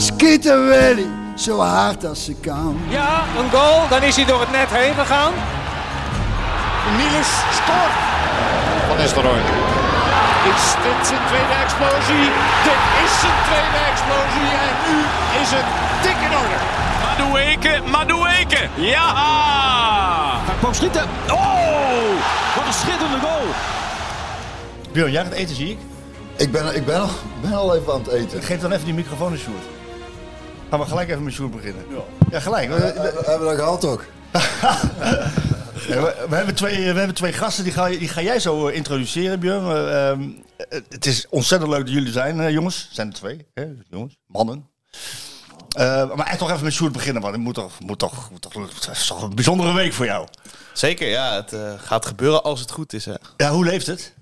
Schieten Willy, zo hard als ze kan. Ja, een goal, dan is hij door het net heen gegaan. Niels scoort. Van Nistelrooy. Is dit zijn tweede explosie? Dit is zijn tweede explosie en nu is het dik in orde. Madueke, Madueke. Ja! Hij kwam schieten. Oh, wat een schitterende goal. Björn, jij gaat eten, zie ik. Ik ben, ik ben, al, ben al even aan het eten. Geef dan even die microfoon aan Sjoerd. Gaan we gelijk even met Sjoerd beginnen. Ja, gelijk. We, We, we hebben dat gehad toch? we- we hebben twee, we hebben twee gasten, die ga, die ga jij zo eh, introduceren, Björn. Eh, ehm, eh, het is ontzettend leuk dat jullie zijn, eh, jongens. Zijn er twee, hè, jongens, mannen. Eh, maar echt toch even met Sjoerd beginnen, want het moet toch, moet toch, moet toch, het is toch een bijzondere week voor jou. Zeker, ja. Het gaat gebeuren als het goed is. Hè. Ja, hoe leeft het?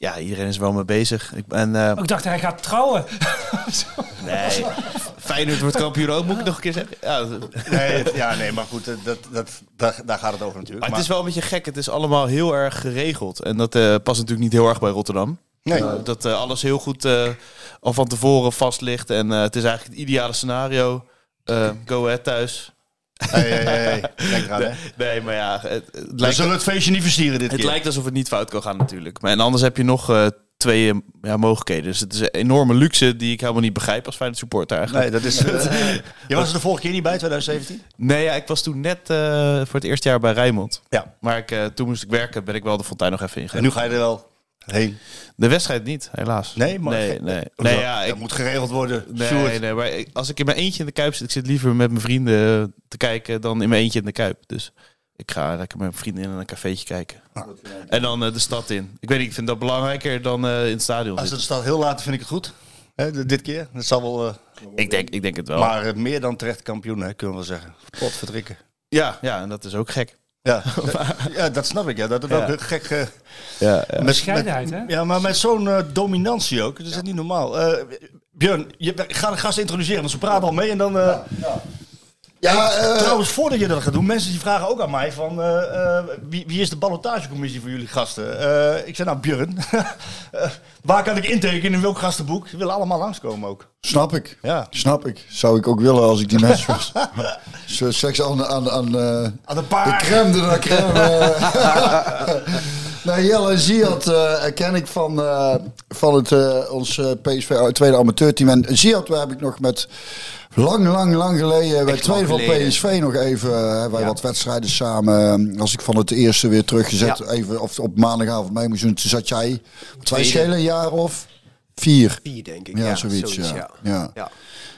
Ja, iedereen is wel mee bezig. Ik ben, eh, Ik dacht, hij gaat trouwen. nee, Feyenoord wordt kampioen ook, moet ik nog een keer zeggen. Ja, Nee, het- ja, nee, maar goed, dat, dat, daar, daar gaat het over natuurlijk. Maar het is wel een beetje gek. Het is allemaal heel erg geregeld. En dat eh, past natuurlijk niet heel erg bij Rotterdam. Nee. Eh, dat eh, alles heel goed eh, al van tevoren vast ligt. En eh, het is eigenlijk het ideale scenario. Eh, go ahead thuis. Hey, hey, hey, eraan, hè. Nee, maar ja, het, het We lijkt, zullen het feestje niet versieren dit het keer. lijkt alsof het niet fout kan gaan natuurlijk. Maar en anders heb je nog eh, twee eh, ja, mogelijkheden. Dus het is een enorme luxe die ik helemaal niet begrijp als Feyenoord supporter eigenlijk. Nee, dat is. je was er de vorige keer niet bij, 2017? Nee, ja, ik was toen net eh, voor het eerste jaar bij Rijnmond. Ja. Maar ik, toen moest ik werken, ben ik wel de fontein nog even En ingegaan. nu ga je er wel heen. De wedstrijd niet, helaas. Nee, maar nee, nee. Nee ja, dat ik, moet geregeld worden. nee, Sjoerd. nee, maar als ik in mijn eentje in de kuip zit, ik zit liever met mijn vrienden te kijken dan in mijn eentje in de kuip. Dus ik ga lekker met mijn vrienden in een cafeetje kijken. En dan eh, de stad in. Ik weet niet, ik vind dat belangrijker dan eh, in het stadion Als het staat heel laat, vind ik het goed. Hè, dit keer. Dat zal wel. eh, Ik denk, ik denk het wel. maar meer dan terecht kampioen, hè, kunnen we wel zeggen. Pot verdrikken. ja, ja, en dat is ook gek. Ja, ja, dat snap ik. Ja. Dat het Ja. ook een gek. eh, Ja, met, Bescheidenheid, met- hè? Ja, maar met zo'n eh, dominantie ook. Dat is niet normaal. Eh, Björn, je, ga de gast introduceren, want ze praten al mee. En dan. Eh, Ja, eh, Trouwens, voordat je dat gaat doen, mensen die vragen ook aan mij van eh, eh, wie, wie is de ballotagecommissie voor jullie gasten? Eh, ik zei nou Björn, Eh, waar kan ik intekenen in welk gastenboek? Ze willen allemaal langskomen ook. snap ik. Ja. Snap ik. Zou ik ook willen als ik die mensen was. Seks aan, aan, aan eh, Aan de de paard. crème de la crème. Nou, Jelle Ziad eh ken ik van, eh, van het, eh, ons PSV tweede amateurteam. En Ziad waar heb ik nog met lang, lang, lang geleden bij tweede van. PSV nog even hebben wij wat wedstrijden samen. eh, Als ik van het eerste weer teruggezet, Ja. even of op maandagavond mee moest doen, toen zat jij. Tweede. schelen een jaar of vier. Vier, denk ik. Ja, zoiets, ja. Ja. ja.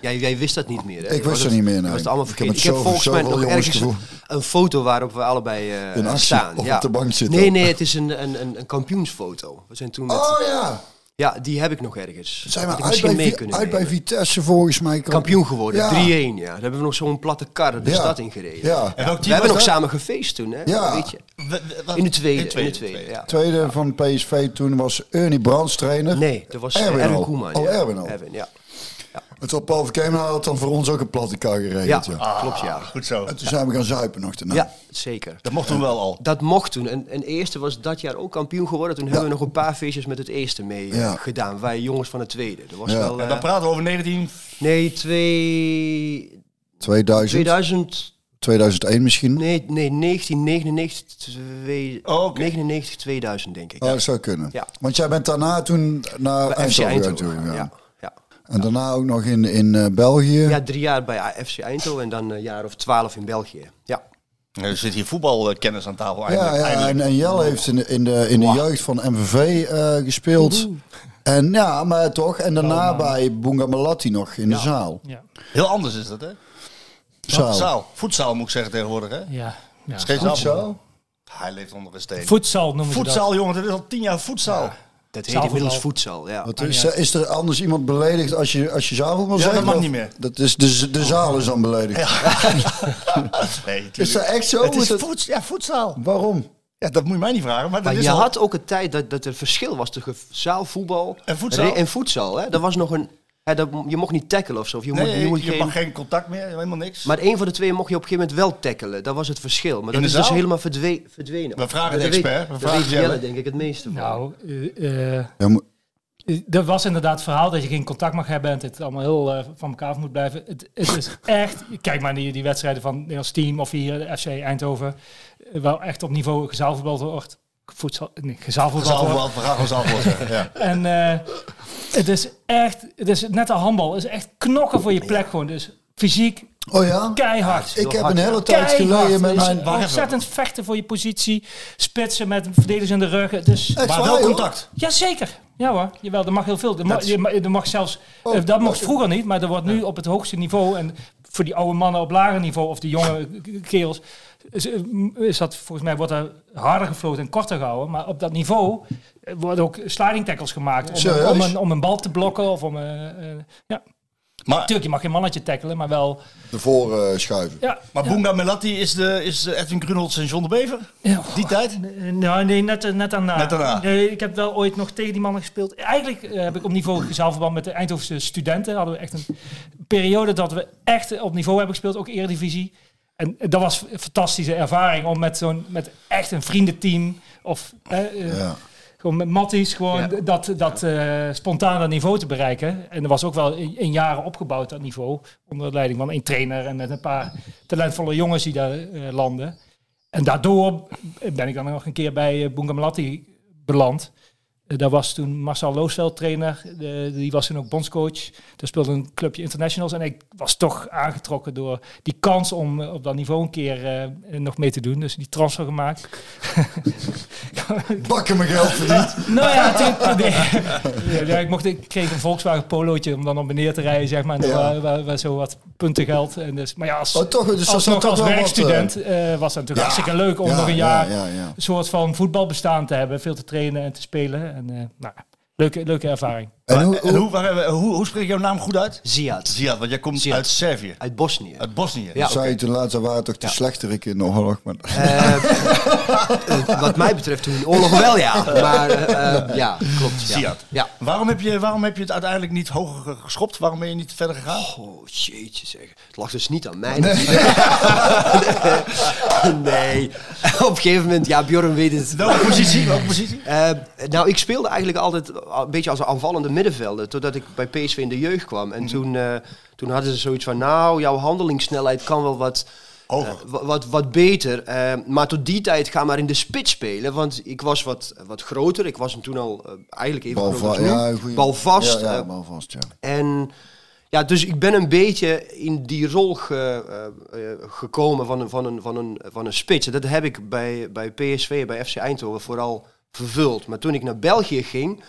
Jij, jij wist dat niet meer, hè? Ik wist het het- niet meer, je nee. was het allemaal Ik heb Ik volgens mij nog ergens een foto waarop we allebei eh, In actie staan. of ja. op de bank zitten. Nee, nee, het is een, een, een, een kampioensfoto. We zijn toen met, Oh ja, Ja, die heb ik nog ergens. zijn we ik uit misschien bij, mee uit bij. Vitesse volgens mij. Kampioen geworden, Ja. 3-1, ja. Daar hebben we nog zo'n platte kar de Ja. stad in gereden. Ja. En welk We hebben nog dat? samen gefeest toen, hè? Ja. Weet je. We- we- wat- In de tweede. In tweede, in de tweede, tweede. ja. Tweede van PSV toen was Ernie Brands trainer. Nee, dat was Erwin Erwin. Koeman. Oh, ja. Erwin al. Erwin, ja. En toen Paul Verkeem had dan voor ons ook een platte kar Ja, geregeld. Ja. Ah, klopt, ja. Goed zo. En toen zijn we gaan zuipen nog daarna. Ja, zeker. Dat mocht toen wel al. Dat mocht toen. En, en eerste was dat jaar ook kampioen geworden. Toen hebben we nog een paar feestjes met het eerste mee eh, Ja. gedaan. Wij jongens van het tweede. Dat was Ja. wel... En eh, dan praten we over 19... nee, twee, 2000, 2000... 2001 misschien. Nee, nee 1999, twee, Oh, oké. 99, 2000 denk ik. Oh, dat zou kunnen. Ja. Want jij bent daarna toen naar Eindhoven Eindhoven. gegaan. Ja, ja. En daarna ook nog in, in eh, België. ja, drie jaar bij FC Eindhoven en dan een jaar of twaalf in België. Ja. Er zit hier voetbalkennis aan tafel Ja, eigenlijk. ja, Eindelijk. en, en Jelle heeft in de, in de, in de jeugd van MVV eh, gespeeld. En ja, maar toch. En daarna bij Bunga Malatti nog in de zaal. Ja. Heel anders is dat, hè? Zaal. Zaal. Voetzaal moet ik zeggen tegenwoordig, hè? Ja. ja. Geen Goed zaal. zo. Hij leeft onder een steen. Voedsel noemen dat. Voetzaal, jongen. Dat is al tien jaar voetzaal. Dat heet inmiddels voedsel, ja. Wat is, is er anders iemand beledigd als je, als je zaalvoetbal Ja, zegt? dat mag Of- niet meer. Dat is de, de zaal is dan beledigd. Nee, Is dat echt zo? Het is dat- voeds- ja, voetzaal. Waarom? Ja, dat moet je mij niet vragen. Maar, dat Maar is je al- had ook een tijd dat, dat er verschil was tussen zaalvoetbal En voedsel. en voedsel. Hè? Er was nog een, dat, je mocht niet tackelen of zo. Of je Nee, moet, je je, moet je geen, mag geen contact meer, helemaal niks. Maar één van de twee mocht je op een gegeven moment wel tackelen. Dat was het verschil. Maar dat is dus helemaal verdwe- verdwenen. We vragen Dat de expert. We Dat vragen weet Jelle. Jelle denk ik het meeste van. Nou, moet- er was inderdaad het verhaal dat je geen contact mag hebben en het allemaal heel eh, van elkaar af moet blijven. Het, het is echt, kijk maar die, die wedstrijden van het Nederlands team of hier de FC Eindhoven, wel echt op niveau gezaalvoetbal wordt. Voedsel, nee, gezaalvoetbal wordt. Zaalvoetbal, we gaan zeggen. Ja. En eh, het is echt, het is net een handbal, het is echt knokken voor je plek gewoon. Dus fysiek Oh ja? keihard. Ik heb hard, een hele tijd geleden met mijn... Ontzettend vechten voor je positie, spitsen met verdedigers in de rug. Echt Maar waar, wel joh? contact. Jazeker. Ja hoor, jawel, er mag heel veel. Er, mag, Dat er mag zelfs, Oh, eh, dat mocht dat- vroeger niet, maar er wordt nu op het hoogste niveau en voor die oude mannen op lager niveau of die jonge kerels is, eh, is dat volgens mij wordt er harder gefloten en korter gehouden, maar op dat niveau eh, worden ook sliding tackles gemaakt om, om, een, om een bal te blokken of om eh, eh, ja. Maar, Natuurlijk, je mag geen mannetje tackelen, maar wel Ervoor eh, schuiven. ja. maar Boonga Melatti is, de, is Edwin Grunholz en John de Bever? Ja. Die tijd? Nou, nee, net, net daarna. Net daarna. Nee, ik heb wel ooit nog tegen die mannen gespeeld. Eigenlijk heb ik op niveau gezaalverband met de Eindhovense studenten. Hadden we echt een periode dat we echt op niveau hebben gespeeld, ook Eredivisie. En dat was een fantastische ervaring om met zo'n, met echt een vriendenteam of eh, Ja. gewoon met matties gewoon Ja. dat, dat eh, spontaan dat niveau te bereiken. En er was ook wel in, in jaren opgebouwd dat niveau. Onder de leiding van een trainer en met een paar talentvolle jongens die daar eh, landen. En daardoor ben ik dan nog een keer bij uh, Bungamalati beland. Eh, daar was toen Marcel Loosveld trainer. Die was toen ook bondscoach. Daar speelde een clubje internationals. En ik was toch aangetrokken door die kans om eh, op dat niveau een keer eh, nog mee te doen. Dus die transfer gemaakt. Bakken mijn geld verdiend. Nou ja, toen, nee. ja, ja, ik, mocht, ik kreeg een Volkswagen Polootje om dan op en neer te rijden, zeg maar. En Ja. waar, zo wat punten geld. En dus, maar ja, als, Oh, toch, dus als, zat nog toch als wat, werkstudent was dat natuurlijk Ja. hartstikke leuk om nog een ja, jaar ja, ja. een soort van voetbalbestaan te hebben. Veel te trainen en te spelen. En, eh, nou, leuke, leuke ervaring. En Maar- hoe, en hoe, waar spreek je jouw naam goed uit? Ziad. Ziad, want jij komt Ziad. uit Servië. Uit Bosnië. Uit Bosnië. Ja. zei je toen laatst, waren toch de slechterik in de oorlog? Maar, Eh, eh, wat mij betreft toen de oorlog wel, ja. Maar eh, eh, ja, klopt. Ja. Ziad. Ja. Waarom, heb je, waarom heb je het uiteindelijk niet hoger ge- geschopt? Waarom ben je niet verder gegaan? Oh, jeetje zeg. Het lag dus niet aan mij. Nee. Op een gegeven moment, ja, Bjorn weet het. Welke positie? Welke positie? Eh, nou, ik speelde eigenlijk altijd een beetje als een aanvallende middenvelder. Totdat ik bij PSV in de jeugd kwam. En toen, eh, toen hadden ze zoiets van, nou, jouw handelingssnelheid kan wel wat... Eh, wa- wat, wat beter. eh, maar tot die tijd ga maar in de spits spelen. Want ik was wat, wat groter. Ik was toen al eigenlijk even balva, ja, goeie- Balvast. Ja, ja, balvast, ja. en ja, dus ik ben een beetje in die rol ge- gekomen van een, van, een, van, een, van een spits. En Dat heb ik bij, bij PSV, bij FC Eindhoven vooral vervuld. Maar toen ik naar België ging...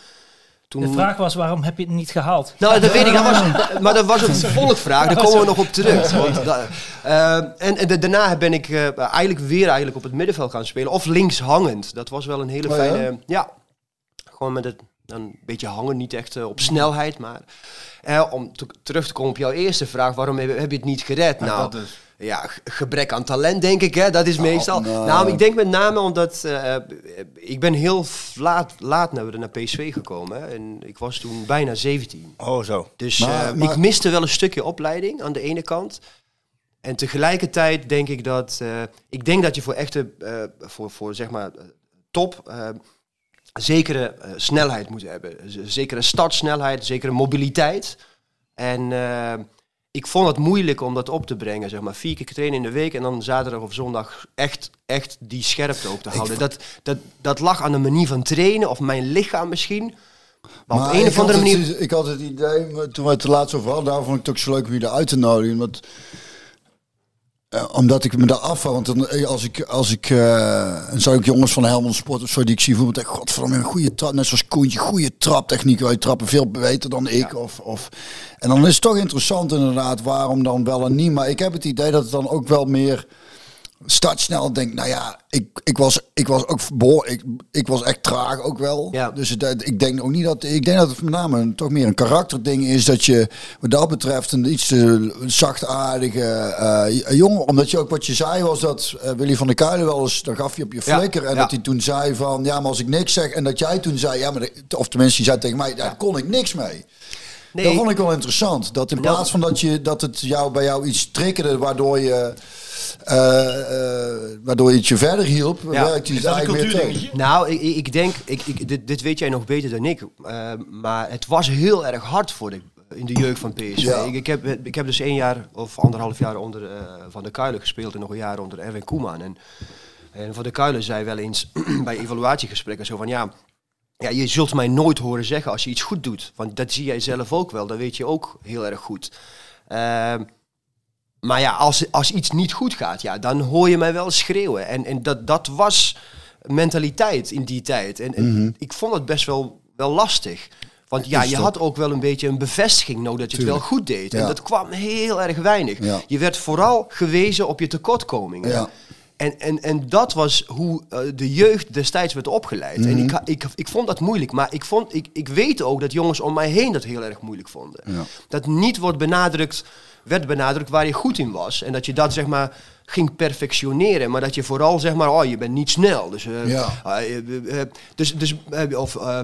Toen... De vraag was, waarom heb je het niet gehaald? Nou, dat weet ik. Dat was, maar dat was een volgvraag. Daar komen we nog op terug. Want da- eh, en en da- daarna ben ik eh, eigenlijk weer eigenlijk op het middenveld gaan spelen. Of links hangend. Dat was wel een hele Oh fijne... Ja. Gewoon met het een beetje hangen. Niet echt eh, op snelheid. Maar eh, om te- terug te komen op jouw eerste vraag. Waarom heb, heb je het niet gered? nou, dat dus. Ja, ge- gebrek aan talent, denk ik. Hè? Dat is meestal. nou. Nou, ik denk met name omdat eh, ik ben heel laat, laat naar, naar PSV gekomen. Hè? En ik was toen bijna 17. Oh, zo. Dus Maar- eh, maar- ik miste wel een stukje opleiding aan de ene kant. En tegelijkertijd denk ik dat... eh, ik denk dat je voor echte... eh, voor, voor zeg maar eh, top... eh, zekere eh, snelheid moet hebben. Zekere startsnelheid, zekere mobiliteit. En eh, ik vond het moeilijk om dat op te brengen. Zeg maar vier keer trainen in de week en dan zaterdag of zondag echt, echt die scherpte ook te houden. Dat, dat, dat lag aan de manier van trainen of mijn lichaam misschien. Maar, op een of andere het- manier... ik had het idee, toen we het er laatst over hadden, daar vond ik het ook zo leuk om je eruit te nodigen. Want, eh, omdat ik me daar afval. Want dan, eh, als ik, als ik eh, dan zou ik jongens van Helmond Sport of zo die ik zie voetbal, denk ik, godverdomme, een goede trap. Net zoals Koentje, goede traptechniek. Wij trappen veel beter dan ik. Of, of, en dan is het toch interessant inderdaad waarom dan wel en niet. Maar ik heb het idee dat het dan ook wel meer start snel. Denk, nou ja, ik, ik, was, ik was ook ik, ik was echt traag ook wel. Ja. Dus het, ik denk ook niet dat. Ik denk dat het met name een- toch meer een karakterding is. Dat je wat dat betreft een iets te zachtaardige eh, jongen. Omdat je ook wat je zei was dat eh, Willy van der Kuilen wel eens. Dan gaf je op je Ja, flikker. En ja. dat hij toen zei van. Ja, maar als ik niks zeg. En dat jij toen zei. Ja, maar. de- Of tenminste, je zei tegen mij. Daar kon ik niks mee. Nee, Dat vond ik wel interessant. Dat in plaats van dat, je, dat het jou, bij jou iets triggerde waardoor je, eh, eh, waardoor je het je verder hielp, Ja. werkt dat een eigenlijk weer tegen. Nou, ik, ik denk, ik, ik, dit, dit weet jij nog beter dan ik. eh, maar het was heel erg hard voor de, in de jeugd van PSV. Ja. Ik, ik, heb, ik heb dus één jaar of anderhalf jaar onder eh, Van der Kuilen gespeeld en nog een jaar onder Erwin Koeman. En, en Van der Kuilen zei wel eens bij evaluatiegesprekken zo van ja. Ja, je zult mij nooit horen zeggen als je iets goed doet. Want dat zie jij zelf ook wel. Dat weet je ook heel erg goed. Ehm, maar ja, als, als iets niet goed gaat, ja, dan hoor je mij wel schreeuwen. En, en dat, dat was mentaliteit in die tijd. En, en ik vond het best wel, wel lastig. Want ja, je had ook wel een beetje een bevestiging nodig dat je het wel goed deed. En dat kwam heel erg weinig. Ja. Je werd vooral gewezen op je tekortkomingen. Ja. En, en, en dat was hoe eh, de jeugd destijds werd opgeleid. Mhm. En ik, ha- ik, ik vond dat moeilijk. Maar ik, vond, ik, ik weet ook dat jongens om mij heen dat heel erg moeilijk vonden. Dat niet wordt benadrukt, werd benadrukt waar je goed in was. En dat je dat zeg maar ging perfectioneren. Maar dat je vooral zeg maar, oh je bent niet snel. Dus, eh, Ja. eh, eh, dus, dus of... eh,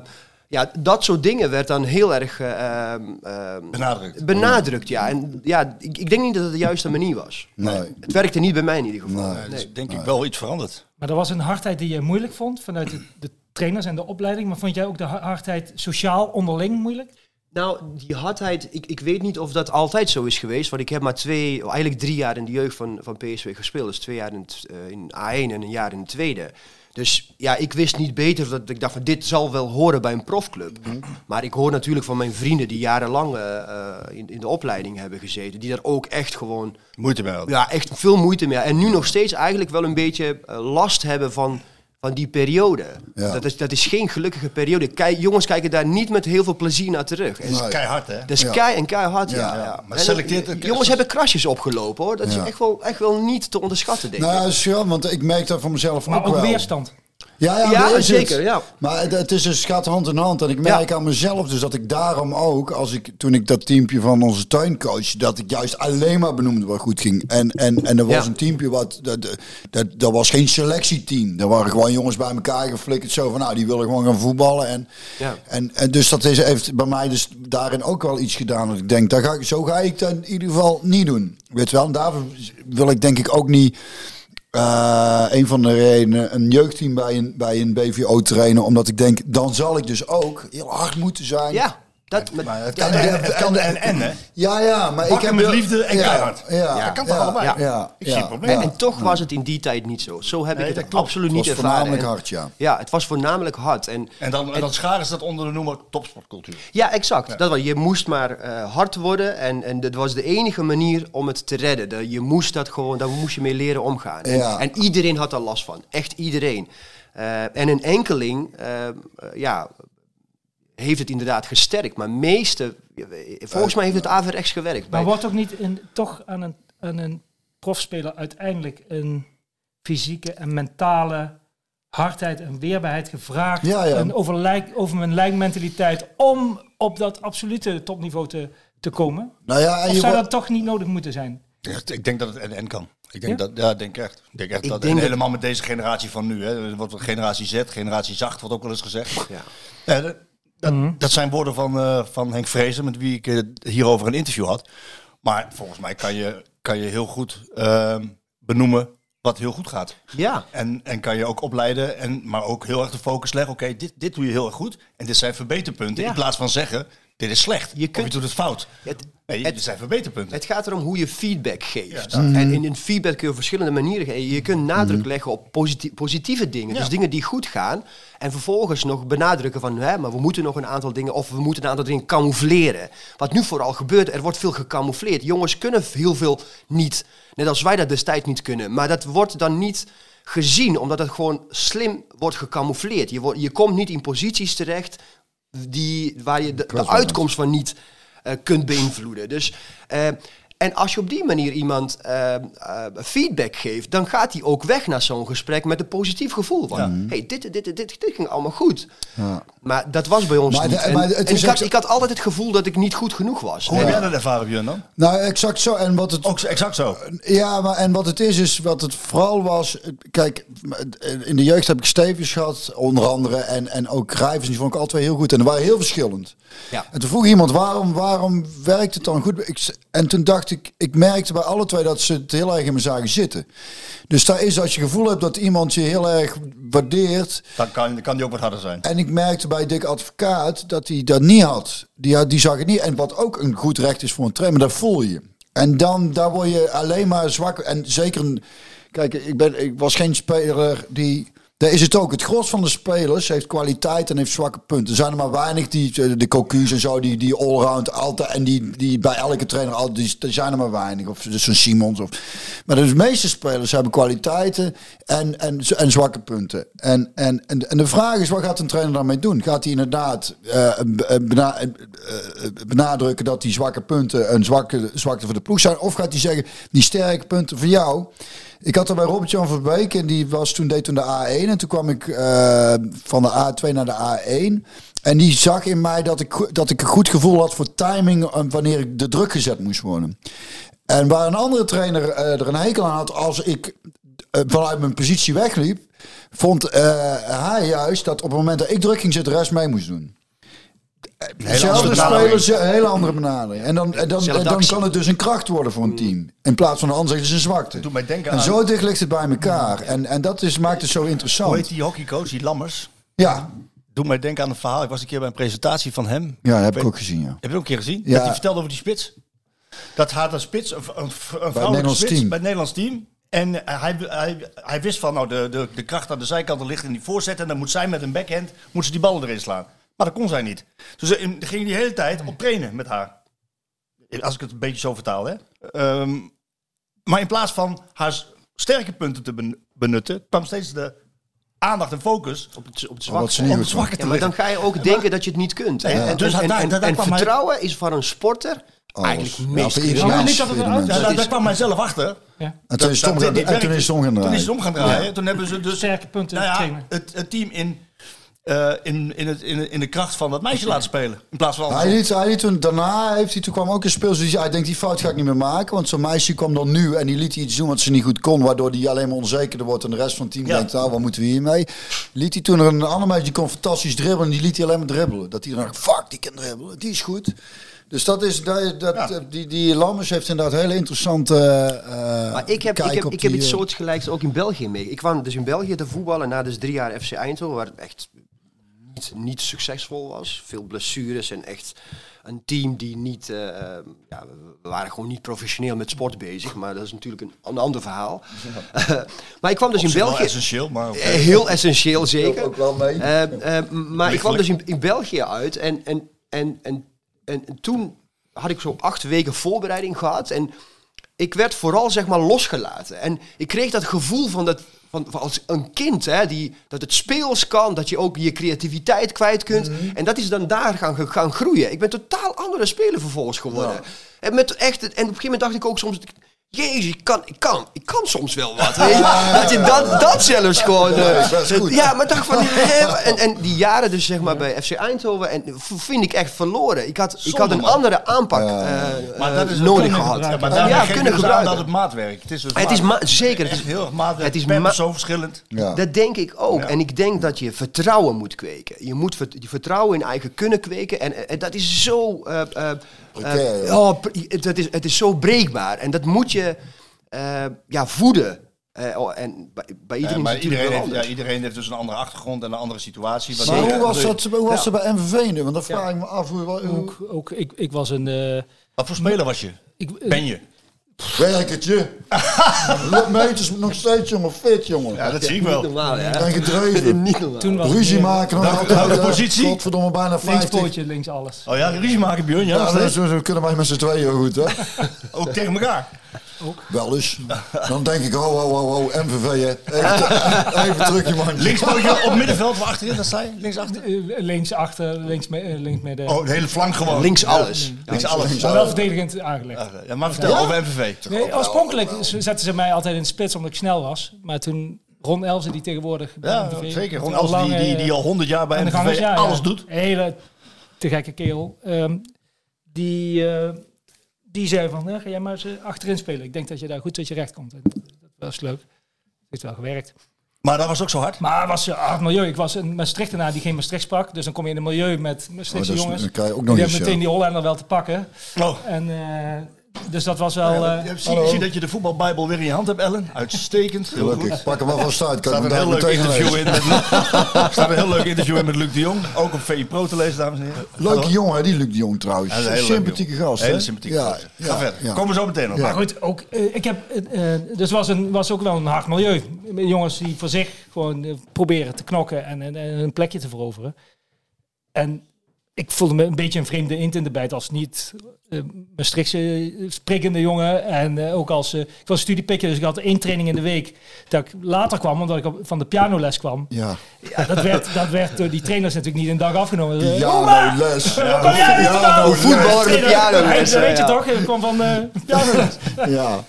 ja, dat soort dingen werd dan heel erg eh, ehm, ehm, Benadrukt. benadrukt. Ja, en ja, ik, ik denk niet dat het de juiste manier was. Nee. Het werkte niet bij mij in ieder geval. Nee. Er Nee. is denk ik wel iets veranderd. Maar er was een hardheid die je moeilijk vond vanuit de, de trainers en de opleiding. Maar vond jij ook de ha- hardheid sociaal onderling moeilijk? Nou, die hardheid, ik, ik weet niet of dat altijd zo is geweest. Want ik heb maar twee, eigenlijk drie jaar in de jeugd van, van PSV gespeeld. Dus twee jaar in, het, eh, in A1 en een jaar in de tweede. Dus ja, ik wist niet beter dat ik dacht van dit zal wel horen bij een profclub. Maar ik hoor natuurlijk van mijn vrienden die jarenlang eh, eh, in, in de opleiding hebben gezeten. Die daar ook echt gewoon Moeite mee hadden. ja, echt veel moeite mee. En nu nog steeds eigenlijk wel een beetje last hebben van, van die periode. Ja. Dat, is, dat is geen gelukkige periode. Jongens kijken daar niet met heel veel plezier naar terug. En Dat is Nee. keihard, hè? dat is Ja. kei en keihard, ja. Ja. Maar En, selecteert het- jongens hebben krasjes opgelopen, hoor. Dat Ja. is echt wel, echt wel niet te onderschatten, denk Nou, ik. ja, dat is want ik merk dat van mezelf Maar ook, ook wel. weerstand. Ja, ja, zeker, het. ja. Maar het, het is dus, gaat hand in hand. En ik merk Ja. aan mezelf dus dat ik daarom ook, als ik, toen ik dat teampje van onze tuincoach, dat ik juist alleen maar benoemde wat goed ging. En, en, en er was Ja. een teampje wat, dat, dat, dat, was geen selectieteam. Er waren gewoon jongens bij elkaar geflikkerd zo van, nou, die willen gewoon gaan voetballen. En, en, en dus dat is, heeft bij mij dus daarin ook wel iets gedaan. Dat ik denk, daar ga ik, zo ga ik dat in ieder geval niet doen. Weet je wel, en daarvoor wil ik denk ik ook niet... Eh, een van de redenen een jeugdteam bij een, bij een BVO trainen. Omdat ik denk, dan zal ik dus ook heel hard moeten zijn. Ja, dat... Maar het kan, en, het kan- en, en, en, hè? ja, ja, maar ik heb met liefde en ja, keihard. Ja, Ja, ja, kan toch allebei? Ja, Ik zie ja. probleem. en, toch was het in die tijd niet zo. Zo heb Nee, ik dat het klopt. absoluut Het niet was ervaren. voornamelijk En- hard, ja. Ja, het was voornamelijk hard. En En dan, en dan scharen ze dat onder de noemer topsportcultuur. Ja, exact. Dat was, je moest maar eh, hard worden en, en dat was de enige manier om het te redden. Dat, je moest dat gewoon, daar moest je mee leren omgaan. En, Ja. en iedereen had er last van. Echt iedereen. Eh, en een enkeling, eh, ja, heeft het inderdaad gesterkt. Maar meeste, volgens mij heeft het averechts gewerkt. Maar Bij- wordt ook niet een, toch aan een, aan een profspeler uiteindelijk een fysieke en mentale hardheid en weerbaarheid gevraagd? Ja, ja. Een over, lijk, over mijn lijkmentaliteit om op dat absolute topniveau te, te komen? Nou ja, en Of je zou dat toch niet nodig moeten zijn? Ik denk dat het en en kan. Ik denk Ja? dat, ja, ik denk echt. Ik denk echt Ik dat, denk en dat- helemaal met deze generatie van nu, hè, er wordt een generatie Z, generatie zacht, wordt ook wel eens gezegd. Ja. Ja, dat, Mhm. dat zijn woorden van, eh, van Henk Vrezen, met wie ik eh, hierover een interview had. Maar volgens mij kan je, kan je heel goed ehm, benoemen wat heel goed gaat. ja. En, en kan je ook opleiden, en, maar ook heel erg de focus leggen. Oké, dit, dit doe je heel erg goed. En dit zijn verbeterpunten. Ja. In plaats van zeggen, dit is slecht. Je of kunt- je doet het fout. Het, Nee, het- dit zijn verbeterpunten. Het gaat erom hoe je feedback geeft. Ja. En in, in feedback kun je op verschillende manieren geven. Je kunt nadruk leggen op positi- positieve dingen. Ja. Dus dingen die goed gaan. En vervolgens nog benadrukken van... Hè, maar we moeten nog een aantal dingen... of we moeten een aantal dingen camoufleren. Wat nu vooral gebeurt, er wordt veel gecamoufleerd. Jongens kunnen heel veel niet. Net als wij dat destijds niet kunnen. Maar dat wordt dan niet gezien, omdat het gewoon slim wordt gecamoufleerd. Je, wordt, je komt niet in posities terecht die, waar je de, uitkomst van niet eh, kunt beïnvloeden. Dus, eh, En als je op die manier iemand eh, eh, feedback geeft, dan gaat hij ook weg naar zo'n gesprek met een positief gevoel. Van, hey, dit, dit, dit, dit, ging allemaal goed. Maar dat was bij ons Maar niet. de- En- maar het en is ik, had, ik had altijd het gevoel dat ik niet goed genoeg was. Hoe heb jij dat ervaren, Björn, dan? Nou, exact zo. En wat het, Ook exact zo. Ja, maar en wat het is, is wat het vooral was. Kijk, in de jeugd heb ik Stevens gehad, onder andere. En, en ook Rijvers, die vond ik alle twee heel goed. En die waren heel verschillend. Ja. En toen vroeg iemand, waarom, waarom werkt het dan goed? Ik, en toen dacht ik, ik merkte bij alle twee dat ze het heel erg in me zagen zitten. Dus daar is, als je gevoel hebt dat iemand je heel erg waardeert. Dan kan, kan die ook wat harder zijn. En ik merkte bij Dick Advocaat dat hij dat niet had. Die, die zag het niet. En wat ook een goed recht is voor een trainer, dat voel je. En dan daar word je alleen maar zwak. En zeker. Kijk, ik, ben, ik was geen speler die. Daar is het ook. Het gros van de spelers heeft kwaliteit en heeft zwakke punten. Er zijn er maar weinig die, eh, de Cocu's en zo, die, die allround altijd. En die, die bij elke trainer altijd. Die, er zijn er maar weinig. Of dus een Simons. Of, maar de meeste spelers hebben kwaliteiten en, en, en zwakke punten. En, en, en, de vraag is, wat gaat een trainer daarmee doen? Gaat hij inderdaad eh, eh, benadrukken dat die zwakke punten een zwakke, zwakte voor de ploeg zijn? Of gaat hij zeggen, die sterke punten voor jou... Ik had er bij Robert-Jan Verbeek en die was toen, deed toen de A1. En toen kwam ik eh, van de A2 naar de A1. En die zag in mij dat ik, dat ik een goed gevoel had voor timing eh, wanneer ik de druk gezet moest worden. En waar een andere trainer eh, er een hekel aan had als ik vanuit mijn positie wegliep, vond hij juist dat op het moment dat ik druk ging zitten, de rest mee moest doen. Zelfde spelers, een hele andere benadering. En dan, dan, dan kan het dus een kracht worden voor een team. In plaats van een ander is een zwakte. Doe mij denken En aan- zo dicht ligt het bij elkaar. En, en dat is, maakt het zo Hoe heet interessant. die hockeycoach, die Lammers? Ja, Doe mij denken aan een verhaal. Ik was een keer bij een presentatie van hem. ja, dat heb ik ook gezien. Ja. Heb je ook een keer gezien? Ja. Dat hij vertelde over die spits. Dat had een spits, een, een, een vrouwelijke spits team. bij het Nederlands team. En eh, hij, hij, hij wist van, nou, de, de, de kracht aan de zijkanten ligt in die voorzet. En dan moet zij met een backhand, moet ze die ballen erin slaan. Maar dat kon zij niet. Dus eh, ging de hele tijd op trainen met haar. Als ik het een beetje zo vertaal, hè. Ehm, maar in plaats van haar sterke punten te ben- benutten, kwam steeds de aandacht en focus op het, op het zwakke, ze op het zwakke te Ja, maar dan ga je ook denken dat je het niet kunt. En, Ja. en, Dus en, daar- en- daar- daar en kwam hij- vertrouwen is voor een sporter eigenlijk Ja, meest voor ieder Ja, daar, kwam hij zelf achter. Ja. En toen is het om Dat- gaan- dat- en toen is het om gaan Toen draaien. Toen hebben ze dus Sterke punten nou het, het team in, eh, in, in, het, in, in de kracht van dat meisje laten spelen. In plaats van Hij liet, hij liet toen, daarna heeft hij, toen kwam ook een speelster die zei, hij denkt die fout ga ik niet meer maken. Want zo'n meisje kwam dan nu en die liet iets doen wat ze niet goed kon. Waardoor die alleen maar onzekerder wordt en de rest van het team Ja. denkt, nou wat moeten we hiermee? Liet hij toen er een ander meisje die kon fantastisch dribbelen en die liet hij alleen maar dribbelen. Dat hij dan dacht, fuck die kan dribbelen, die is goed. Dus dat is, dat, dat, Ja. die, die Lammers heeft inderdaad hele interessante eh Maar ik heb, kijk ik heb, op ik heb iets eh, soortgelijks ook in België mee. Ik kwam dus in België te voetballen na dus drie jaar FC Eindhoven, waar het echt niet, niet succesvol was. Veel blessures en echt een team die niet... eh, eh, ja, we waren gewoon niet professioneel met sport bezig, maar dat is natuurlijk een, een ander verhaal. maar ik kwam dus in Op België... essentieel, maar... oké. Eh, Heel essentieel, zeker. ook wel mee. Eh, eh, maar ik kwam dus in, in België uit en, en, en, en, en, en toen had ik zo acht weken voorbereiding gehad. En ik werd vooral zeg maar losgelaten. En ik kreeg dat gevoel van dat. Van, van als een kind, hè, die, dat het speels kan, dat je ook je creativiteit kwijt kunt. En dat is dan daar gaan, gaan groeien. Ik ben totaal andere speler vervolgens geworden. En, met echt, en op een gegeven moment dacht ik ook soms... Jezus, ik kan, ik kan, ik kan soms wel wat. Weet je? Dat je dat, dat zelfs gewoon... eh, dat is goed. ja, maar dacht van... en, en die jaren dus zeg maar bij FC Eindhoven... En, vind ik echt verloren. Ik had, ik had een man. andere aanpak Ja. eh, Maar eh, dat is nodig kunnen gehad. Ja, maar Ja, kunnen dus aan gebruiken. dat het maatwerk. Het is, dus Het is zeker, het is- heel erg maatwerk. het is ma- persoon verschillend. ja. Dat denk ik ook. Ja. En ik denk dat je vertrouwen moet kweken. Je moet vertrouwen in eigen kunnen kweken. En, eh, dat is zo... eh, Precair, eh, ja. oh, het, is, het is zo breekbaar. En dat moet je eh, ja, voeden. Eh, oh, en bij, bij iedereen maar is het natuurlijk iedereen wel heeft, ja, anders. iedereen heeft dus een andere achtergrond en een andere situatie. Maar Zeker. hoe was dat, hoe was Ja. dat bij MVV nu? Want dan vraag ik me af, hoe, hoe Ook, ook ik, ik was een... eh, Wat voor speler was je? ik, Ben je? Werkertje? Meters nog steeds, jongen, fit, jongen. Ja, dat zie ik wel. normaal, hè? En gedreven. Niet normaal. toen was ik Ruzie maken, Welke- altijd. welke eh, positie? Godverdomme, bijna Links 50. pootje, links alles. Oh ja, ruzie maken, Björn. Ja, zo, zo kunnen wij met z'n tweeën heel goed, hè? Ook tegen elkaar. ook. Wel eens. Dan denk ik, oh, oh, oh, oh, MVV, hè. Even, te- even terug, je man. Linkspootje op middenveld, waar achterin, dat je? Linksachter? Eh, links achter, links, me- eh, links midden. Oh, de hele flank gewoon. Links alles. Links alles. wel verdedigend aangelegd. Ja, maar vertel over MVV. Nee, oorspronkelijk zetten ze mij altijd in de spits omdat ik snel was. Maar toen Ron Elze, die tegenwoordig Ja, zeker. Ron al Els, die, die, die al 100 jaar bij gangers, ja, alles ja. doet. Een hele te gekke kerel. Ehm, die, eh, die zei van, "Ja, ga jij maar eens eh, achterin spelen. Ik denk dat je daar goed tot je recht komt. En dat was leuk. heeft wel gewerkt. Maar dat was ook zo hard. Maar was een hard milieu. Ik was een Maastrichtenaar die geen Maastricht sprak. Dus dan kom je in een milieu met Oh, Maastrichtse jongens. dan je ook die nog hebben eens, meteen die Hollander wel te pakken. Oh. En, eh, dus dat was wel... Ja, eh, je zie, zie dat je de voetbalbijbel weer in je hand hebt, Ellen. Uitstekend. Heel Gelukkig. goed. Pak hem wel vast uit. Kan Er ik staat een heel leuk interview in met Er staat een heel leuk interview in met Luc de Jong. Ook op VI Pro te lezen, dames en heren. Leuke jongen, hè, die Luc de Jong trouwens. Ja, een hele sympathieke jongen. gast. Hele hè? sympathieke ja, gast. Ga verder. ja. Komen we zo meteen op. Ja. Maar goed, ook, eh, ik heb, eh, dus was, een, was ook wel een hard milieu. Jongens die voor zich gewoon proberen te knokken en, en, en een plekje te veroveren. En ik voelde me een beetje een vreemde eend in de bijt als niet uh, Maastrichtse sprekende jongen. En eh, ook als, eh, ik was studiepikker, dus ik had één training in de week. Dat ik later kwam, omdat ik op, van de pianoles kwam. Ja. Ja, dat, werd, dat werd door die trainers natuurlijk niet een dag afgenomen. Eh, Ja, Oma! nou, les. Kom jij niet vandaan? nou, Voetbal en de piano. Hij- Dat weet je ja. toch? Ik kwam van eh pianoles. Ja.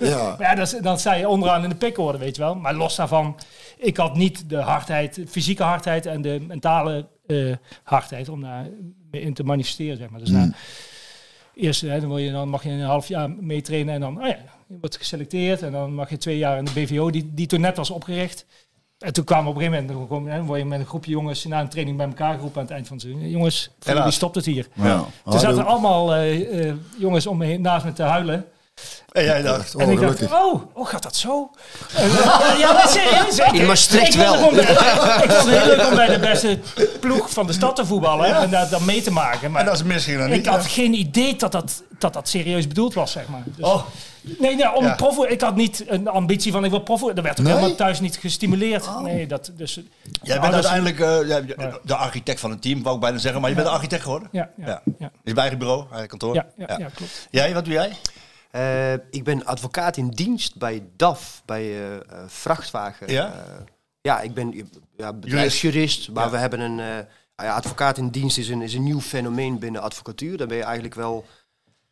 Ja. Ja, dat, dan sta je onderaan in de pickorde, weet je wel. Maar los daarvan, ik had niet de hardheid, de fysieke hardheid en de mentale hardheid om daar mee in te manifesteren, zeg maar. Dus na, eerst hè, dan, wil je, dan mag je een half jaar meetrainen en dan, oh ja, je wordt geselecteerd en dan mag je twee jaar in de BVO, die, die toen net was opgericht. En toen kwamen op een gegeven moment, dan word je met een groepje jongens na een training bij elkaar geroepen aan het eind van het seizoen. Jongens, jullie stopt het hier. Ja. Toen zaten er allemaal eh, eh, jongens om me heen, naast me te huilen. En jij dacht, Oh, En ik gelukkig. dacht, oh, oh, gaat dat zo? En, eh, ja, maar serieus. Ik, In Maastricht ik vond het wel. gewoon bij- Ik vond het heel leuk om bij de beste ploeg van de stad te voetballen en daar dan mee te maken. en Maar dat is misschien dan ik niet. had hè? geen idee dat dat, dat dat serieus bedoeld was, zeg maar. Dus, Oh, nee, nee, om Ja. prof, ik had niet een ambitie van ik wil prof. Dat werd ook Nee? helemaal thuis niet gestimuleerd. Nee, dat, dus, jij bent uiteindelijk eh, ja, de architect van het team, wou ik bijna zeggen. Maar je bent de architect geworden. Ja, ja, Ja. ja. ja, Is bij eigen bureau, eigen kantoor. ja, ja, ja, klopt. Jij, wat doe jij? Eh, ik ben advocaat in dienst bij DAF, bij eh, eh, vrachtwagen. Ja? Ja, ik ben ja, bedrijfsjurist, maar Ja. we hebben een... nou ja, advocaat in dienst is een, is een nieuw fenomeen binnen advocatuur. Dan ben je eigenlijk wel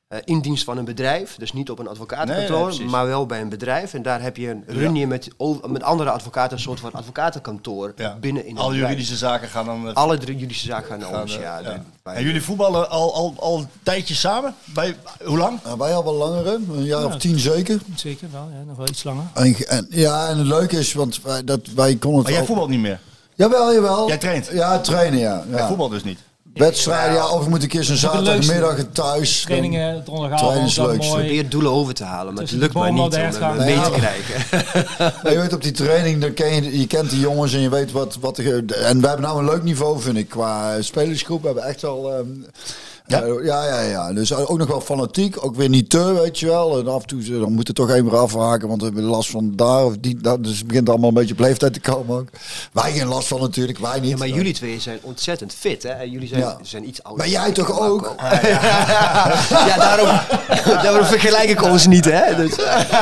eh, in dienst van een bedrijf. Dus niet op een advocatenkantoor, nee, maar wel bij een bedrijf. En daar heb je een, run je met, met andere advocaten een soort van advocatenkantoor Ja. binnen in het Alle juridische zaken gaan dan... Alle juridische zaken gaan naar ons, eh, ja. ja. de- bij- En jullie voetballen al, al, al een tijdje samen? Bij, hoe lang? Nou, wij al wel langer, hè? een jaar of tien zeker. Zeker wel, ja, nog wel iets langer. En, en, ja, en het leuke is, want wij, dat, wij konden het Maar jij al- voetbalt niet meer. Jawel, jawel. Jij traint? Ja, trainen, ja. Jij ja. voetbalt dus niet. Wedstrijden, ja, of ik moet een keer zo'n is ook het leukste. zaterdagmiddag thuis. Trainingen, Trainen donderdagavond, is dan leuk, probeer doelen over te halen, maar het lukt bomen niet om hem hertgang. mee te krijgen. Je weet op die training, dan ken je, je kent die jongens en je weet wat... wat er, en we hebben nou een leuk niveau, vind ik, qua spelersgroep. We hebben echt al... ehm, Ja? eh, ja, ja, ja. Dus ook nog wel fanatiek. Ook weer niet te, weet je wel. En af en toe ze- dan moet er toch even afhaken, want we hebben last van daar of die. Dat, dus het begint allemaal een beetje op leeftijd te komen ook. Wij geen last van natuurlijk, wij niet. Ja, maar jullie twee zijn ontzettend fit, hè? En Jullie zijn, Ja. zijn iets ouder. Maar jij toch ook? ja, daarom, daarom vergelijk ik ons niet, hè? Dus.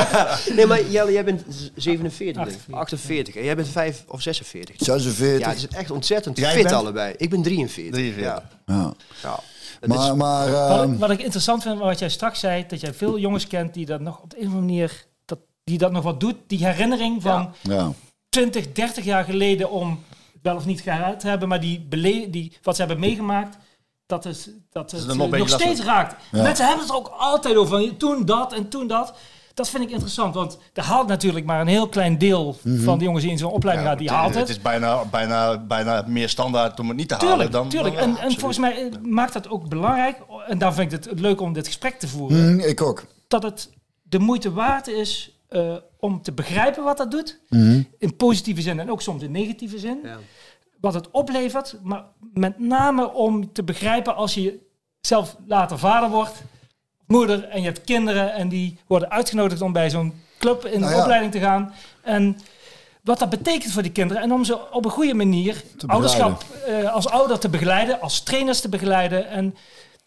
nee, maar jij, jij bent z- 47, denk ik. 48. En jij bent 5 of 46. 46. Ja, het is echt ontzettend Jij fit bent? allebei. Ik ben 43. 43. Ja. ja. Is- Maar, maar Wat, ehm, ik, wat ik interessant vind, wat jij straks zei, dat jij veel jongens kent die dat nog op de een of andere manier, dat, die dat nog wat doet. Die herinnering van ja. 20, 30 jaar geleden om wel of niet gehad te hebben, maar die, bele die wat ze hebben meegemaakt, dat het, dat het nog steeds raakt. Ja. Mensen hebben het er ook altijd over. van Toen dat en toen dat. Dat vind ik interessant, want er haalt natuurlijk maar een heel klein deel Mhm. van de jongens die in zo'n opleiding gaan, die haalt het het. is bijna, bijna, bijna meer standaard om het niet te halen Tuurlijk, dan... tuurlijk. dan- En, ja, en volgens mij eh, maakt dat ook belangrijk, en daar vind ik het leuk om dit gesprek te voeren, hm, ik ook. dat het de moeite waard is eh, om te begrijpen wat dat doet. Mhm. In positieve zin en ook soms in negatieve zin. Ja. Wat het oplevert. Maar met name om te begrijpen als je zelf later vader wordt. Moeder en je hebt kinderen. En die worden uitgenodigd om bij zo'n club in de Nou ja. opleiding te gaan. En wat dat betekent voor die kinderen. En om ze op een goede manier ouderschap eh, als ouder te begeleiden. Als trainers te begeleiden. En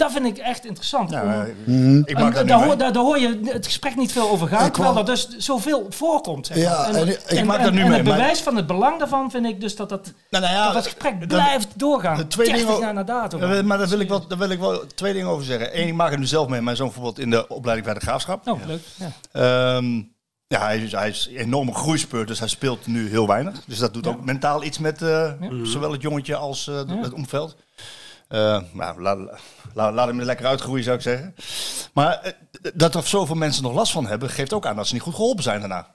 Dat vind ik echt interessant. Ja, eh, Mhm. ik en maak dat daar, nu hoor, mee. daar, daar hoor je het gesprek niet veel over gaan, Ik terwijl dat dus zoveel voorkomt. Zeg Ja, maar. en, en ik- maak dat nu en mee, het maar- bewijs van het belang daarvan vind ik dus dat, dat, Nou, nou ja, dat het gesprek dat- blijft doorgaan. de twee 30 dingen- jaar na datum. Maar daar wil, ik wel, daar wil ik wel twee dingen over zeggen. Eén, ik maak het nu zelf mee. Mijn zoon bijvoorbeeld in de opleiding bij de Graafschap. Oh, leuk. Ja. Ehm, ja, hij, is- hij is een enorme groeispurt, dus hij speelt nu heel weinig. Dus dat doet ook mentaal iets met eh, zowel het jongetje als eh, Ja. het omveld. Eh, nou, laat, laat, laat hem er lekker uitgroeien, zou ik zeggen. Maar eh, dat er zoveel mensen nog last van hebben, geeft ook aan dat ze niet goed geholpen zijn daarna.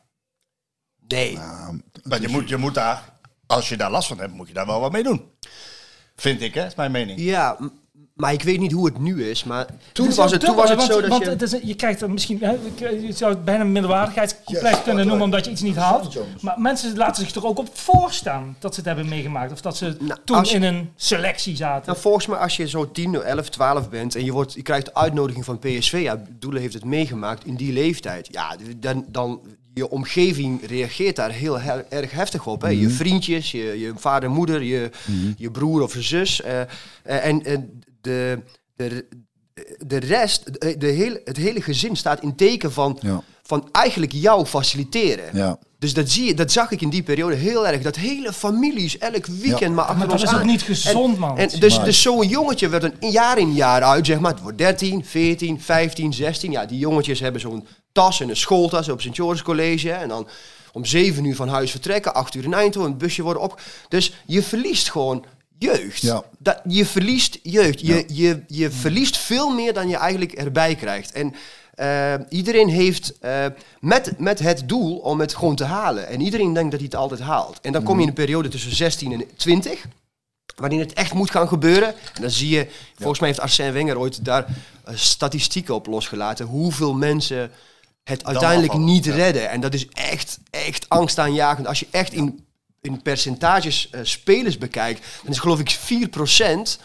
Nee. Want je moet, je moet daar, als je daar last van hebt, moet je daar wel wat mee doen. Vind ik, hè? is mijn mening. Ja, maar ik weet niet hoe het nu is. Maar toen was het, toen was het want, zo dat want je... het is, je krijgt er misschien, hè, je zou het bijna een minderwaardigheidscomplex Yes, kunnen noemen omdat je iets niet haalt. Maar mensen laten zich er ook op voorstaan dat ze het hebben meegemaakt. Of dat ze Nou, toen je- in een selectie zaten. Nou, volgens mij als je zo 10, 11, 12 bent en je, wordt, je krijgt de uitnodiging van PSV, ja, Doelen heeft het meegemaakt in die leeftijd, ja, dan, dan je omgeving reageert daar heel her- erg heftig op. Hè? Je vriendjes, je, je vader, moeder, je, je broer of je zus. eh, eh, en en de, de, de rest, de, de hele, het hele gezin staat in teken van, Ja. van eigenlijk jou faciliteren. Ja. Dus dat, zie je, dat zag ik in die periode heel erg. Dat hele families elk weekend Ja. maar achter Maar dat ons is ook aan. niet gezond, en, man. En dus, dus zo'n jongetje werd een jaar in jaar uit, zeg maar. Het wordt 13, 14, 15, 16. Ja, die jongetjes hebben zo'n tas en een schooltas op Sint Joris College. En dan om 7 uur van huis vertrekken, 8 uur in Eindhoven, een busje worden op. Dus je verliest gewoon jeugd. Ja. Dat, je verliest jeugd. Je, je, je verliest veel meer dan je eigenlijk erbij krijgt. En eh, iedereen heeft eh, met, met het doel om het gewoon te halen. En iedereen denkt dat hij het altijd haalt. En dan kom je in een periode tussen 16 en 20 waarin het echt moet gaan gebeuren. En dan zie je, volgens mij heeft Arsène Wenger ooit daar eh, statistieken op losgelaten, hoeveel mensen het uiteindelijk afvallen, niet ja. redden. En dat is echt, echt angstaanjagend. Als je echt in, in percentages eh, spelers bekijkt, dan is geloof ik 4%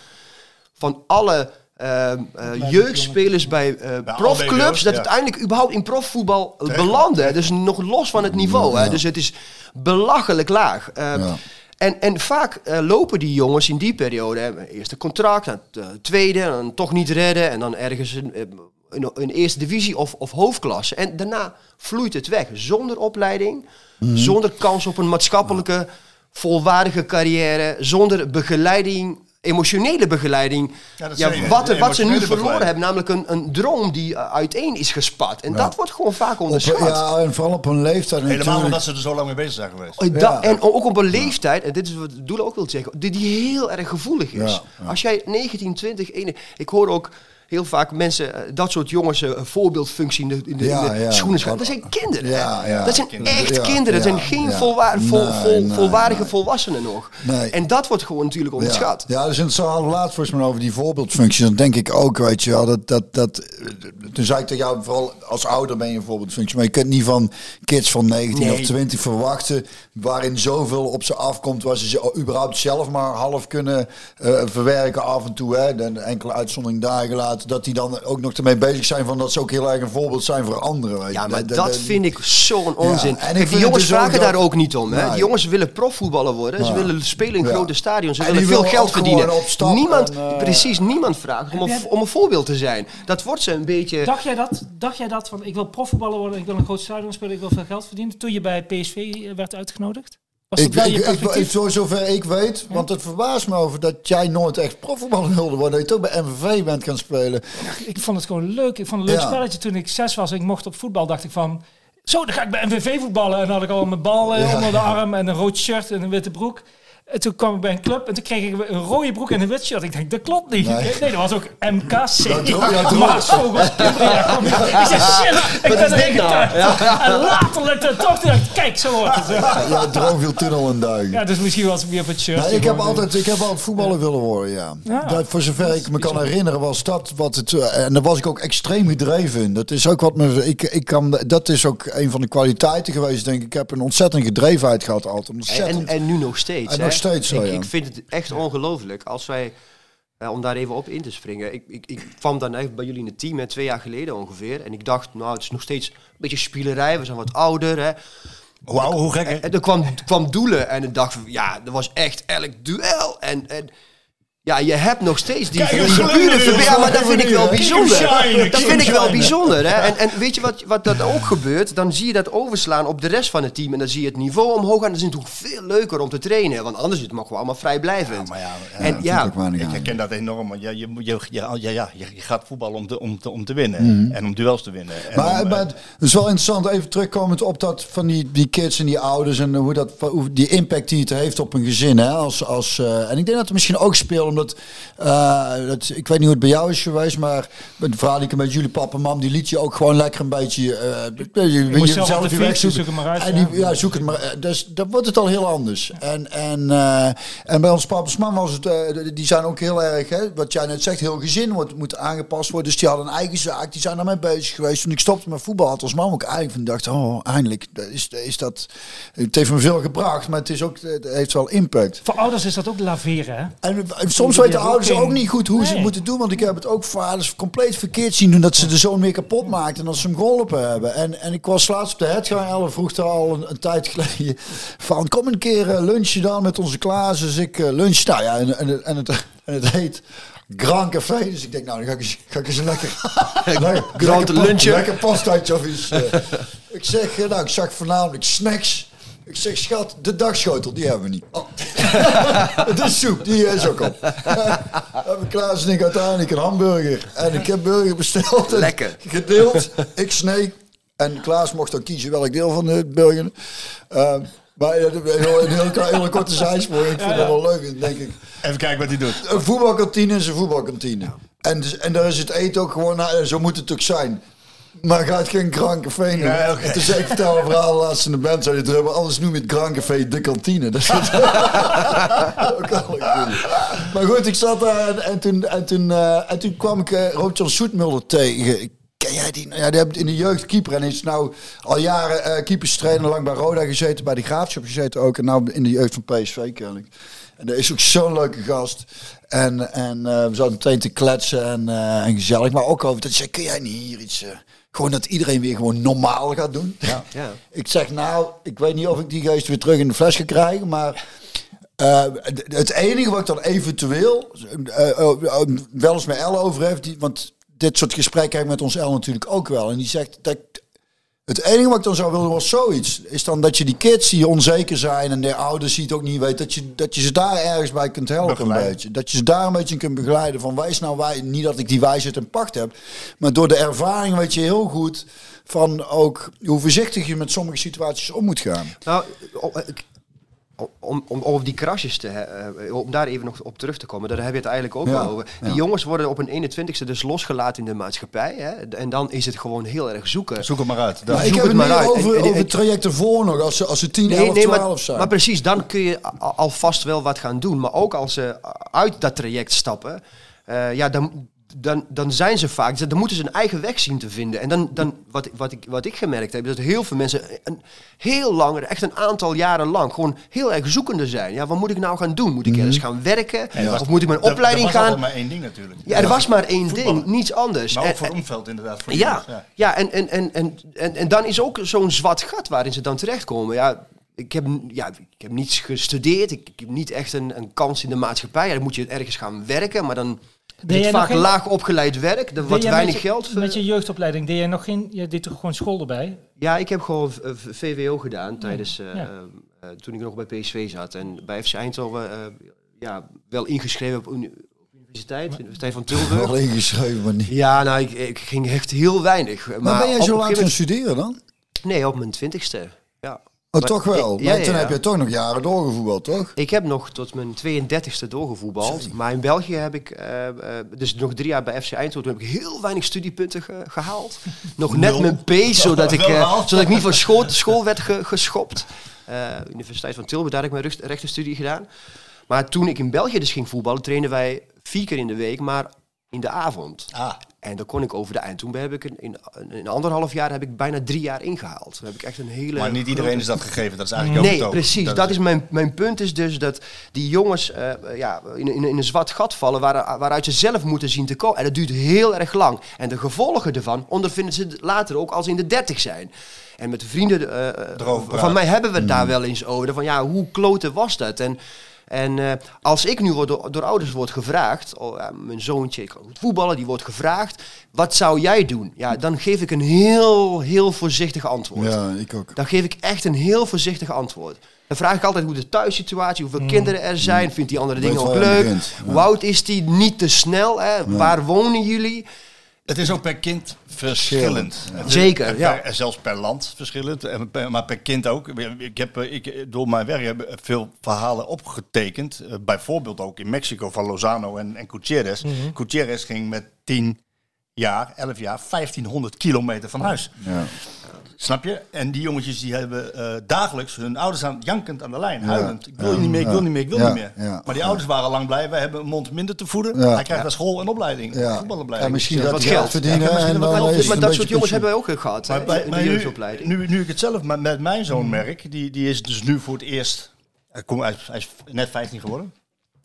van alle ehm, eh, jeugdspelers bij eh, profclubs, dat ja. uiteindelijk überhaupt in profvoetbal belanden. Dus nog los van het niveau. Hè. Dus het is belachelijk laag. Eh, Ja. en, en vaak lopen die jongens in die periode, hè, eerste contract, dan eh, tweede, en dan toch niet redden. En dan ergens in, eh, in, in eerste divisie of, of hoofdklasse. En daarna vloeit het weg. Zonder opleiding, Mhm. zonder kans op een maatschappelijke, volwaardige carrière, zonder begeleiding, emotionele begeleiding. Ja, wat, wat ze nu verloren begeleiding. hebben, namelijk een, een droom die eh, uiteen is gespat. En dat wordt gewoon vaak Op, onderschat. ja, en vooral op een leeftijd Helemaal natuurlijk. omdat ze er zo lang mee bezig zijn geweest. Ja. En ook op een leeftijd, en dit is wat Doele ook wil zeggen, die, die heel erg gevoelig is. Ja, ja. Als jij 19, 20, 1, ik hoor ook heel vaak mensen, eh, dat soort jongens, eh, een voorbeeldfunctie in de, in de, Ja, in de ja. schoenen schuiven. Dat zijn kinderen. hè. Ja, ja. dat zijn Kinderen. echt Ja, kinderen. Dat zijn geen ja. volwaar, vol, Nee, vol- nee, volwaardige nee. volwassenen nog. Nee. En dat wordt gewoon natuurlijk onderschat. Ja, ja dus het we laatst volgens mij over die voorbeeldfunctie. Dan denk ik ook, weet je wel, dat, dat, dat, eh, toen zei ik tegen jou, vooral als ouder ben je een voorbeeldfunctie. Maar je kunt niet van kids van 19 Nee. of 20 verwachten, waarin zoveel op ze afkomt, waar ze ze überhaupt zelf maar half kunnen eh, verwerken af en toe. Hè, de enkele uitzondering daar gelaten, dat die dan ook nog ermee bezig zijn van dat ze ook heel erg een voorbeeld zijn voor anderen. Weet Ja, maar Dat- vind ik zo'n onzin. en Kijk, die jongens dus ook vragen dat- daar ook niet om. Hè? Nee. Die jongens willen profvoetballer worden. Ze willen spelen in Ja. grote stadions. Ze En willen veel geld verdienen. niemand, en, eh, precies, niemand vraagt om een, om een voorbeeld te zijn. Dat wordt ze een beetje... Dacht jij dat? Dacht jij dat van ik wil profvoetballer worden, ik wil een groot stadion spelen, ik wil veel geld verdienen? Toen je bij PSV werd uitgenodigd? Was Ik, ik, voor zover ik weet, want het verbaast me over dat jij nooit echt profvoetballer wilde worden. Dat je toch bij MVV bent gaan spelen. ik vond het gewoon leuk. Ik vond het een leuk Ja. spelletje. Toen ik zes was ik mocht op voetbal, dacht ik van... Zo, dan ga ik bij MVV voetballen. En dan had ik al mijn bal eh, Ja, onder de arm en een rood shirt en een witte broek. En toen kwam ik bij een club en toen kreeg ik een rode broek en een wit shirt. Ik denk, dat klopt niet. Nee. Nee, dat was ook MKC. Ja, Maasvogels. Ja. Ik zei, shit, ik ben erin getuigd. En later lukte het toch. Toen dacht ik, kijk, zo wordt het. Ja. Ja, droom viel tunnel en duigen. Ja, dus misschien was het weer op het shirt. Nee, ik, heb altijd, ik heb altijd voetballer willen worden, ja. Ja. Dat, voor zover ik me kan herinneren was dat wat het... eh, En daar was ik ook extreem gedreven in. Dat is ook wat me... Ik, ik kan, dat is ook een van de kwaliteiten geweest, denk ik. Ik heb een ontzettende gedrevenheid gehad altijd. En, Ontzettend. en nu nog steeds. En hè. nog steeds zo, ik, ja. ik vind het echt ongelooflijk als wij, eh, om daar even op in te springen. Ik, ik, ik kwam dan echt bij jullie in het team, hè, twee jaar geleden ongeveer. En ik dacht, nou, het is nog steeds een beetje spielerij. We zijn wat ouder. Hè. Wauw, hoe gek hè? En er kwam, kwam doelen en ik dacht, van, ja, er was echt elk duel. En, en Ja, je hebt nog steeds die, is Ja, maar dat vind ik wel bijzonder. Dat vind ik wel bijzonder. Hè? En, en weet je wat, wat dat ook gebeurt? Dan zie je dat overslaan op de rest van het team. En dan zie je het niveau omhoog gaan. Dat is natuurlijk veel leuker om te trainen. Want anders is het gewoon allemaal vrijblijvend. Maar ja, en ik ja, Ik aan. herken dat enorm. Want ja, je, je, je, ja, ja, je, gaat voetballen om te, om te, om te winnen. En om duels te winnen. En Mhm. Maar, om, maar eh, het is wel interessant, even terugkomend op dat van die, die kids en die ouders en hoe dat, hoe die impact die het heeft op een gezin. Hè? Als, als, eh, en ik denk dat het misschien ook speelt, omdat eh, dat, ik weet niet hoe het bij jou is geweest, maar met de verhaal die ik met jullie papa en mam, die liet je ook gewoon lekker een beetje. eh je, je, zelf je weg zoeken. zoek maar uit, En ja. die, ja, zoek het maar. eh, Dus dan wordt het al heel anders. En, en, en bij ons papa's mam was het, die zijn ook heel erg, hè, wat jij net zegt, heel gezin wordt, moet aangepast worden. Dus die hadden een eigen zaak, die zijn daarmee bezig geweest. Toen ik stopte met voetbal had als mam ook eigenlijk van dacht, oh, eindelijk is, is dat. Het heeft me veel gebracht, maar het, is ook, het heeft wel impact. Voor ouders is dat ook laveren, hè? En, en soms weten ouders ook niet goed hoe ze het moeten doen. Want ik heb het ook vaders compleet verkeerd zien doen. Dat ze de zoon meer kapot maakten dan ze hem geholpen hebben. En, en ik was laatst op de Hetgang. Elle vroeg er al een, een tijd geleden van... Kom een keer eh, lunchen dan met onze Klaas. Dus ik eh, lunch. Nou ja, en, en, en, het, en het heet... Grand Café, dus ik denk, nou, dan ga ik eens, ga ik eens een lekker... lekker Grand lekker pastaatje of iets. eh. ik zeg, nou, ik zag voornamelijk snacks. Ik zeg, schat, de dagschotel, die hebben we niet. Oh. de soep, die is ook op. hebben Klaas en ik uiteindelijk een hamburger. En ik heb burger besteld. en Lekker. Gedeeld. Ik sneek. En Klaas mocht dan kiezen welk deel van de burger. Eh, maar een heel, een heel, hele korte zijspoor. Ik vind dat wel leuk, denk ik. even kijken wat hij doet. Een voetbalkantine is een voetbalkantine. En, dus- en daar is het eten ook gewoon, nou, zo moet het ook zijn. Maar gaat geen Grand Café doen. Nee, oké. En toen zei ik vertel een verhaal laatst in de band, zei die drummer, anders noem je het Grand Café de kantine. Dat is ook. Maar goed, ik zat daar en, en toen, en, toen, eh, en toen kwam ik uh, Roodjan Soetmulder tegen. Ken jij die? Nou Ja, die heeft in de jeugd keeper en is nou al jaren eh keeperstrainer lang bij Roda gezeten, bij de Graafschap gezeten ook. En nou in de jeugd van PSV kennelijk. En dat is ook zo'n leuke gast. En, en eh, we zaten meteen te kletsen en, eh, en gezellig. Maar ook over dat zei, kun jij niet hier iets... eh, gewoon dat iedereen weer gewoon normaal gaat doen. Ja. Ik zeg nou, ik weet niet of ik die geest weer terug in de fles ga krijgen, maar... eh, het enige wat ik dan eventueel eh, eh, wel eens met Elle over heb, die, want dit soort gesprekken heb ik met ons Elle natuurlijk ook wel. En die zegt dat het enige wat ik dan zou willen was zoiets. Is dan dat je die kids die onzeker zijn en de ouders die het ook niet weten, dat je, dat je ze daar ergens bij kunt helpen een beetje. Dat je ze daar een beetje in kunt begeleiden. Van wijs nou wij, niet dat ik die wijsheid en pacht heb, maar door de ervaring weet je heel goed van ook hoe voorzichtig je met sommige situaties om moet gaan. Nou, om, om over die krasjes te eh, om daar even nog op terug te komen, daar heb je het eigenlijk ook Ja, wel over. Die ja. jongens worden op een 21ste dus losgelaten in de maatschappij. Hè? En dan is het gewoon heel erg zoeken. Zoek het maar uit. Maar ik heb het het maar uit. over, En- en- over en- het traject ervoor nog, als ze, als ze 10, Nee, 11, nee, 12 maar, zijn. maar precies, dan kun je alvast wel wat gaan doen. Maar ook als ze uit dat traject stappen, eh, ja, dan, dan, dan zijn ze vaak, dan moeten ze een eigen weg zien te vinden. En dan, dan wat, wat, ik, wat ik gemerkt heb, is dat heel veel mensen een, heel lang, echt een aantal jaren lang, gewoon heel erg zoekende zijn. Ja, wat moet ik nou gaan doen? Moet ik ergens gaan werken? was- Of moet ik mijn er- opleiding er was gaan? altijd maar één ding natuurlijk. Ja, er was maar één Voetballen. ding, niets anders. Maar ook voor omveld inderdaad. Voor ja, ja. en, en, en, en, en, en dan is ook zo'n zwart gat waarin ze dan terechtkomen. Ja, ik heb, ja, ik heb niets gestudeerd, ik, ik heb niet echt een, een kans in de maatschappij. Ja, dan moet je ergens gaan werken, maar dan is het nog vaak geen- laag opgeleid werk, er Deed wordt weinig je, geld. Met je jeugdopleiding deed jij nog geen... Je deed toch gewoon school erbij? Ja, ik heb gewoon eh, VWO gedaan tijdens, eh, Ja. eh, eh, toen ik nog bij PSV zat. En bij FC Eindhoven, eh, ja, wel ingeschreven op, uni- op universiteit, Universiteit van Tilburg. Wel ingeschreven, maar niet. Ja, nou, ik, ik ging echt heel weinig. Maar, Maar ben jij zo laat gaan studeren dan? Nee, op mijn twintigste. Oh, Maar toch wel? ik- maar ja, toen ja, heb je toch nog jaren doorgevoetbald, toch? Ik heb nog tot mijn 32e doorgevoetbald. Maar in België heb ik, eh, eh, dus nog drie jaar bij FC Eindhoven, toen heb ik heel weinig studiepunten ge- gehaald. Nog net mijn P, zodat ik, eh, zodat ik niet van school, school werd ge- geschopt. Eh, Universiteit van Tilburg, daar heb ik mijn recht- rechtenstudie gedaan. Maar toen ik in België dus ging voetballen, trainden wij vier keer in de week, maar in de avond. Ah, En dan kon ik over de eind. Toen heb ik in, in, in anderhalf jaar heb ik bijna drie jaar ingehaald. Toen heb ik echt een hele. maar niet iedereen grote- is dat gegeven. Dat is eigenlijk Nee, ook ook. precies. Dat, is mijn, mijn punt is dus dat die jongens eh, ja, in, in, in een zwart gat vallen waar, waaruit ze zelf moeten zien te komen. En dat duurt heel erg lang. En de gevolgen ervan ondervinden ze later ook als ze in de dertig zijn. En met de vrienden eh, van mij hebben we het daar wel eens over. Van ja, hoe kloten was dat? En En eh, als ik nu word door, door ouders word gevraagd, oh, mijn zoontje kan goed voetballen, die wordt gevraagd, wat zou jij doen? Ja, dan geef ik een heel, heel voorzichtig antwoord. Ja, ik ook. Dan geef ik echt een heel voorzichtig antwoord. Dan vraag ik altijd hoe de thuissituatie, hoeveel kinderen er zijn. Vindt die andere Weet dingen ook leuk? Hoe oud is die? Niet te snel. Hè? Waar wonen jullie? Het is ook per kind verschillend. Zeker, en ja. per- zelfs per land verschillend, en per- maar per kind ook. Ik heb eh, ik, door mijn werk heb ik veel verhalen opgetekend. Eh, Bijvoorbeeld ook in Mexico van Lozano en, en Gutierrez. Mhm. Gutierrez ging met 10 jaar, 11 jaar, 1500 kilometer van huis. Ja. Snap je? En die jongetjes die hebben eh, dagelijks hun ouders aan, jankend aan de lijn, huilend. Ik wil niet meer, ik wil niet meer, ik wil Ja, niet meer. ja. Maar die ouders waren al lang blij. Wij hebben een mond minder te voeden. Ja. Hij krijgt naar school en opleiding, Ja. voetbalopleiding. En misschien Ja, gaat wat geld verdienen. Maar dat soort jongens hebben we ook gehad Maar, bij- in de jeugdopleiding. nu, nu ik het zelf met, met mijn zoon merk, die, die is dus nu voor het eerst, hij, komt, hij, is, hij is net 15 geworden.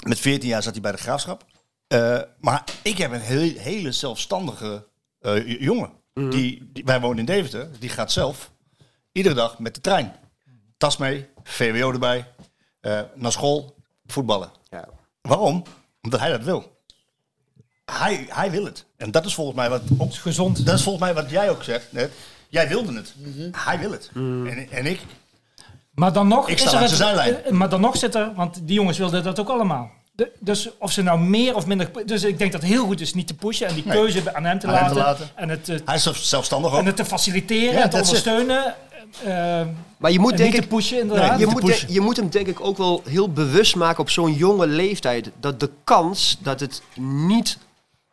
Met 14 jaar zat hij bij de graafschap. Eh, maar ik heb een heel, hele zelfstandige eh, jongen. Die, die, wij wonen in Deventer, die gaat zelf iedere dag met de trein. Tas mee, VWO erbij, eh, naar school, voetballen. Ja. Waarom? Omdat hij dat wil. Hij, hij wil het. En dat is volgens mij wat op, Gezond. dat is volgens mij wat jij ook zegt net. Jij wilde het. Hij wil het. En, en ik. Maar dan nog, Ik is sta er langs het- de zijlijn. maar dan nog zit er, want die jongens wilden dat ook allemaal. De- dus of ze nou meer of minder. Dus ik denk dat het heel goed is niet te pushen en die Nee. keuze aan hem te, Aan hem laten, te laten. En het, Hij is zelf- zelfstandig ook. en het te faciliteren Ja, en te ondersteunen. eh, Maar je moet en denk niet ik te pushen inderdaad. je moet, pushen. de- je moet hem denk ik ook wel heel bewust maken op zo'n jonge leeftijd. Dat de kans dat het niet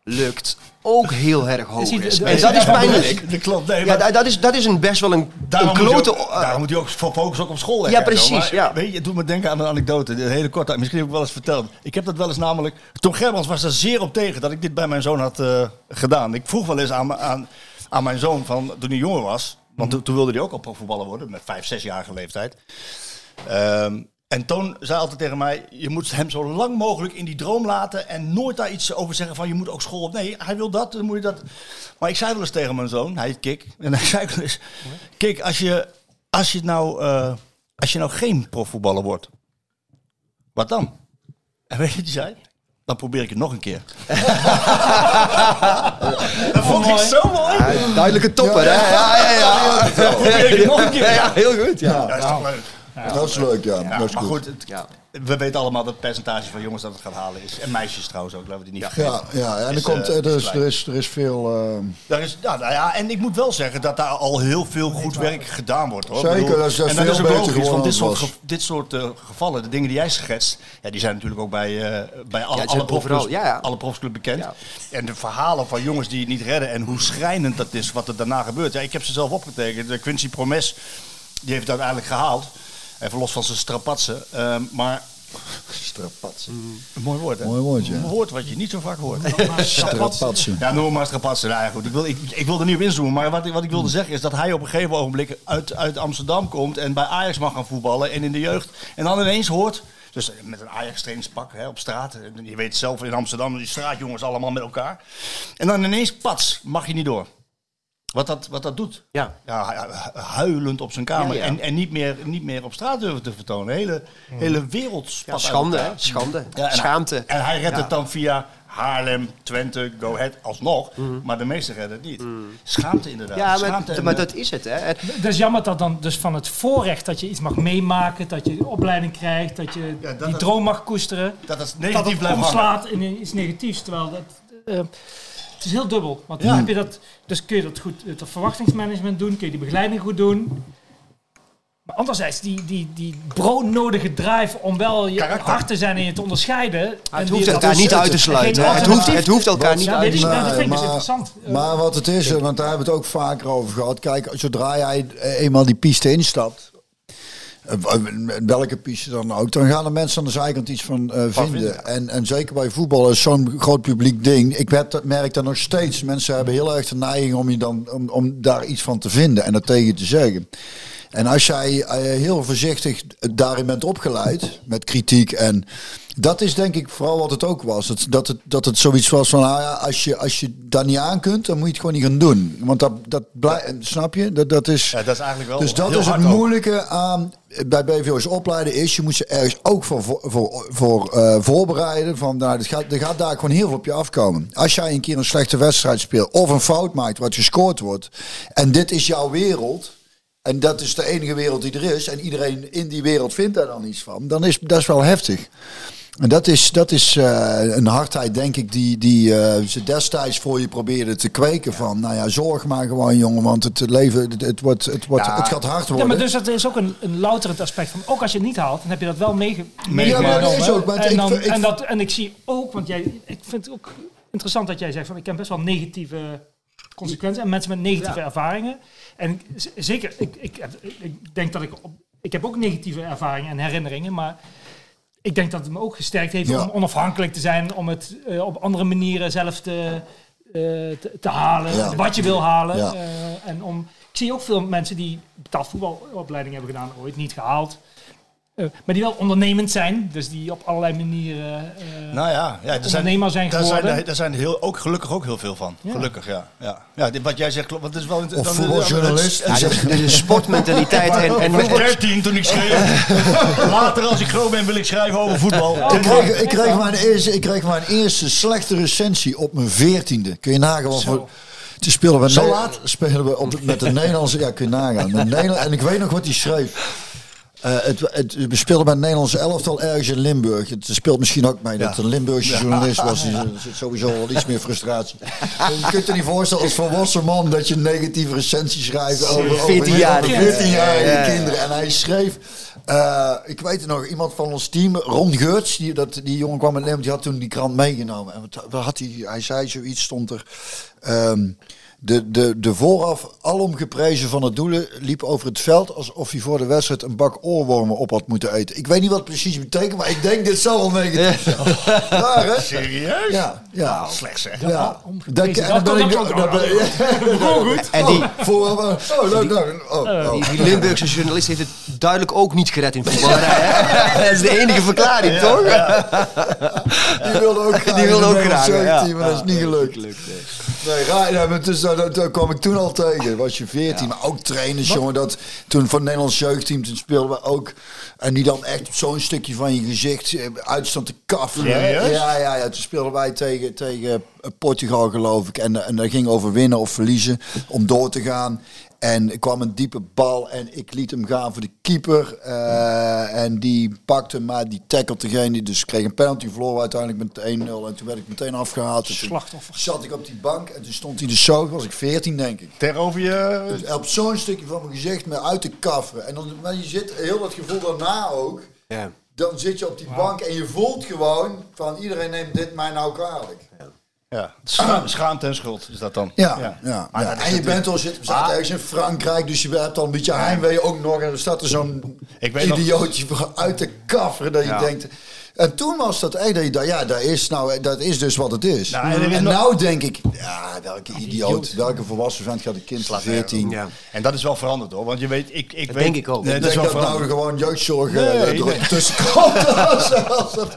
lukt ook heel erg hoog Is En dat is Ja, pijnlijk. Dat klopt. Nee, Ja, dat is, dat is een best wel een, daarom, een moet klote... je ook, daarom moet je ook focussen ook op school. Ja, leggen en zo. precies, Maar, ja. Weet je, het doet me denken aan een anekdote. Een hele korte. Misschien heb ik wel eens verteld. Ik heb dat wel eens namelijk. Tom Gerbrands was er zeer op tegen dat ik dit bij mijn zoon had eh, gedaan. Ik vroeg wel eens aan, aan, aan mijn zoon van toen hij jonger was. Want toen, wilde hij ook al profvoetballer worden. Met vijf, zesjarige leeftijd. Ehm, en Toon zei altijd tegen mij: Je moet hem zo lang mogelijk in die droom laten. En nooit daar iets over zeggen van je moet ook school op. Nee, hij wil dat, dan moet je dat. Maar ik zei wel eens tegen mijn zoon, hij heet Kik. En hij zei wel eens: Kik, als je, als je, nou, eh, als je nou geen profvoetballer wordt, wat dan? En weet je wat hij zei? Dan probeer ik het nog een keer. dat vond ik zo mooi. Ja, duidelijke topper, hè? Ja, ja, ja. Dan probeer ik het nog een keer. Ja, heel goed. Ja. Ja, is toch leuk? Dat is leuk, ja. Ja, dat is maar goed. goed, het- Ja. we weten allemaal dat het percentage van jongens dat het gaat halen is. En meisjes trouwens ook, laten we die niet vergeten. Ja, ja, en er, Is, komt, eh, er, is, er, is, er is veel... eh, Daar is, ja, nou ja, en ik moet wel zeggen dat daar al heel veel goed werk gedaan wordt. Hoor. Zeker, bedoel, dat is- dat en dat veel is ook beter logisch, want dit soort, ge- dit soort eh, gevallen, de dingen die jij schetst, ja, die zijn natuurlijk ook bij, eh, bij alle, alle, profclubs, overal, ja, ja. alle profclubs bekend. Ja. En de verhalen van jongens die het niet redden en hoe schrijnend dat is wat er daarna gebeurt. Ja, ik heb ze zelf opgetekend. De Quincy Promes, die heeft het uiteindelijk gehaald. Even los van zijn strapatsen. Ehm, maar Strapatsen. een mooi woord, hè? Mooi woordje. Een woord wat je niet zo vaak hoort. Strapatsen. Ja, noem maar strapatsen. Nou ja, goed. Ik wil, ik, ik wil er niet op inzoomen. Maar wat, ik- wat ik wilde zeggen is dat hij op een gegeven ogenblik uit, uit Amsterdam komt en bij Ajax mag gaan voetballen en in de jeugd. En dan ineens hoort, dus met een Ajax trainingspak hè, op straat. Je weet zelf in Amsterdam, die straatjongens allemaal met elkaar. En dan ineens, pats, mag je niet door. Wat dat, wat dat doet. Ja. Ja, hu- hu- huilend op zijn kamer. Ja, ja. En, en niet, meer, niet meer op straat durven te vertonen. Hele, hele wereld Ja, schande, hè? Schande. Ja, en Schaamte. Hij, en hij redt Ja. het dan via Haarlem, Twente, Go Ahead alsnog. Maar de meesten redden het niet. Schaamte inderdaad. Ja, maar, Schaamte en, maar dat is het, hè? En- Het is jammer dat dan dus van het voorrecht dat je iets mag meemaken, dat je een opleiding krijgt, dat je Ja, dat die het- droom mag koesteren. dat het dat negatief het blijft hangen. omslaat in iets negatiefs. Terwijl dat, eh, het is heel dubbel. Want Ja. dan heb je dat, dus kun je dat goed, het verwachtingsmanagement doen, kun je die begeleiding goed doen. Maar anderzijds, die, die, die broodnodige drive om wel je Karakter. hard te zijn en je te onderscheiden. en het hoeft elkaar niet uit te sluiten. Het hoeft, het hoeft elkaar niet Ja, uit te sluiten. dat vind ik dus maar- interessant. Eh, Maar wat het is, want daar hebben we het ook vaker over gehad. Kijk, zodra jij eh, eenmaal die piste instapt, eh, welke piste dan ook, dan gaan de mensen aan de zijkant iets van eh, vinden. vinden. En, en zeker bij voetbal is zo'n groot publiek ding. Ik heb dat, merk dat nog steeds. Mensen hebben heel erg de neiging om, je dan, om, om daar iets van te vinden en dat tegen te zeggen. En als jij eh, heel voorzichtig daarin bent opgeleid, met kritiek en dat is denk ik vooral wat het ook was. Het, dat, het, dat het zoiets was van, nou ja, als je, als je dat niet aan kunt, dan moet je het gewoon niet gaan doen. Want dat, dat blij, snap je? Dat, dat is, Ja, dat is eigenlijk wel dus dat is het ook. moeilijke aan bij BVO's opleiden is, je moet je ergens ook voor, voor, voor, eh, voorbereiden. Van, nou, er, gaat, er gaat daar gewoon heel veel op je afkomen. Als jij een keer een slechte wedstrijd speelt of een fout maakt wat gescoord wordt. En dit is jouw wereld. En dat is de enige wereld die er is. En iedereen in die wereld vindt daar dan iets van. Dan is dat is wel heftig. En dat is, dat is eh, een hardheid, denk ik, die, die eh, ze destijds voor je probeerden te kweken. Van, nou ja, zorg maar gewoon, jongen, want het leven, het, het, wordt, het, wordt, Ja. het gaat hard Ja, worden. maar dus dat is ook een, een louterend aspect van. Ook als je het niet haalt, dan heb je dat wel meege- Ja, meegenomen. dat is ook, maar en, ik- dan, ik- en, dat, en ik zie ook, want jij, ik vind het ook interessant dat jij zegt van ik heb best wel negatieve consequenties en mensen met negatieve ervaringen. En zeker, ik, ik, heb- ik denk dat ik op, ik heb ook negatieve ervaringen en herinneringen, maar ik denk dat het me ook gesterkt heeft Ja. om onafhankelijk te zijn, om het eh, op andere manieren zelf te, eh, te, te halen, Ja. wat je wil halen. Ja. Eh, en om, ik zie ook veel mensen die betaald voetbalopleiding hebben gedaan, ooit niet gehaald. Eh, maar die wel ondernemend zijn, dus die op allerlei manieren eh, Nou ja, ja er zijn, ondernemer zijn daar zijn, geworden. er, daar zijn heel, ook gelukkig ook heel veel van. Ja. Gelukkig, ja. ja. ja dit- wat jij zegt klopt. Want het is wel, Of dan- voetbaljournalist. een sportmentaliteit en, en Ik was 13 toen ik schreef. Later als ik groot ben wil ik schrijven over voetbal. Ik kreeg, ik, kreeg mijn eerste, ik kreeg mijn eerste slechte recensie op mijn veertiende. Kun je nagaan wat voor... Toen speelden we, Zo laat? spelen we op, met de Nederlandse... Ja, kun je nagaan. Met Nederland, en ik weet nog wat hij schreef. Eh, het, het, we speelden bij het Nederlandse elftal ergens in Limburg. Het speelt misschien ook mee dat het een Limburgse journalist was. Er zit sowieso wel iets meer frustratie. je kunt je niet voorstellen als volwassen man dat je een negatieve recensie schrijft over, over 14-jarige. 14-jarige Ja, ja, ja. kinderen. En hij schreef, eh, ik weet het nog, iemand van ons team, Ron Geurts, die, dat, die jongen kwam met Nederland, die had toen die krant meegenomen. En wat, wat had hij, hij zei zoiets, stond er. ehm, de, de, de vooraf alom geprezen van het doelen liep over het veld alsof hij voor de wedstrijd een bak oorwormen op had moeten eten. Ik weet niet wat het precies betekent, maar ik denk dit zal wel negatief zijn. Raar, hè? Serieus? Ja, ja. Slecht zeg. Ja. Dat- ik- Dat- ik- En die, Oh, voor, oh, nou, nou, oh, oh. die, die Limburgse journalist heeft het duidelijk ook niet gered in voetballerij. hè? Dat is de enige verklaring, toch? Die wilde ook graag. Die wilde ook graag, dat is niet gelukt. Nee, raar, ja, maar dus, dat, dat, dat kwam ik toen al tegen. Was je 14, maar ook trainers, jongen. Dat, toen voor het Nederlands jeugdteam, toen speelden we ook. En die dan echt op zo'n stukje van je gezicht eh, uitstand te kaffen. Ja, ja, ja. Toen speelden wij tegen, tegen eh, Portugal, geloof ik. En, en dat ging over winnen of verliezen om door te gaan. En er kwam een diepe bal en ik liet hem gaan voor de keeper. Eh, en die pakte hem, maar die tackled degene. Dus ik kreeg een penalty, verloren uiteindelijk met 1-0. En toen werd ik meteen afgehaald. Toen Slachtoffer. zat ik op die bank en toen stond hij dus zo, was ik 14 denk ik. Tegenover je... Dus op zo'n stukje van mijn gezicht me uit te kafferen. En dan, maar je zit heel dat gevoel daarna ook. Ja. Dan zit je op die bank en je voelt gewoon van iedereen neemt dit mij nou kwalijk. Ja, scha- schaamte en schuld is dat dan. Ja, ja. Maar ja. En je bent al zit, Maar- ergens in Frankrijk, dus je hebt al een beetje heimwee ook nog. En er staat er zo'n Ik weet nog- idiootje uit te kafferen dat je Ja. denkt. En toen was dat echt dat je dacht, ja, dat is, nou, dat is dus wat het is. Nou, en is en nog- nou denk ik, ja, welke idioot, welke volwassen vent gaat een kind van 14. Ja. En dat is wel veranderd hoor. Want je weet, ik, ik Dat weet, denk ik ook. Nee, dat is denk wel dat nou gewoon jeugdzorg Nee, eh, er nee. tussen komt. Als- als dat-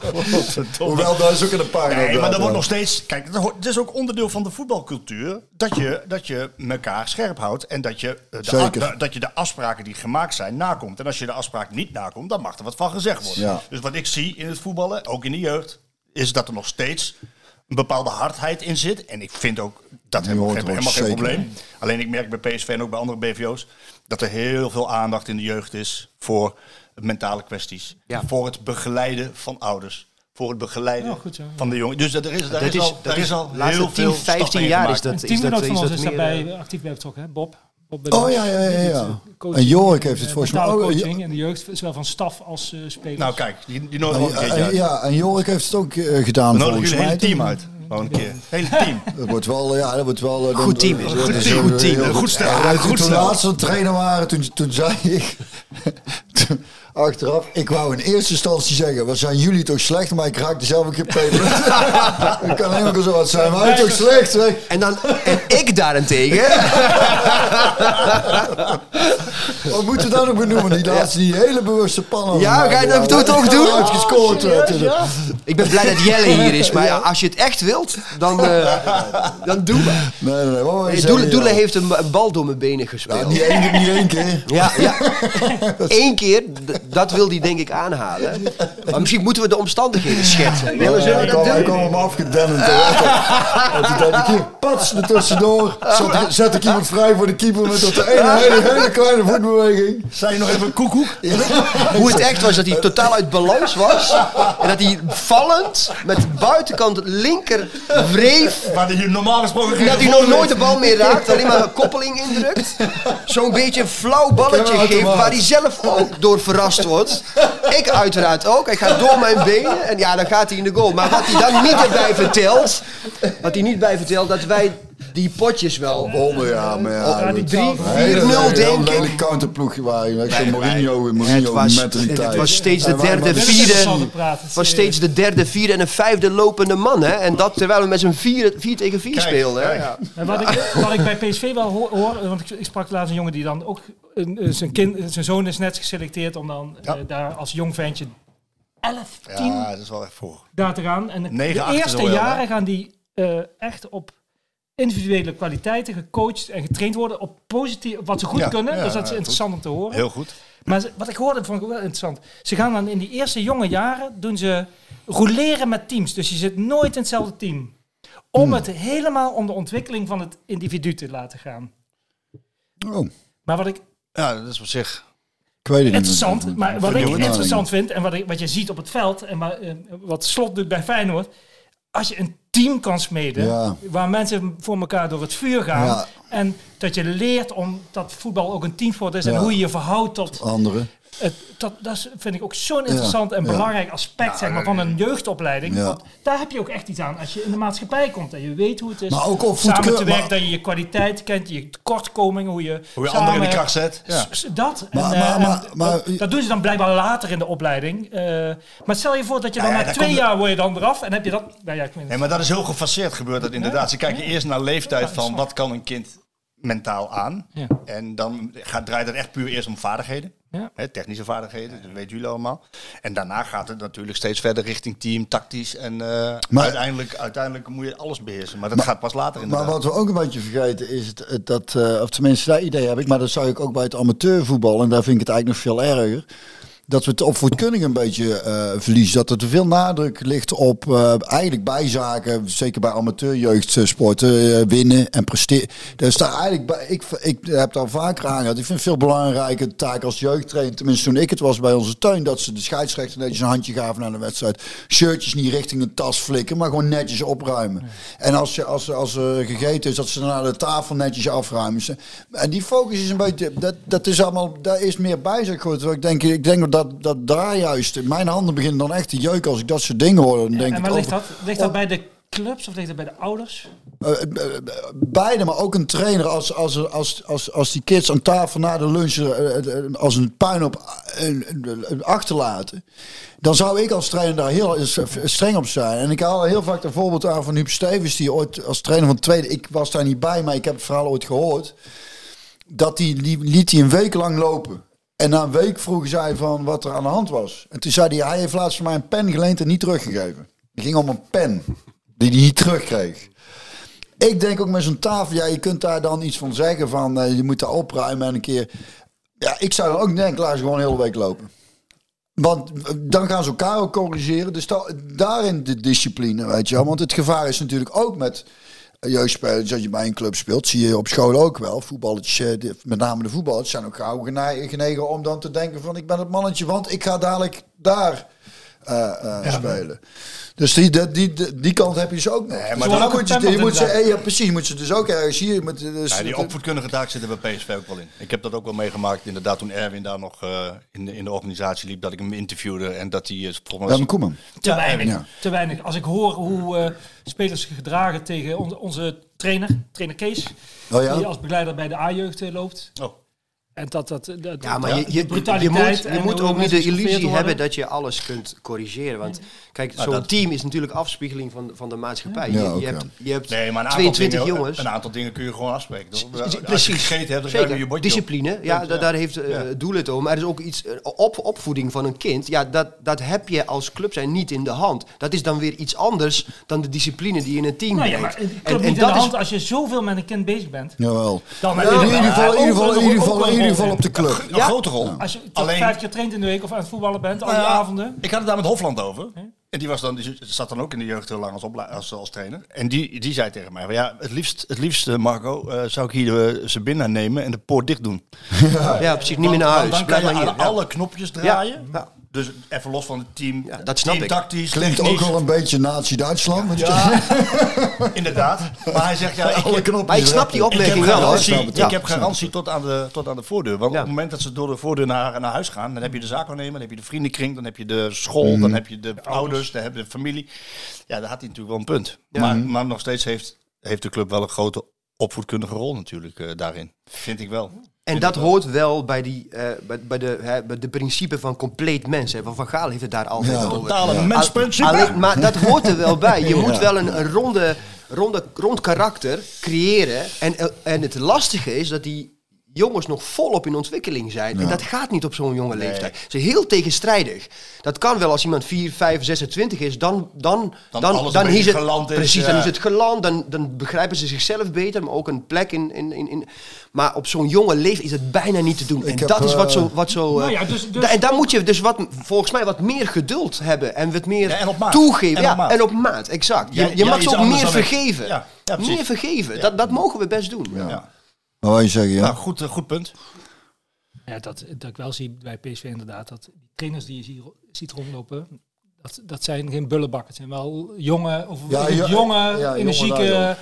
Hoewel, daar is ook een paar. Nee, maar er wordt nog steeds. Kijk, het is ook onderdeel van de voetbalcultuur. Dat je, dat je elkaar scherp houdt. En dat je, eh, de, Zeker. a- dat je de afspraken die gemaakt zijn nakomt. En als je de afspraak niet nakomt, dan mag er wat van gezegd worden. Ja. Dus wat ik zie in het voetballen, ook in de jeugd, is dat er nog steeds een bepaalde hardheid in zit. En ik vind ook dat geen, er helemaal geen zeker probleem. Alleen ik merk bij PSV en ook bij andere BVO's dat er heel veel aandacht in de jeugd is voor mentale kwesties. Ja. Voor het begeleiden van ouders. Voor het begeleiden Ja, goed zo, ja. van de jongen. Dus dat er is, daar Dat is, is, al, dat daar is is al heel 10, veel 15 stappen in jaar is dat, Een is dat, is dat is eh, actief bij betrokken, hè? Bob. Oh de- ja, ja, ja. ja. En Jorik heeft het eh, volgens mij mentale ook. coaching in de jeugd, zowel van staf als eh spelers. Nou kijk, die, die nodig En, en- ja, en Jorik heeft het ook eh, gedaan Nodig volgens jullie mij. hele team uit. Gewoon een keer. Hele team. Dat wordt wel, ja, dat wordt wel... Goed team Goed team, goed team. Goed stel. Toen stel. we laatst aan trainer waren, toen, toen zei ik... achteraf, ik wou in eerste instantie zeggen, wat zijn jullie toch slecht, maar ik raakte zelf een keer peper. ik kan helemaal zo wat zijn, maar toch slecht, zeg. En, dan, en ik daarentegen. Wat moeten we dan nog benoemen? Die laatste, die hele bewuste pannen. Ja, ga je dat toch- toch doen? Uitgescoord. Ik ben blij dat Jelle hier is, maar ja, als je het echt wilt, dan, eh, dan doe maar. Nee, nee, Doele, Doele ja? heeft een, een bal door mijn benen Ja, gespeeld. niet één, niet één keer. Ja, ja. Eén keer, dat wil hij denk ik aanhalen. Maar misschien moeten we de omstandigheden schetsen. Willen ze Ja, ik dat kwam, hem afgedennend. En toen dacht ik pats er tussendoor. Zet, ik- zet ik iemand vrij voor de keeper met dat ene hele, hele kleine voetbeweging. Zei je nog even koekoek? Hoe het echt was, dat hij totaal uit balans was. En dat hij vallend met de buitenkant linker wreef. Waar hij normaal gesproken geen Dat hij nog nooit de bal meer raakt, alleen maar een koppeling indrukt. Zo'n beetje een flauw balletje Ja, geeft, waar hij zelf ook door verrast Ik uiteraard ook. Hij gaat door mijn benen en ja, dan gaat hij in de goal. Maar wat hij dan niet erbij vertelt, wat hij niet bij vertelt, dat wij die potjes wel... Honden, ja, maar ja. Die goed. drie- Een hele- 4-0 hele denk ik. lelijk counterploegje waren. Echt zo'n Nee, Mourinho, Het Mourinho was, mentaliteit. het was steeds de derde, vierde... was steeds de derde, vierde en een vijfde lopende man. Hè? En dat terwijl we met z'n vier, vier tegen vier Kijk, speelden. Hè? kijk. Ja. En wat, ik, wat ik bij PSV wel hoor, hoor, want ik, ik sprak laatst een jongen die dan ook, een, een- zijn, kind, zijn zoon is net geselecteerd om dan Ja. eh, daar als jong ventje 11, 10 Ja, dat is wel echt vroeg. daar te gaan. En de- Negen de achter eerste jaren gaan die eh, echt op individuele kwaliteiten gecoacht en getraind worden op positief, wat ze goed Ja, kunnen. ja, dus dat is goed. interessant om te horen. Heel goed. Maar ze- wat ik hoorde, vond ik wel interessant. Ze gaan dan in die eerste jonge jaren, doen ze roleren met teams. Dus je zit nooit in hetzelfde team. Om Hmm. het helemaal om de ontwikkeling van het individu te laten gaan. Oh, Maar wat ik Ja, dat is op zich. ik weet het niet. interessant, maar wat ik interessant vind en wat, ik, wat je ziet op het veld en wat, eh, wat Slot doet bij Feyenoord, als je een team kan smeden Ja. waar mensen voor elkaar door het vuur gaan Ja. en dat je leert om dat voetbal ook een teamsport is en hoe je je verhoudt tot Anderen. Het, dat, dat is- vind ik ook zo'n interessant en ja. belangrijk aspect zeg maar, van een jeugdopleiding. Want daar heb je ook echt iets aan als je in de maatschappij komt en je weet hoe het is Maar ook op samen te werken, maar- dat je je kwaliteit kent, je tekortkomingen, hoe je, Hoe je samen- anderen in de kracht zet. Dat. Maar- en, maar- en maar- maar- dat, dat doen ze dan blijkbaar later in de opleiding. Eh, maar stel je voor dat je dan Nou ja, na twee jaar word je dan eraf en heb je dat... Nou ja, ik. Nee, maar dat is heel gefaseerd gebeurd dat inderdaad. Ze kijken eerst naar leeftijd van wat kan een kind mentaal aan. Ja. En dan gaat, draait het echt puur eerst om vaardigheden. Ja. Hè, technische vaardigheden, dat weten jullie allemaal. En daarna gaat het natuurlijk steeds verder richting team, tactisch. En eh, Maar- uiteindelijk, uiteindelijk moet je alles beheersen. Maar dat gaat pas later in de Maar wat we ook een beetje vergeten is het, het dat, eh, of tenminste dat idee heb ik, maar dat zou ik ook bij het amateurvoetbal, en daar vind ik het eigenlijk nog veel erger, dat we het opvoedkundig een beetje eh, verliezen. Dat er te veel nadruk ligt op eh, eigenlijk bijzaken, zeker bij amateurjeugdsporten, eh, winnen en presteren. Dus daar eigenlijk bij, ik, ik heb daar vaker aan gehad. Ik vind het veel belangrijker taak als jeugdtrainer, tenminste toen ik het was bij onze tuin, dat ze de scheidsrechter netjes een handje gaven naar de wedstrijd. Shirtjes niet richting een tas flikken, maar gewoon netjes opruimen. En als, je, als, als gegeten is, dat ze naar de tafel netjes afruimen. Ze- En die focus is een beetje, dat, dat is allemaal, daar is meer. Terwijl Ik denk, ik denk dat, dat daar juist, mijn handen beginnen dan echt te jeuken als ik dat soort dingen hoor. Dan denk en ik, waar ligt oh, dat? Ligt dat bij de clubs of ligt dat bij de ouders? eh, eh, beide, maar ook een trainer als, als, als, als, als die kids aan tafel na de lunch eh, als een puin op eh, achterlaten. Dan zou ik als trainer daar heel streng op zijn. En ik haal heel vaak een voorbeeld aan van Huub Stevens, die ooit als trainer van tweede, ik was daar niet bij, maar ik heb het verhaal ooit gehoord. Dat die, die liet hij een week lang lopen. En na een week vroegen zij van wat er aan de hand was. En toen zei hij, hij heeft laatst van mij een pen geleend en niet teruggegeven. Het ging om een pen die hij niet terugkreeg. Ik denk ook met zo'n tafel, ja, je kunt daar dan iets van zeggen van eh, je moet daar opruimen en een keer. Ja, ik zou dan ook denken, laat ze gewoon een hele week lopen. Want eh, dan gaan ze elkaar ook corrigeren. Dus da- daarin de discipline, weet je wel. Want het gevaar is natuurlijk ook met jeugdspelers. Als je bij een club speelt, zie je op school ook wel. Voetballetjes, eh, met name de voetballers, zijn ook gauw gene- genegen om dan te denken van ik ben het mannetje, want ik ga dadelijk daar eh, eh, spelen. Dus die, die, die, die kant heb je dus ook nog. maar maar dan moet je, je moet ze, eh, ja, precies, moet ze dus ook ergens hier. Moet, dus, Ja, die opvoedkundige taak zit er bij PSV ook wel in. Ik heb dat ook wel meegemaakt, inderdaad, toen Erwin daar nog eh, in, de, in de organisatie liep, dat ik hem interviewde en dat hij... Ja, maar Koeman. Te weinig. ja. Te weinig. Als ik hoor hoe eh, spelers zich gedragen tegen onze, onze trainer, trainer Kees, Oh ja? die als begeleider bij de A-jeugd loopt. Oh. En dat, dat, dat, Ja, maar dat- je, je, je moet, je en moet ook niet de illusie worden. hebben dat je alles kunt corrigeren. Want kijk, zo'n team is natuurlijk afspiegeling van, van de maatschappij. Ja, je, je hebt, je hebt Nee, maar een aantal 22 dingen, jongens. Een aantal dingen kun je gewoon afspreken. Toch? Als je Precies. gegeten hebt, je Zeker. je. Discipline, ja, daar heeft eh, het doel het om. Maar er is ook iets, eh, op, opvoeding van een kind, ja, dat, dat heb je als club zijn niet in de hand. Dat is dan weer iets anders dan de discipline die je in een team Nou ja, maar het komt niet in de hand als je zoveel met een kind bezig bent. Jawel. Dan In ieder geval, in ieder geval, op de club. Een grote rol. Als je toch Alleen- vijf keer traint in de week of aan het voetballen bent, al Nou die ja, avonden. Ik had het daar met Hofland over. En die, was dan, die zat dan ook in de jeugd heel lang als, opla- als, als trainer. En die, die zei tegen mij, van, ja, het liefst, het liefst eh, Marco, eh, zou ik hier eh, zijn binnen nemen en de poort dicht doen. ja, precies, niet meer naar huis. Dan kan Blijf je maar hier. aan Ja. alle knopjes draaien. Ja. Dus even los van het team. Ja, dat snap team ik. tactisch, Klinkt ook wel een beetje nazi-Duitsland. Ja, inderdaad. Maar hij zegt, ja, ik, alle heb, knopjes Maar ik snap die reppen. ik heb opmerking wel garantie, ik heb garantie tot, aan de, tot aan de voordeur. Want Ja. op het moment dat ze door de voordeur naar, naar huis gaan, dan heb je de zaakwaarnemer, dan heb je de vriendenkring, dan heb je de school, Mhm. dan heb je de ouders, dan heb je de familie. Ja, daar had hij natuurlijk wel een punt. Maar, maar nog steeds heeft, heeft de club wel een grote opvoedkundige rol natuurlijk eh, daarin. Vind ik wel. En dat hoort wel bij, die, eh, bij, bij, de, hè, bij de principe van compleet mens. Hè. Van Van Gaal heeft het daar altijd Ja. over. Totale Ja. mensprincipe. Alleen, maar dat hoort er wel bij. Je moet wel een, een ronde, ronde, rond karakter creëren. En, en het lastige is dat die jongens nog volop in ontwikkeling zijn. En dat gaat niet op zo'n jonge leeftijd. Ze is heel tegenstrijdig. Dat kan wel als iemand 4, 5, 26 is. Dan, dan, Dan dan, is het geland is, Precies, ja. dan is het geland. Dan, dan begrijpen ze zichzelf beter. Maar ook een plek in... in, in, in maar op zo'n jonge leeftijd is het bijna niet te doen. Ik en heb, dat is wat eh, zo... Wat zo Nou eh, ja, dus- dus da- en daar moet je dus wat, volgens mij wat meer geduld hebben. En wat meer Ja, en op maat. toegeven. En ja, op maat. en op maat, exact. Je, mag ze ook meer vergeven. Ja, ja, precies. meer vergeven. Dat, dat mogen we best doen. Ja. Maar wat je zeggen, ja. Nou, goed, eh, goed punt. Ja, dat, dat ik wel zie bij PSV inderdaad, dat die trainers die je ziet, ziet rondlopen, dat, dat zijn geen bullenbakken. Het zijn wel jonge, of Ja, jonge, ja, ja, energieke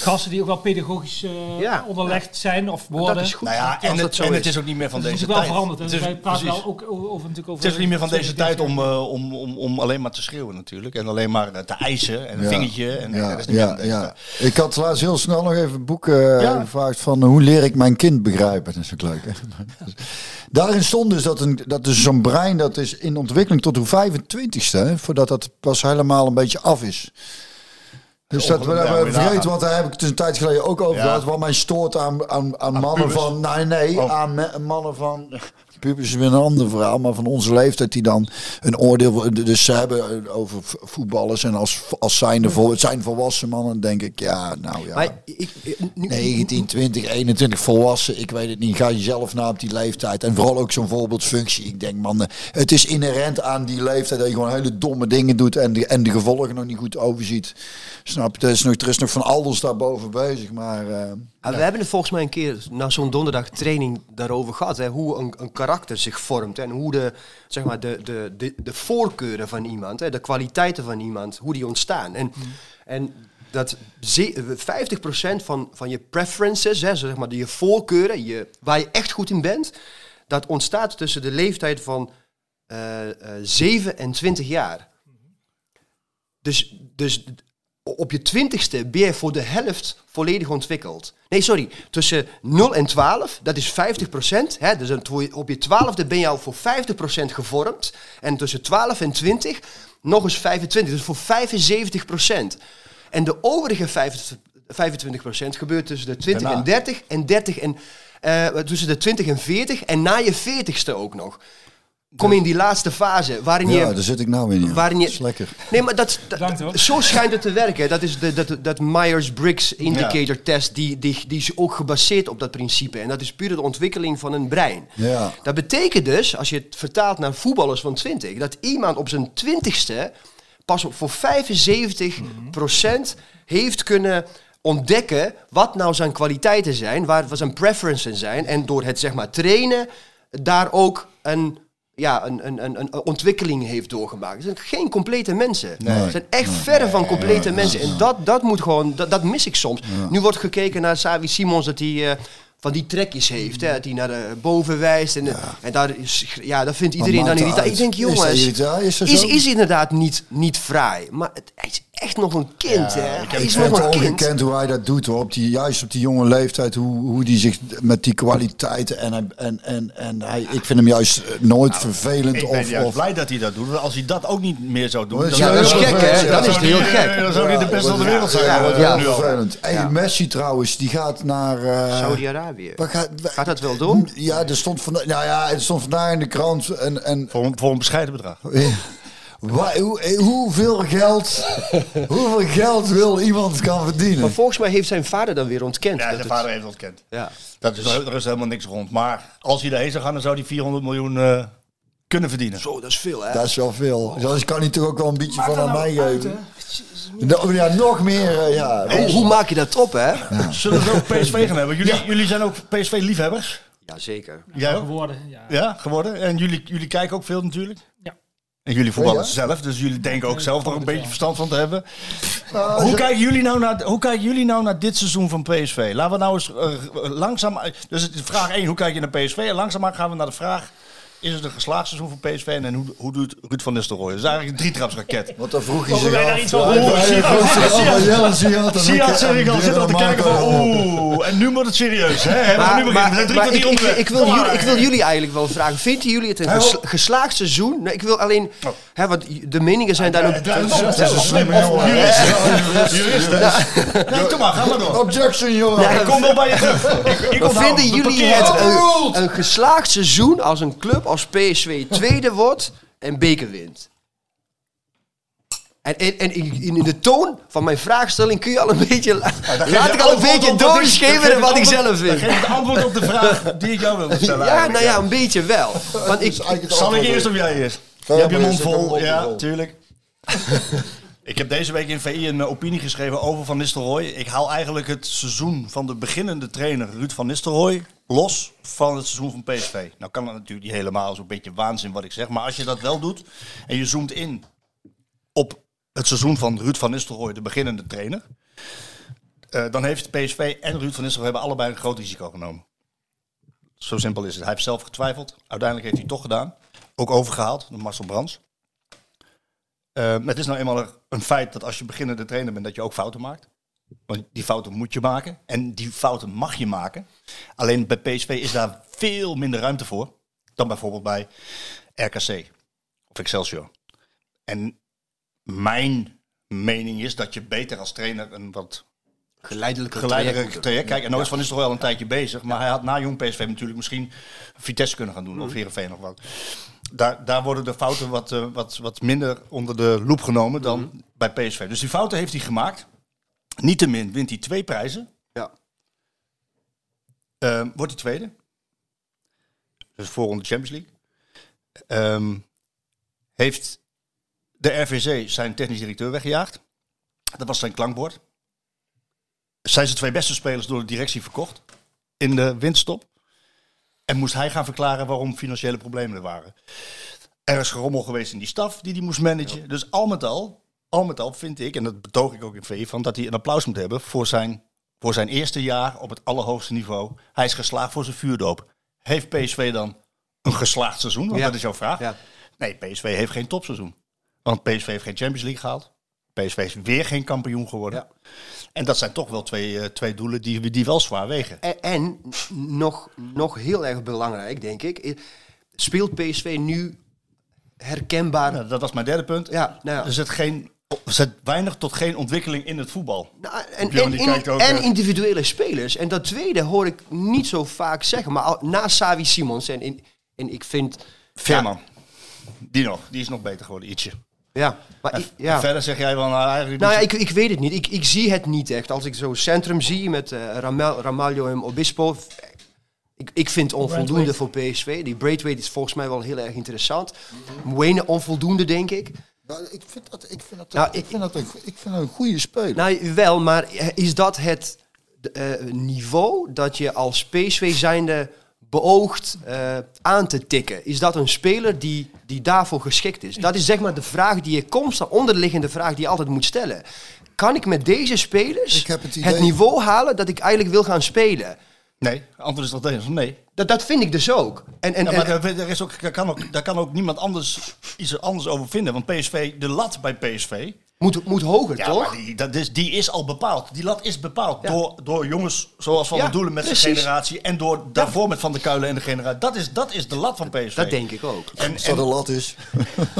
gasten die ook wel pedagogisch eh, Ja. onderlegd zijn of worden. Dat is goed. Nou ja, en, dat het, zo en is. het is ook niet meer van Dat is deze natuurlijk wel tijd. veranderd. En Het is, wij praten precies. wel ook over, over natuurlijk over... Het is ook niet meer van deze tijd om, eh, om, om, om alleen maar te schreeuwen natuurlijk. En alleen maar eh, te eisen en een Ja. vingertje. En, Ja, is ja, deze tijd. Ik had laatst heel snel nog even een boek eh, Ja. gevraagd van hoe leer ik mijn kind begrijpen. Dat is ook leuk. Hè? Daarin stond dus dat, een, dat dus zo'n brein dat is in ontwikkeling tot hoe 25ste, hè, voordat dat pas helemaal een beetje af is. Dus dat we je vergeten, want daar heb ik het een tijd geleden ook over gehad. Wat mij stoort aan, aan, aan, mannen pubers? van. Nee, nee, Oh. aan mannen van. Pubers is weer een ander verhaal, maar van onze leeftijd die dan een oordeel. Dus ze hebben over v- voetballers en als, als zijnde vol, het zijn volwassen mannen, denk ik, ja, nou ja. Maar ik, ik- nu- 19, 20, 21 volwassen. Ik weet het niet. Ga jezelf na op die leeftijd. En vooral ook zo'n voorbeeldfunctie. Ik denk, man, eh, het is inherent aan die leeftijd dat je gewoon hele domme dingen doet en de, en de gevolgen nog niet goed overziet. Snap je? Er is nog, er is nog van alles daarboven bezig. Maar eh, Ah, We hebben het volgens mij een keer na zo'n donderdag training daarover gehad. Hè, hoe een, een karakter zich vormt. En hoe de, zeg maar, de, de, de, de voorkeuren van iemand, hè, de kwaliteiten van iemand, hoe die ontstaan. En, en dat ze- 50% van, van je preferences, hè, zeg maar, je voorkeuren, je, waar je echt goed in bent, dat ontstaat tussen de leeftijd van eh, eh, 7 en 20 jaar. Dus, dus op je twintigste ben je voor de helft volledig ontwikkeld. Nee, sorry. Tussen 0 en 12, dat is 50 procent. Dus op je twaalfde ben je al voor 50 procent gevormd. En tussen 12 en 20 nog eens 25. Dus voor 75 procent. En de overige 25 procent gebeurt tussen de 20 Daarna. en 30. En 30 en... eh, tussen de 20 en 40. En na je 40ste ook nog. Kom je in die laatste fase. Waarin ja, je daar zit ik nou in. Ja. waarin je- Dat is lekker. Nee, maar dat, zo schijnt het te werken. Dat is de, dat, dat Myers-Briggs indicator test, die, die, die is ook gebaseerd op dat principe. En dat is puur de ontwikkeling van een brein. Ja. Dat betekent dus, als je het vertaalt naar voetballers van 20, dat iemand op zijn twintigste pas op voor 75% heeft kunnen ontdekken wat nou zijn kwaliteiten zijn, waar wat zijn preferences zijn. En door het zeg maar trainen, daar ook een, ja, een, een, een, een ontwikkeling heeft doorgemaakt. Het zijn geen complete mensen. Het zijn echt verre van complete mensen. En dat, dat moet gewoon, dat, dat mis ik soms. Nu wordt gekeken naar Savi Simons, dat hij... eh, van die trekjes heeft, hè, dat hij naar de boven wijst. En, en daar is, ja, dat vindt iedereen dan dat irritant. Ik denk, dat jongens? Is dat is, inderdaad niet, niet fraai. Maar het, hij is echt nog een kind, hè? Ik Hij is vind nog het een kind. ongekend hoe hij dat doet hoor. Op die, juist op die jonge leeftijd, hoe, hoe die zich met die kwaliteiten en, hij- en, en, en hij, ik vind hem juist eh, nooit vervelend Ik ben of, juist of blij dat hij dat doet. Want als hij dat ook niet meer zou doen... Ja, dan Ja, zou dat is gek, hè? Ja, Dan is heel eh, gek. Dan zou hij de beste van de wereld zijn. Ja, eh, ja, nu al. vervelend. Messi trouwens, die gaat naar... eh, Saudi-Arabië. Gaat, dat wel door? Ja, er stond vandaag, nou ja, het stond vandaag in de krant. En, en Voor, een- voor een bescheiden bedrag. Wa- hoe, eh, hoeveel geld, hoeveel geld wil iemand kan Maar verdienen? volgens mij heeft zijn vader dan weer ontkend. Ja, dat zijn het- vader heeft ontkend. Ja. Dat is, er is helemaal niks rond. Maar als hij daarheen zou gaan, dan zou hij 400 miljoen eh, kunnen verdienen. Zo, dat is veel, hè? Dat is wel veel. Zoals kan hij toch ook wel een beetje van aan mij geven. Nou, Ja, nog meer. eh, Ja. Hoe, hoe maak je dat op, hè? Zullen we ook PSV gaan hebben? Jullie, jullie zijn ook PSV-liefhebbers? Ja, zeker. Jij ook? geworden. Ja. Ja, geworden. En jullie, jullie kijken ook veel natuurlijk? Ja. En jullie voetballen Ja, ja. zelf, dus jullie denken ook zelf er een beetje wel. verstand van te hebben. Nou, Hoe kijken, jullie nou naar, hoe kijken jullie nou naar dit seizoen van PSV? Laten we nou eens eh, langzaam... Dus vraag 1, hoe kijk je naar PSV? En langzaamaan gaan we naar de vraag... Is het een geslaagd seizoen voor PSV? En hoe, hoe doet Ruud van Nistelrooy? Dat is eigenlijk een drietrapsraket. Want dan vroeg zich af. iets je dat? zich af dat? van dat? Dat, en zit al te kijken van... Oeh, en nu wordt het serieus, hè? We gaan nu maar ik, wil jullie, ik wil jullie eigenlijk wel vragen. Vinden jullie het een geslaagd seizoen? Nee, ik wil alleen... Oh. Hè, want de meningen zijn daar ook... Het is een slimme jongen. Jurist? Ja, kom maar, ga maar door. Objection, jongen. Ja, Ik kom wel bij je terug. Vinden jullie het een geslaagd seizoen als een club als PSV tweede wordt en beker wint? En, en, en in, in de toon van mijn vraagstelling kun je al een beetje... Geef laat je ik al een antwoord beetje op wat ik- dan doorschemeren wat ik antwoord- zelf Dan vind. geef het antwoord op de vraag die ik jou wilde stellen. Ja, eigenlijk, nou ja, een beetje wel. Want ik, Zal ik eerst of jij eerst? Je hebt je maar mond eerst, ik vol. Ja, tuurlijk. ik heb deze week in VI een eh, opinie geschreven over Van Nistelrooy. Ik haal eigenlijk het seizoen van de beginnende trainer Ruud van Nistelrooy los van het seizoen van PSV. Nou kan dat natuurlijk niet helemaal, zo'n beetje waanzin wat ik zeg. Maar als je dat wel doet en je zoomt in op het seizoen van Ruud van Nistelrooy, de beginnende trainer. eh, dan heeft PSV en Ruud van Nistelrooy hebben allebei een groot risico genomen. Zo simpel is het. Hij heeft zelf getwijfeld. Uiteindelijk heeft hij het toch gedaan. Ook overgehaald door Marcel Brands. Eh, het is nou eenmaal een- een feit dat als je beginnende trainer bent, dat je ook fouten maakt. Want die fouten moet je maken. En die fouten mag je maken. Alleen bij PSV is daar veel minder ruimte voor. Dan bijvoorbeeld bij RKC of Excelsior. En mijn mening is dat je beter als trainer een wat geleidelijke geleidelijke traject. Kijk, en nooit van is toch wel een tijdje bezig. Maar hij had na Jong PSV natuurlijk misschien Vitesse kunnen gaan doen. Of Heerenveen of wat. Daar, daar worden de fouten wat, eh, wat, wat minder onder de loep genomen dan bij PSV. Dus die fouten heeft hij gemaakt. Niettemin wint hij twee prijzen. Ja. Ehm, wordt hij tweede. Dus voor de Champions League. Ehm, heeft de RVC zijn technisch directeur weggejaagd. Dat was zijn klankbord. Zijn zijn twee beste spelers door de directie verkocht in de winststop. En moest hij gaan verklaren waarom financiële problemen er waren. Er is gerommel geweest in die staf die hij moest managen. Dus al met al, al met al vind ik, en dat betoog ik ook in VI, van dat hij een applaus moet hebben voor zijn, voor zijn eerste jaar op het allerhoogste niveau. Hij is geslaagd voor zijn vuurdoop. Heeft PSV dan een geslaagd seizoen? Want Ja. dat is jouw vraag. Ja. Nee, PSV heeft geen topseizoen. Want PSV heeft geen Champions League gehaald. PSV is weer geen kampioen geworden. Ja. En dat zijn toch wel twee, eh, twee doelen die, die wel zwaar wegen. En, en nog, nog heel erg belangrijk, denk ik, speelt PSV nu herkenbaar. Nou, dat was mijn derde punt. Ja, nou ja. Er zit, geen, er zit weinig tot geen ontwikkeling in het voetbal. Nou, en, en, in- ook, en individuele spelers. En dat tweede hoor ik niet zo vaak zeggen. Maar al, na Savi Simons en, en, en ik vind... Veerman. Die nog. Die is nog beter geworden, ietsje. Ja, maar En ik, ja. Verder zeg jij wel, nou eigenlijk... Nou ja, ik, ik weet het niet. Ik, ik zie het niet echt. Als ik zo centrum zie met eh Ramel, Ramalho en Obispo. Ik, ik vind onvoldoende voor PSV. Die Braithwaite is volgens mij wel heel erg interessant. Wayne onvoldoende, denk ik. Nou, ik vind dat, ik vind dat, Nou, ik ik- vind dat, een, ik vind dat een goede speler. Nou, wel, maar is dat het eh, niveau dat je als PSV zijnde beoogt eh, aan te tikken? Is dat een speler die, die daarvoor geschikt is? Dat is zeg maar de vraag die je constant, onderliggende vraag die je altijd moet stellen. Kan ik met deze spelers Ik heb het niveau halen dat ik eigenlijk wil gaan spelen? Nee, antwoord is toch deze? Nee. Dat, dat vind ik dus ook. En, en, Ja, en- maar er, er is ook, daar, kan ook, daar kan ook niemand anders iets anders over vinden. Want PSV, de lat bij PSV Moet, moet hoger, Ja, toch? maar die, dat is, die is al bepaald. Die lat is bepaald Ja. door, door jongens zoals Van Ja, der Doelen met zijn generatie. En door daarvoor met Van der Kuilen en de generatie. Dat is, dat is de lat van PSV. Dat denk ik ook. En, Als dat en- een lat is.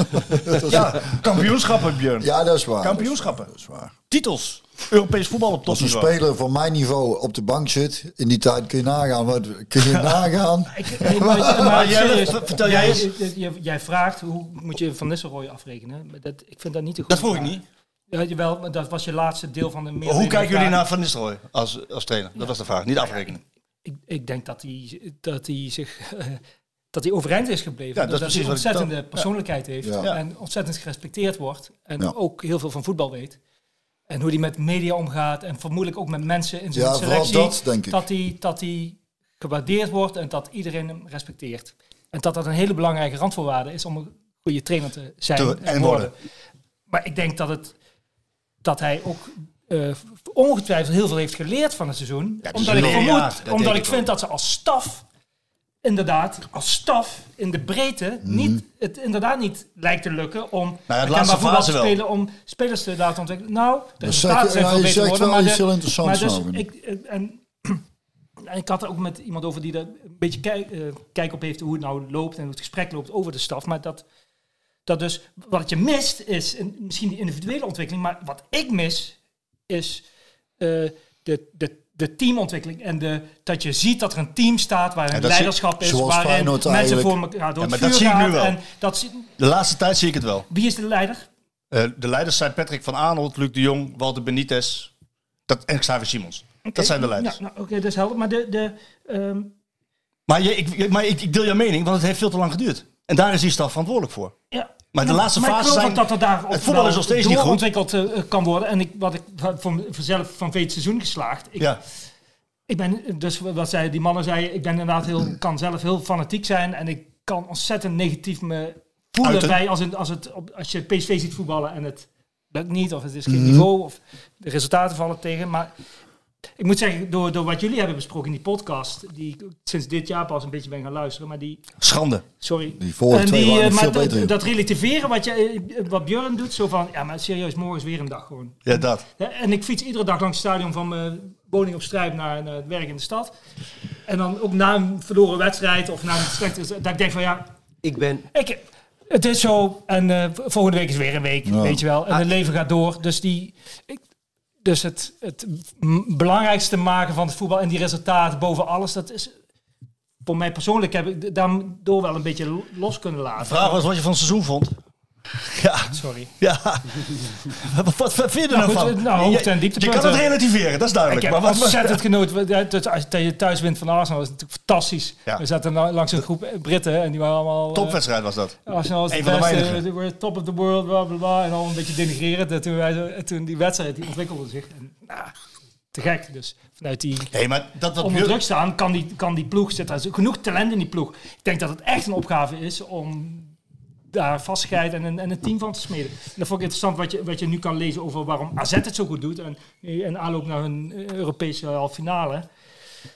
ja, kampioenschappen, Björn. Ja, dat is waar. Kampioenschappen. Dat is waar. Titels. Europees voetbal op Als een speler van mijn niveau op de bank zit, in die tijd kun je nagaan. Wat, kun je nagaan? Ik, nee, maar, maar, Maar jij- vertel jij eens. Jij, vraagt hoe moet je Van Nistelrooy afrekenen. Dat, ik vind dat niet de Dat goede vroeg ik niet. Ja, jawel, dat was je laatste deel van de meer. Hoe kijken jullie naar Van Nistelrooy als, als trainer? Dat was de vraag. Niet afrekenen. Ik, ik denk dat hij, dat hij zich. dat hij overeind is gebleven. Ja, dat is hij een ontzettende persoonlijkheid heeft. Ja. En ontzettend gerespecteerd wordt. En Ja. ook heel veel van voetbal weet. En hoe hij met media omgaat. En vermoedelijk ook met mensen in zijn Ja, selectie. dat, denk ik. Dat hij, dat hij gewaardeerd wordt en dat iedereen hem respecteert. En dat dat een hele belangrijke randvoorwaarde is om een goede trainer te zijn Te- en, en worden. Maar ik denk dat, het, dat hij ook eh, ongetwijfeld heel veel heeft geleerd van het seizoen. Ja, omdat ik vermoed, dat omdat ik ik vind dat ze als staf, inderdaad, als staf in de breedte, Mhm. niet, het inderdaad niet lijkt te lukken om het herkenbaar laatste voetbal te wel. spelen, om spelers te laten ontwikkelen. Nou, de resultaten je- zijn veel beter geworden. wel Maar, iets de- heel interessants, maar dus, nou, ik, eh, en, en ik had er ook met iemand over die er een beetje kijk, eh, kijk op heeft hoe het nou loopt en hoe het gesprek loopt over de staf. Maar dat, dat dus, wat je mist is misschien die individuele ontwikkeling. Maar wat ik mis is eh, de, de, de teamontwikkeling. En de, dat je ziet dat er een team staat waar een dat leiderschap is. waarin Feyenoord mensen eigenlijk. voor elkaar door Ja, het dat zie ik nu wel. En dat, zie- De laatste tijd zie ik het wel. wie is de leider? Eh, de leiders zijn Patrick van Aanholt, Luc de Jong, Walter Benitez dat, en Xavier Simons. Dat zijn de leiders. Ja, nou, Oké, dat is helder. Maar de, de, ehm, Maar, je, ik, maar ik, ik deel jouw mening, want het heeft veel te lang geduurd. En daar is die staf verantwoordelijk voor. Ja. Maar de laatste maar fase zijn- dat er daar het voetbal is nog steeds niet goed. doorontwikkeld eh, kan worden. En ik, wat ik van, vanzelf van veel seizoen geslaagd. Ik, Ja. ik ben, dus wat zei, die mannen zeiden, ik ben inderdaad heel, kan zelf heel fanatiek zijn. En ik kan ontzettend negatief me voelen Uiten. bij als, het, als, het, als je PSV ziet voetballen en het lukt niet. Of het is geen Mhm. niveau. Of de resultaten vallen tegen. Maar ik moet zeggen, door, door wat jullie hebben besproken in die podcast. Die ik sinds dit jaar pas een beetje ben gaan luisteren. Maar die, Schande. Sorry. Die vorige En twee die, waren eh, veel dat, beter. dat relativeren wat, je, eh, wat Björn doet, zo van, ja maar serieus, morgen is weer een dag gewoon. Ja, dat. Ja, En ik fiets iedere dag langs het stadion van mijn woning op Strijp naar, naar het werk in de stad. En dan ook na een verloren wedstrijd of na een slechte, dat ik denk van ja, Ik ben... ik, het is zo en eh, volgende week is weer een week, Ja. weet je wel. En het leven gaat door. Dus, die, ik, dus het, het belangrijkste maken van het voetbal en die resultaten boven alles, dat is voor mij persoonlijk heb ik daardoor wel een beetje los kunnen laten. vraag was wat je van het seizoen vond. Ja, Sorry. ja. wat, wat, wat vind je er Nou, nou, goed, van? nou, hoogte- en je kan het relativeren, dat is Ik duidelijk. heb maar wat, ontzettend genoten. Dat- Als je thuis wint van Arsenal is natuurlijk fantastisch. Ja. We zaten la- langs een groep Britten en die waren allemaal... eh, Topwedstrijd was dat. Arsenal is Een de van de beste, were top of the world, bla bla bla. En al een beetje denigrerend. En toen, wij, toen die wedstrijd, die ontwikkelde zich. En, nou, te gek. Dus vanuit die Hey, maar dat onder druk staan, kan die, kan die ploeg zitten. Er is genoeg talent in die ploeg. Ik denk dat het echt een opgave is om daar vastigheid en een, en een team van te smeden. En dat vond ik interessant wat je, wat je nu kan lezen over waarom AZ het zo goed doet. En in aanloop naar hun Europese halve finale.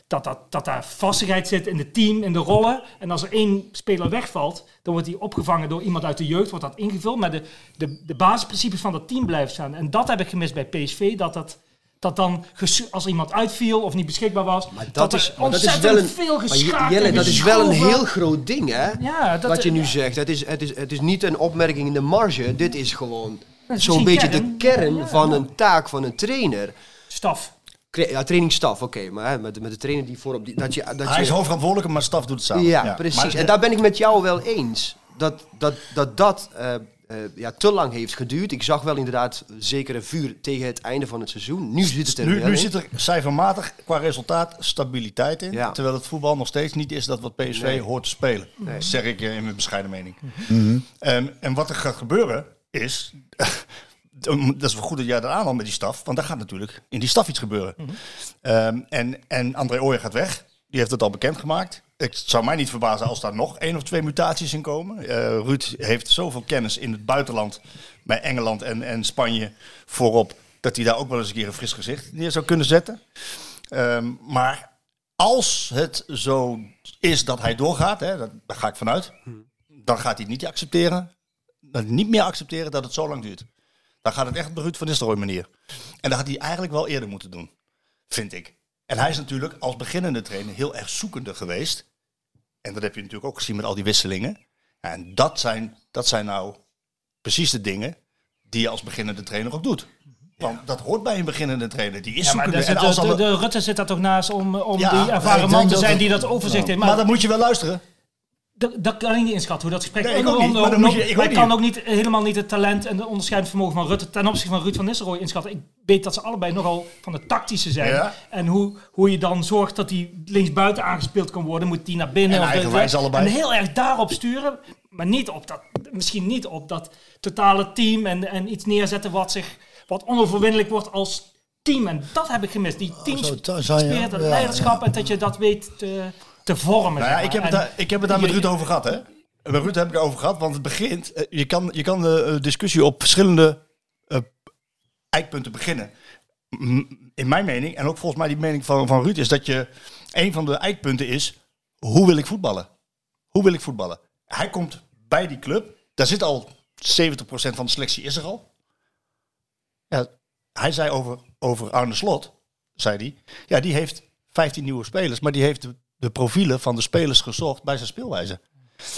Dat, dat, dat daar vastigheid zit in het team, in de rollen. En als er één speler wegvalt, dan wordt die opgevangen door iemand uit de jeugd, wordt dat ingevuld. Maar de, de, de basisprincipes van dat team blijven staan. En dat heb ik gemist bij PSV, dat dat... Dat dan, als iemand uitviel of niet beschikbaar was, dat er is- maar dat is ontzettend wel een- veel geschaakt Jelle, dat is wel een heel groot ding, hè? Ja, dat, wat je nu ja. zegt. Het is, het, is, het is niet een opmerking in de marge. Dit is gewoon zo'n beetje de kern Ja, van ja. een taak van een trainer. Staf. Ja, trainingsstaf, oké. maar hè, met, met de trainer die voorop... Die, dat je, dat Hij je, is hoofdverantwoordelijk, maar staf doet het samen. Ja, precies. Maar- en daar ben ik met jou wel eens. Dat dat, dat, dat eh, eh, ja, te lang heeft geduurd. Ik zag wel inderdaad zeker een vuur tegen het einde van het seizoen. Nu zit het er nu, wel nu in. zit er cijfermatig qua resultaat stabiliteit in. Ja. Terwijl het voetbal nog steeds niet is dat wat PSV Nee. hoort te spelen. Nee. Dat zeg ik in mijn bescheiden mening. Mhm. En, en wat er gaat gebeuren is... dat is wel goed dat jij dat aanhaalt met die staf. Want daar gaat natuurlijk in die staf iets gebeuren. Ehm, en, en André Ooyer gaat weg. Die heeft het al bekendgemaakt. Het zou mij niet verbazen als daar nog één of twee mutaties in komen. Eh, Ruud heeft zoveel kennis in het buitenland, bij Engeland en, en Spanje voorop, dat hij daar ook wel eens een keer een fris gezicht neer zou kunnen zetten. Ehm, maar als het zo is dat hij doorgaat, hè, dat, daar ga ik vanuit, dan gaat hij niet accepteren, niet meer accepteren dat het zo lang duurt. Dan gaat het echt op de Ruud van Nistelrooy manier. En dat had hij eigenlijk wel eerder moeten doen, vind ik. En hij is natuurlijk als beginnende trainer heel erg zoekende geweest. En dat heb je natuurlijk ook gezien met al die wisselingen. En dat zijn, dat zijn nou precies de dingen die je als beginnende trainer ook doet. Want dat hoort bij een beginnende trainer. Die is Ja, maar daar zit, de, de, Rutte zit daar toch naast om, om Ja, die ervaren man te zijn die dat overzicht heeft. maar Maar, dan moet je wel luisteren. Dat, dat kan ik niet inschatten hoe dat gesprek Nee, ik ook niet, onder- maar dan moet je- ik maar ook ik niet. kan ook niet, helemaal niet het talent en de onderscheidend vermogen van Rutte ten opzichte van Ruud van Nistelrooy inschatten. Ik weet dat ze allebei nogal van de tactische zijn. Ja. En hoe, hoe je dan zorgt dat die linksbuiten aangespeeld kan worden, moet die naar binnen. En of de- eigenwijs allebei. En heel erg daarop sturen, maar niet op dat, misschien niet op dat totale team en, en iets neerzetten wat zich, wat onoverwinnelijk wordt als team. En dat heb ik gemist. Die teams Zo ta- zijn, ja. het Ja, leiderschap en dat je dat weet te, te vormen. Nou ja, ik heb, het En ik heb het daar met Ruud over gehad, hè? Met Ruud heb ik het over gehad, want het begint... eh, Je kan, je kan de eh, discussie op verschillende eh, eikpunten beginnen. In mijn mening, en ook volgens mij die mening van, van Ruud, is dat je... Een van de eikpunten is, hoe wil ik voetballen? Hoe wil ik voetballen? Hij komt bij die club, daar zit al 70% van de selectie is er al. Ja, hij zei over, over Arne Slot, zei hij, ja, die heeft 15 nieuwe spelers, maar die heeft de, de profielen van de spelers gezocht bij zijn speelwijze.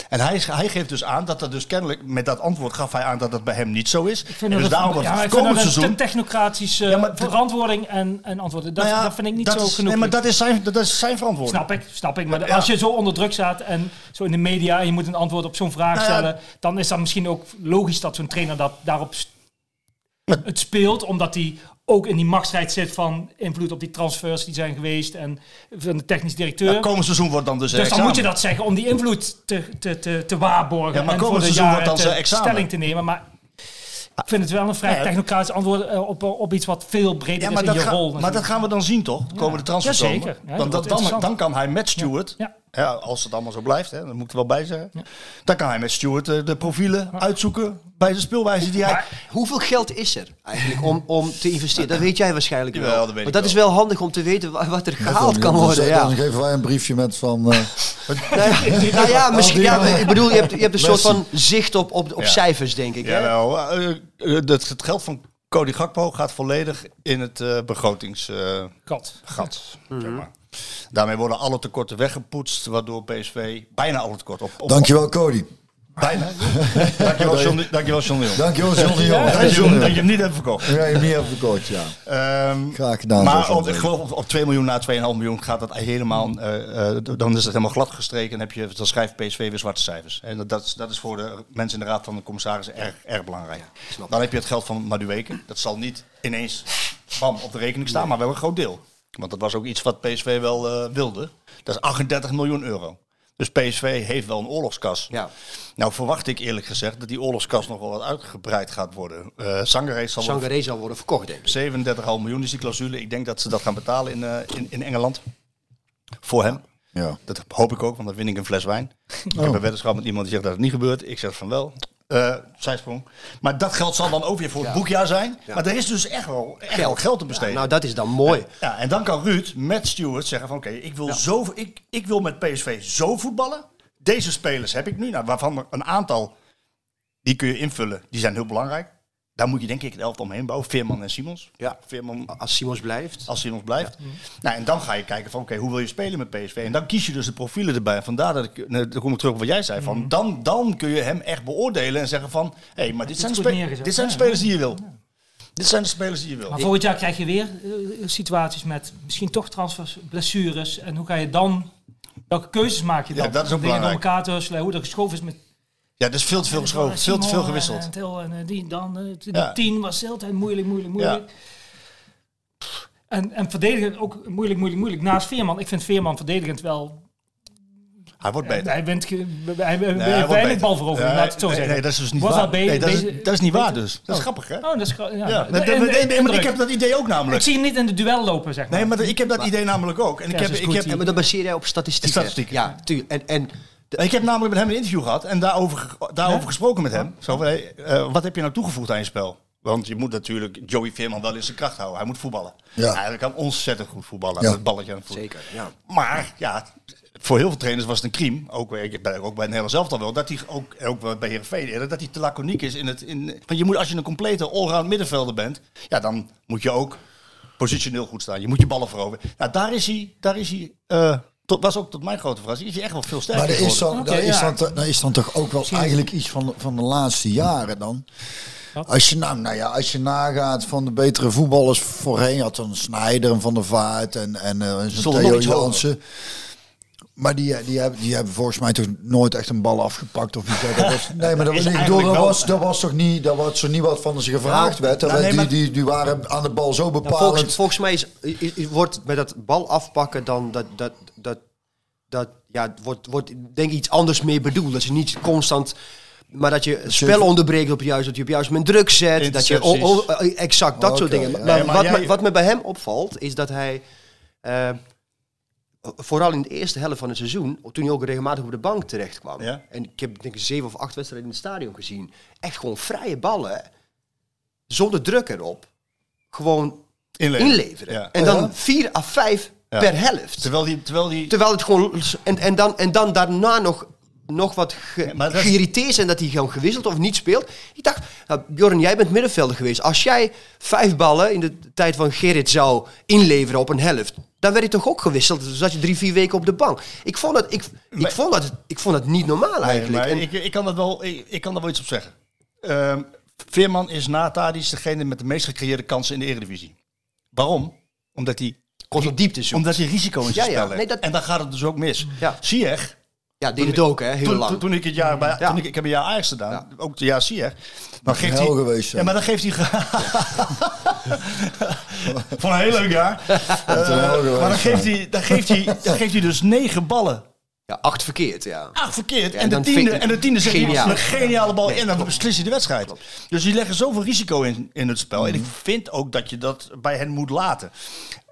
En hij, hij geeft dus aan dat dat dus kennelijk, met dat antwoord gaf hij aan dat dat bij hem niet zo is. Ik En vind dus dat, daarom dat ja, het vind komend een technocratische Ja, maar de- verantwoording en, en antwoorden. Dat, Nou ja, dat vind ik niet dat zo is- genoeg. Nee, maar dat is zijn, dat is zijn verantwoording. Snap ik, snap ik. Maar als je zo onder druk staat en zo in de media en je moet een antwoord op zo'n vraag Nou stellen, dan is dat misschien ook logisch dat zo'n trainer dat daarop het speelt, omdat hij ook in die machtsstrijd zit van invloed op die transfers die zijn geweest en van de technisch directeur. Ja, komend seizoen wordt dan dus, dus dan examen. moet je dat zeggen om die invloed te, te, te, te waarborgen Ja, maar en komend voor seizoen wordt dan zijn examen. stelling te nemen. Maar ik vind het wel een vrij technocratisch antwoord eh, op, op iets wat veel breder Ja, is in dat, je ga- rol. maar dat gaan we dan zien toch? Komen de transfers Ja, zeker. Ja, dan, dat dan, dan kan hij met Stewart, Ja. ja, als het allemaal zo blijft, hè, dat moet ik er wel bij zeggen. Dan kan hij met Stewart eh, de profielen uitzoeken bij de speelwijze die hij... Hoeveel geld is er eigenlijk om, om te investeren? Dat weet jij waarschijnlijk wel. Dat weet maar dat wel. is wel handig om te weten wa- wat er gehaald kan Dan- worden. Dan, Ja. dan geven wij een briefje met van... eh, Nou ja, nou ja, misschien, ja, ik bedoel, je hebt, je hebt een soort van zicht op, op, op Ja. cijfers, denk ik. Hè? Jawel, eh, eh, dat, het geld van Cody Gakpo gaat volledig in het eh begrotingsgat. Kat. zeg maar. Daarmee worden alle tekorten weggepoetst, waardoor PSV bijna alle tekorten op... op Dankjewel, Cody. Bijna. dankjewel, John, dankjewel, John de Jong. Dankjewel, John de Jong. Dat je, hem- dat je hem niet hebt verkocht. Ja, je hebt niet even verkocht, ja. Ehm, Graag gedaan. maar op, ik geloof op, op 2 miljoen na 2,5 miljoen gaat dat helemaal, eh, eh, dan is het helemaal glad gestreken en heb je, dan schrijft PSV weer zwarte cijfers. En dat- dat, is- dat is voor de mensen in de raad van de commissarissen erg, erg belangrijk. Dan heb je het geld van Madueke. Dat zal niet ineens bam, op de rekening staan, maar wel een groot deel. Want dat was ook iets wat PSV wel eh, wilde. Dat is 38 miljoen euro. Dus PSV heeft wel een oorlogskas. Ja. Nou verwacht ik eerlijk gezegd dat die oorlogskas nog wel wat uitgebreid gaat worden. Eh Sangaré zal Sangaré zal worden verkocht, denk ik. 37,5 miljoen is die clausule. Ik denk dat ze dat gaan betalen in, eh, in, in Engeland. Voor hem. Ja. Dat hoop ik ook, want dan win ik een fles wijn. Ik heb een weddenschap met iemand die zegt dat het niet gebeurt. Ik zeg van wel. Eh zijsprong. Maar dat geld zal dan ook weer voor het boekjaar zijn. Maar er is dus echt wel echt geld, geld te besteden. Nou, dat is dan mooi. Ja, en dan kan Ruud met Stewart zeggen van oké, ik wil zo, ik, ik wil met PSV zo voetballen. Deze spelers heb ik nu, nou, waarvan er een aantal die kun je invullen. Die zijn heel belangrijk. Daar moet je denk ik het elftal omheen bouwen. Veerman en Simons. Ja. Veerman Als Simons blijft. als Simons blijft. Nou, en dan ga je kijken van oké, hoe wil je spelen met PSV? En dan kies je dus de profielen erbij. Vandaar dat ik, eh, dan kom ik terug op wat jij zei. Van, dan, dan kun je hem echt beoordelen en zeggen van hé, hey, maar dit, zijn, neergezet. dit zijn de spelers die je wil. Dit zijn de spelers die je wil. Maar volgend jaar krijg je weer eh, situaties met misschien toch transfers, blessures. En hoe ga je dan, welke keuzes maak je dan? Ja, dat is ook Dingen door belangrijk. elkaar te husselen, hoe er geschoven is met Ja, er is veel te veel geschoven, veel te veel gewisseld. En, en, Til en eh, die dan, eh, Ja. tien was de hele tijd moeilijk, moeilijk, moeilijk. En, en verdedigend ook moeilijk, moeilijk, moeilijk. Naast Veerman, ik vind Veerman verdedigend wel... Hij wordt beter. Hij wint hij hij Nee, heeft hij wordt weinig beter. balverovering, Ja, laat ik het zo nee, zeggen. Nee, dat is dus niet waar. nee, dat, is, dat is niet waar dus. Dat is Oh. grappig, hè? Oh, dat is... Ja, de- de- de- maar ik heb dat idee ook Ik namelijk. zie hem niet in de duel lopen, zeg maar. Nee, maar ik heb dat idee namelijk ook. En ik heb, dat ik heb, maar dat baseer jij op statistieken. Statistieken. Ja, tuurlijk. En, en Ik heb namelijk met hem een interview gehad en daarover, daarover gesproken met hem. Zo van, hey, eh, wat heb je nou toegevoegd aan je spel? Want je moet natuurlijk Joey Veerman wel in zijn kracht houden. Hij moet voetballen. Ja. Hij kan ontzettend goed voetballen. Ja. Met het balletje aan het voet. zeker, ja. Maar ja, voor heel veel trainers was het een crime, ook, ik ben ook bij Nederland zelf al wel, dat hij ook, ook bij Heerenveen eerder, dat hij te laconiek is in het... In, want je moet, als je een complete allround middenvelder bent, ja, dan moet je ook positioneel goed staan. Je moet je ballen veroveren. Nou, daar is hij, daar is hij eh, tot, was ook tot mijn grote verrassing, is hij echt wel veel sterker Maar er is, dan, daar, is dan, daar is dan toch ook wel eigenlijk iets van, van de laatste jaren dan. Als je, nou, nou ja, als je nagaat van de betere voetballers voorheen, had dan Snijder en Van der Vaart en, en uh, nog Theo hoger. Maar die, die, hebben, die hebben volgens mij toch nooit echt een bal afgepakt of iets. Dat was, nee, maar dat, was, ik bedoel, dat, wel- was, dat was toch niet, dat was zo niet wat van ze gevraagd werd. Dat nou, werd- nee, die, maar- die, die waren aan de bal zo Nou, bepalend. volgens, volgens mij is, is- is- wordt met dat bal afpakken dan dat, dat, dat, dat ja, wordt, wordt denk ik iets anders mee bedoeld. Dat je niet constant, maar dat je het spel onderbreekt op juist, dat je op juist moment druk zet, dat je o- o- exact dat soort dingen. ja. Maar, Nee, maar wat, jij- me, wat me bij hem opvalt is dat hij eh, vooral in de eerste helft van het seizoen, toen hij ook regelmatig op de bank terecht kwam. Ja. En ik heb denk ik zeven of acht wedstrijden in het stadion gezien. Echt gewoon vrije ballen, zonder druk erop. Gewoon Inleveren. inleveren. Ja. En dan vier à vijf Ja. per helft. Terwijl die, terwijl die Terwijl het gewoon... En, en, dan, en dan daarna nog, nog wat ge, Ja, dat geïrriteerd zijn dat hij gewoon gewisseld of niet speelt. Ik dacht, nou, Bjorn, jij bent middenvelder geweest. Als jij vijf ballen in de tijd van Gerrit zou inleveren op een helft... dan werd hij toch ook gewisseld. Dus zat je drie, vier weken op de bank. Ik vond dat, ik, ik vond dat, ik vond dat niet normaal Nee, eigenlijk. En- ik, ik, kan dat wel, ik, ik kan daar wel iets op zeggen. Ehm, Veerman is na Tadic degene met de meest gecreëerde kansen in de Eredivisie. Waarom? Omdat hij, Constant diepte zoekt. omdat hij risico in zijn Ja, ja. spel legt. Nee, dat- En dan gaat het dus ook mis. Ja. Ziyech, ja, deed het ook, hè, heel toen, lang. toen, toen ik het jaar bij, Ja. toen ik, ik heb een jaar Ajax gedaan, Ja. ook het jaar Ziyech. Dan geeft hij, geweest ja, maar dan geeft hij van een heel leuk jaar. Eh, maar dan geeft hij, dan geeft hij, dan geeft hij dus negen ballen. ja, acht verkeerd, ja. Ach, verkeerd. Ja, en, de tiende, en de tiende zegt hij Geniaal. een geniale bal Nee, in. Dan klopt. beslist hij de wedstrijd. Dus die leggen zoveel risico in, in het spel. Mhm. En ik vind ook dat je dat bij hen moet laten.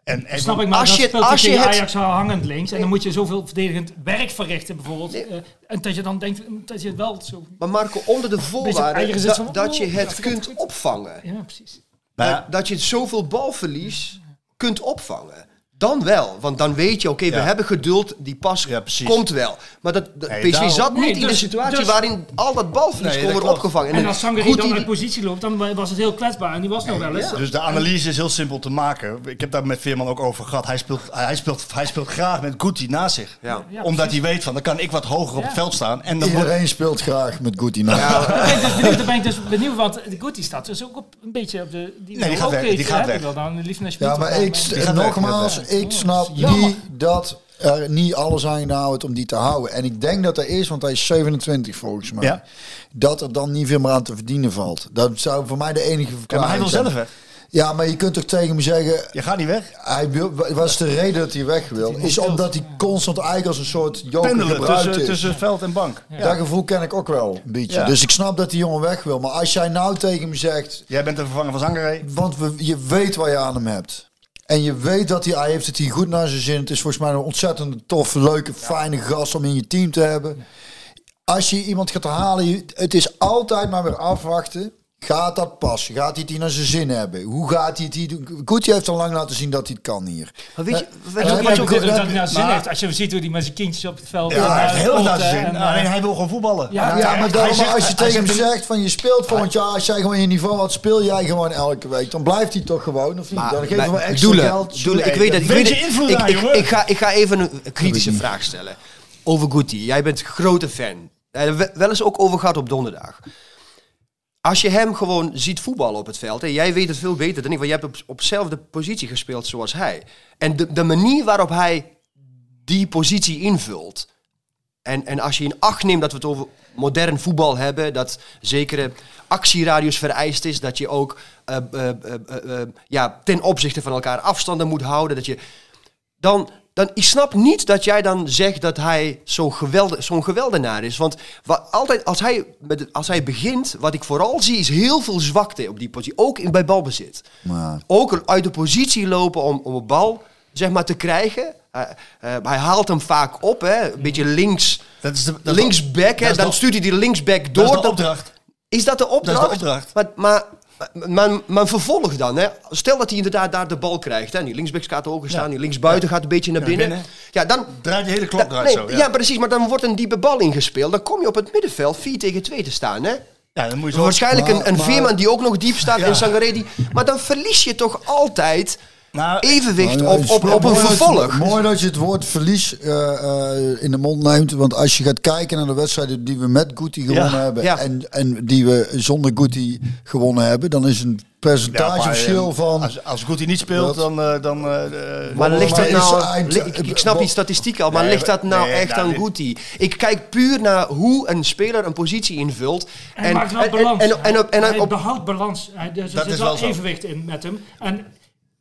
En, en Snap ik, maar Als als je- speelt als je het- Ajax hangend links. En dan moet je zoveel verdedigend werk verrichten bijvoorbeeld. eh, en dat je dan denkt dat je het wel zo... Maar Marco, onder de voorwaarde dat, van, dat je oh, het dat kunt opvangen. Ja, precies. Ja, dat, dat je zoveel balverlies kunt opvangen. Dan wel, want dan weet je, oké, we Ja. hebben geduld, die pas komt wel. Maar dat, dat Nee, PSV daarom- zat niet Nee, in de dus- situatie dus- waarin al dat balverlies Nee, kon worden opgevangen. En als Sangari dan uit positie loopt, dan was het heel kwetsbaar. En die was nog wel eens. dus de analyse is heel simpel te maken. Ik heb daar met Veerman ook over gehad. Hij speelt, hij speelt, hij speelt graag met Guti naast zich. Ja. Ja, Omdat precies. hij weet van, dan kan ik wat hoger op het veld staan. En dan wordt, Iedereen speelt graag met Guti. Nou, Ja, Ik ben dus daar ben ik dus benieuwd, want de Guti staat dus ook op een beetje op de... Die Nee, die gaat weg, die gaat weg. dan Ja, maar ik, nogmaals, ik snap jammer. niet dat er niet alles aan gedaan wordt om die te houden. En ik denk dat er is, want hij is 27 volgens mij, Ja. dat er dan niet veel meer aan te verdienen valt. Dat zou voor mij de enige ja, verklaring maar hij wil zijn. zelf weg. Ja, maar je kunt toch tegen me zeggen, Je gaat niet weg. hij wil, wat is de reden dat hij weg wil? Is omdat hij constant eigenlijk als een soort joker Pendelen gebruikt tussen, is. tussen veld en bank. Dat gevoel ken ik ook wel een beetje. Ja. Dus ik snap dat die jongen weg wil. Maar als jij nou tegen me zegt, Jij bent de vervanger van Zangeré. want we, je weet waar je aan hem hebt. En je weet dat hij, hij heeft het hier goed naar zijn zin. Het is volgens mij een ontzettend toffe, leuke, fijne gast om in je team te hebben. Als je iemand gaat halen, het is altijd maar weer afwachten. Gaat dat passen? Gaat hij het hier naar zijn zin hebben? Hoe gaat hij het hier doen? Gucci heeft al lang laten zien dat hij het kan hier. Maar weet je, Eh, weet je wat ook- ook- dat hij naar zin heeft. Als je ziet hoe die met zijn kindjes op het veld... Ja, hij eh, heeft heel en, eh, Alleen hij wil gewoon voetballen. Ja, Ja, ja, maar, hij daarom, als je hij tegen hem zegt- zegt van je speelt volgend jaar, als jij gewoon je niveau had, speel jij gewoon elke week. Dan blijft hij toch gewoon, of niet? Dan geven maar we extra Doelen, geld. Doelen, ik weet dat. Ik, weet weet ga, ik ga even een kritische vraag stellen. Over Guti. Jij bent grote fan. Wel eens ook over gehad op donderdag. Als je hem gewoon ziet voetballen op het veld, en jij weet het veel beter dan ik, want jij hebt op, op dezelfde positie gespeeld zoals hij. En de, de manier waarop hij die positie invult. En, en als je in acht neemt dat we het over modern voetbal hebben, dat zekere actieradius vereist is, dat je ook eh, eh, eh, ja, ten opzichte van elkaar afstanden moet houden, dat je dan, dan ik snap niet dat jij dan zegt dat hij zo'n gewelde, zo'n geweldenaar is. Want wat, altijd als hij, met, als hij begint, wat ik vooral zie, is heel veel zwakte op die positie. Ook in, bij balbezit. Maar- Ook uit de positie lopen om, om een bal zeg maar, te krijgen. Hij- eh, hij haalt hem vaak op, hè? een beetje links, Dat is de, dat linksback. dat hè? Dan de- stuurt hij die linksback dat door. is de opdracht. is dat de opdracht? Dat is de opdracht. Maar, maar Maar, maar vervolg dan, hè. Stel dat hij inderdaad daar de bal krijgt. Hè. Die linksback gaat hoger staan, die linksbuiten gaat een beetje naar binnen. binnen. Ja, dan... Draait de hele klok eruit nee, zo. ja. Ja. precies. Maar dan wordt een diepe bal ingespeeld. Dan kom je op het middenveld 4 tegen 2 te staan, hè. Ja, dan moet je zo... Waarschijnlijk Maar- een, een maar- Veerman die ook nog diep staat en Sangaré die... Maar dan verlies je toch altijd Nou, evenwicht Nou, op, op, op een dat vervolg. mooi dat je het woord verlies eh, eh, in de mond neemt. Want als je gaat kijken naar de wedstrijden die we met Guti gewonnen Ja, hebben. ja. En, en die we zonder Guti gewonnen hebben. Dan is een percentageverschil van... eh, Als, als Guti niet speelt, Dat- dan... eh, dan Maar ligt dat nou... eind- ik, ik snap die statistiek al, maar Nee, ligt dat nou nee, echt nou, aan Guti? Ik kijk puur naar hoe een speler een positie invult. En hij maakt wel en, balans. En, en, en, op- en hij behoudt balans. Er Dat zit is wel evenwicht in met hem. En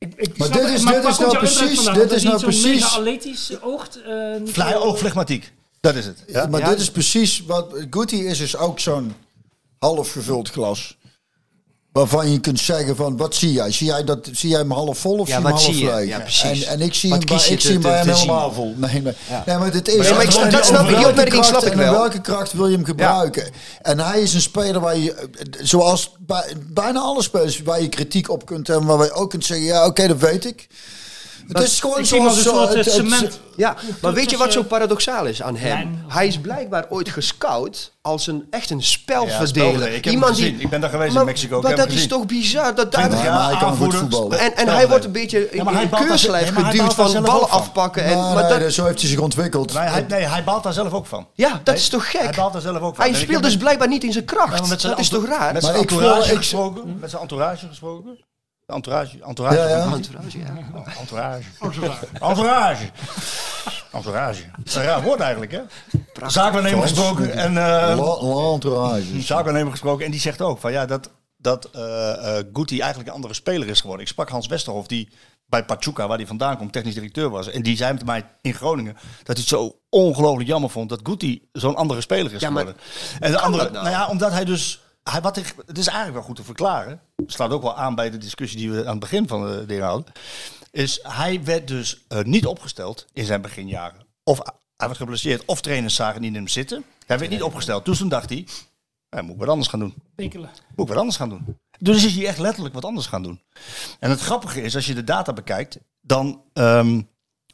ik, ik Maar snap- dit is- maar dit is nou precies- vandaan? dit is nou precies- atletisch oogt. eh, niet Fly, zo- ook flegmatiek. Dat is het. Ja? Maar Ja. dit is precies wat... Guti is dus ook zo'n half gevuld glas. Waarvan je kunt zeggen van, wat zie jij? Zie jij, dat, zie jij hem half vol of Ja, zie je hem half zie leeg? Ja, precies. En, en ik zie Wat hem bij, ik te- zie hem bij te- hem te helemaal vol. Nee, maar, nee, maar dit is... Ja, maar ik snap- dat snap ik. Die opmerking snap ik en wel. welke kracht wil je hem gebruiken? En hij is een speler waar je, zoals bij, bijna alle spelers, waar je kritiek op kunt hebben, waar je ook kunt zeggen, ja oké, dat weet ik. Het is gewoon zoals... soort zo- eh, het- het- cement. ja, maar weet je wat zo paradoxaal is aan hem? Hij is blijkbaar ooit gescout als een echt een spelverdeler. Ik heb hem gezien. Ik ben daar geweest in Mexico. Ik Maar heb dat is toch bizar? Dat daar, Ja, maar hij kan goed voetballen. En, en hij wordt een beetje in daar- keurslijf geduwd van zelf ballen ook van. afpakken. En, maar nee, dat, zo heeft hij zich ontwikkeld. Nee, hij, nee, hij baalt daar zelf ook van. ja, dat Nee, is toch gek? Hij baalt daar zelf ook van. Hij speelt dus blijkbaar niet in zijn kracht. dat is toch raar? Met zijn ik entourage gesproken. Zijn entourage. De entourage. Entourage. Ja, ja. Entourage, ja. Entourage. Entourage. Entourage. Dat is een raar woord eigenlijk, hè? Zaakwaarnemer gesproken. En, eh L'entourage. een zaakwaarnemer gesproken. En die zegt ook van ja, dat, dat eh eh Guti eigenlijk een andere speler is geworden. Ik sprak Hans Westerhof, die bij Pachuca, waar hij vandaan komt, technisch directeur was. En die zei met mij in Groningen dat hij het zo ongelooflijk jammer vond dat Guti zo'n andere speler is Ja, maar geworden. En de andere, nou? nou ja, omdat hij dus. Hij, wat ik, het is eigenlijk wel goed te verklaren. Slaat ook wel aan bij de discussie die we aan het begin van de dingen hadden. Is hij werd dus eh, niet opgesteld in zijn beginjaren. Of hij werd geblesseerd, of trainers zagen niet in hem zitten. Hij werd niet opgesteld. Dus toen dacht hij, hij moet ik wat anders gaan doen. Bekelen. Moet ik wat anders gaan doen. Dus is hij echt letterlijk wat anders gaan doen. En het grappige is, als je de data bekijkt, dan, ehm,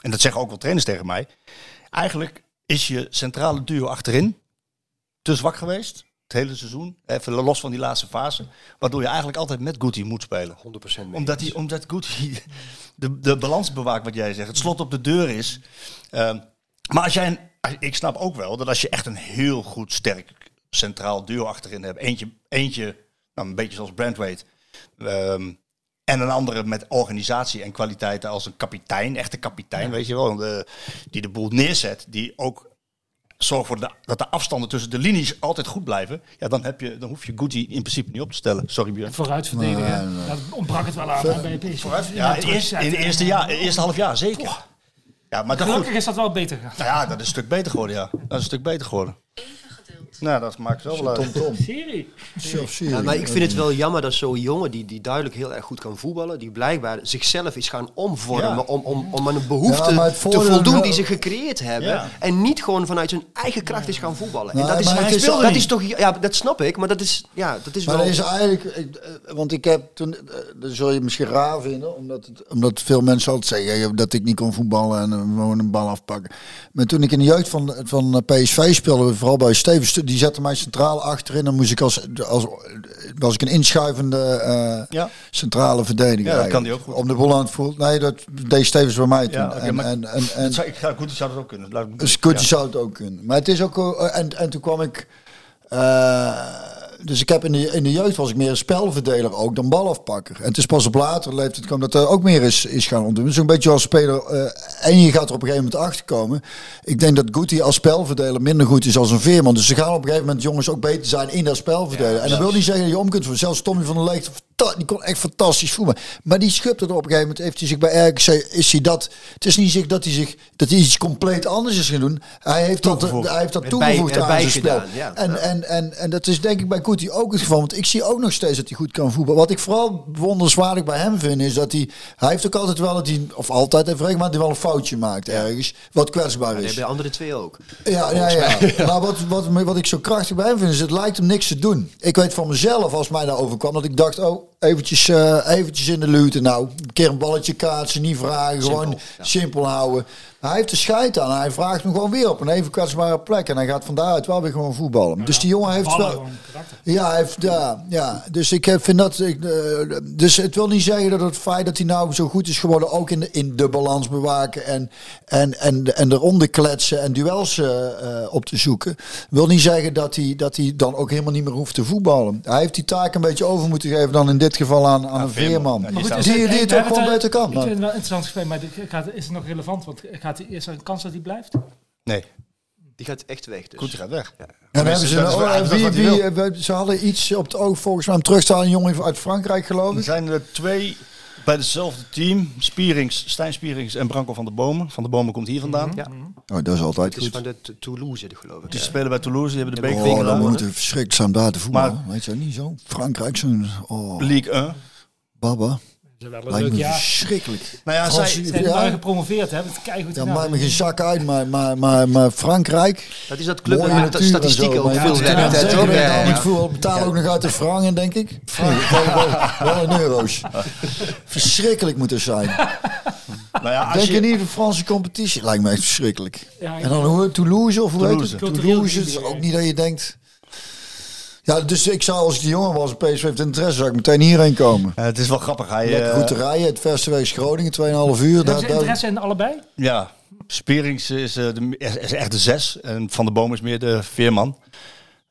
en dat zeggen ook wel trainers tegen mij, eigenlijk is je centrale duo achterin te zwak geweest. Het hele seizoen, even los van die laatste fase. Waardoor je eigenlijk altijd met Guti moet spelen. 100% mee Omdat, hij, omdat Guti de, de balans bewaakt, wat jij zegt. Het slot op de deur is. Ehm, maar als jij een, ik snap ook wel dat als je echt een heel goed sterk centraal duo achterin hebt. Eentje, eentje nou, een beetje zoals Brandweight. ehm, en een andere met organisatie en kwaliteiten als een kapitein, echte kapitein, weet je wel. De, die de boel neerzet. Die ook zorgt voor de, dat de afstanden tussen de linies altijd goed blijven. Ja, dan, heb je, dan hoef je Guti in principe niet op te stellen. Sorry Björn. Vooruit verdedigen. Dat ontbrak het wel aan hè, bij PSV. Ja, in, het eerste, in het eerste, jaar, eerste half jaar zeker. Ja, maar dat goed. Gelukkig is dat wel beter gegaan. Nou ja, dat is een stuk beter geworden, ja. Dat is een stuk beter geworden. Nou, dat maakt wel wel uit. Tom Tom. Ja, je. maar ik vind het wel jammer dat zo'n jongen die, die duidelijk heel erg goed kan voetballen, die blijkbaar zichzelf is gaan omvormen Ja. om, om, om aan een behoefte Ja, te voldoen die ze gecreëerd hebben. Ja. En niet gewoon vanuit zijn eigen kracht is gaan voetballen. En dat is, maar het is- dat niet. is toch, ja, dat snap ik, maar dat is, ja, dat is Maar wel. dat is eigenlijk, ik, eh, want ik heb toen, eh, dat zul je misschien raar vinden, omdat, het, omdat veel mensen altijd zeggen dat ik niet kon voetballen en eh, gewoon een bal afpakken. Maar toen ik in de jeugd van, van eh, PSV speelde, vooral bij Stevens, die zette mij centraal achterin. Dan moest ik als, als was ik een inschuivende eh, Ja. centrale verdediger. Ja, dat kan die ook goed. Om de boel aan het voelen. Nee, dat deed Stevens bij mij toen. Ja, en, en, en, en, zou, ik ga goed, zou dat ook kunnen. Dus ja. zou het ook kunnen. Maar het is ook... En, en toen kwam ik... eh, dus ik heb in de, in de jeugd was ik meer een spelverdeler ook dan balafpakker. En het is pas op later leeftijd kwam dat er ook meer is, is gaan ontdoen. Dus een beetje als speler... eh, en je gaat er op een gegeven moment achter komen. Ik denk dat Guti als spelverdeler minder goed is als een Veerman. Dus ze gaan op een gegeven moment jongens ook beter zijn in dat spelverdelen. en dat wil niet zeggen dat je om kunt. Zelfs Tommy van der Leegte, fanta- die kon echt fantastisch voetballen. Maar die schupte er op een gegeven moment. Heeft hij zich bij RKC, is hij dat... Het is niet zich dat hij zich dat hij iets compleet anders is gaan doen. Hij heeft dat, Toegevoegd. hij heeft dat toegevoegd aan zijn spel. ja. En, en, en, en dat is denk ik bij Guti ook het geval. Want ik zie ook nog steeds dat hij goed kan voetballen. Wat ik vooral wonderswaardig bij hem vind, is dat hij... Hij heeft ook altijd wel dat hij... Of altijd heeft regelmatig hij wel een foutje maakt ergens. Wat kwetsbaar is. hebben de andere twee ook. Ja, ja, ja. Maar wat, wat, wat ik zo krachtig bij hem vind, is het lijkt hem niks te doen. Ik weet van mezelf, als mij daar overkwam, dat ik dacht, oh, eventjes, eh, eventjes in de lute. Nou, een keer een balletje kaatsen, niet vragen, gewoon simpel houden. Hij heeft de scheid aan. Hij vraagt hem gewoon weer op een even kwetsbare plek. En hij gaat van daaruit wel weer gewoon voetballen. Dus die jongen heeft wel... Ja, hij heeft, ja, ja, dus ik heb- vind dat. Ik, eh, dus het wil niet zeggen dat het feit dat hij nou zo goed is geworden, ook in de, in de balans bewaken en, en, en, en eronder kletsen en duels eh, eh, op te zoeken, wil niet zeggen dat hij, dat hij dan ook helemaal niet meer hoeft te voetballen. Hij heeft die taak een beetje over moeten geven dan in dit geval aan, aan een Veerman. veerman. Ja, die, die het ook gewoon beter kan. Ik vind het wel interessant gesprek, maar dit- gaat, is het nog relevant? Want gaat, is er een kans dat hij blijft? Nee, Die gaat echt weg. Dus. goed, die gaat weg. En dan hebben ze, oh, is wie, wie, wil. ze hadden iets op het oog volgens mij om terug te halen, een jongen uit Frankrijk geloof Er ik. zijn er twee bij hetzelfde team. Spierings, Stijn Spierings en Branko van der Bomen. Van der Bomen komt hier vandaan. Ja. Oh, dat is altijd Het is goed. van de Toulouse, geloof ik. Die spelen bij Toulouse, die hebben de Ja. beker Oh, dan gewonnen. moet het verschrikkelijk zijn daar te voetballen. Maar- Weet je niet zo? Frankrijk, zo'n... Oh, League 1. baba. Dat is wel een Lijkt leuk jaar. verschrikkelijk. Nou ja, zij, Ze hebben Ja. daar gepromoveerd, hè? Het kijken Ja, maakt me geen zak uit, maar, maar, maar, maar Frankrijk... Dat is dat club met en statistieken ook veel ja, toch? voetbal betalen ook nog uit de frangen, denk ik. Wel, in euro's. Verschrikkelijk moet het zijn. nou ja, als Denk je niet de Franse competitie? Lijkt me echt verschrikkelijk. Ja, En dan hoe Toulouse of hoe heet Toulouse. het? Toulouse. Het is ook niet dat je denkt... Ja, dus ik zou als ik die jongen was, PSV heeft interesse, zou ik meteen hierheen komen. Ja, het is wel grappig. Hij, Lekker eh, goed te rijden, het verste wegens Groningen, 2,5 uur. Hebben Daar, ze daar, interesse in allebei? Ja, Spierings is, eh, de, is echt de zes en Van der Boom is meer de veerman.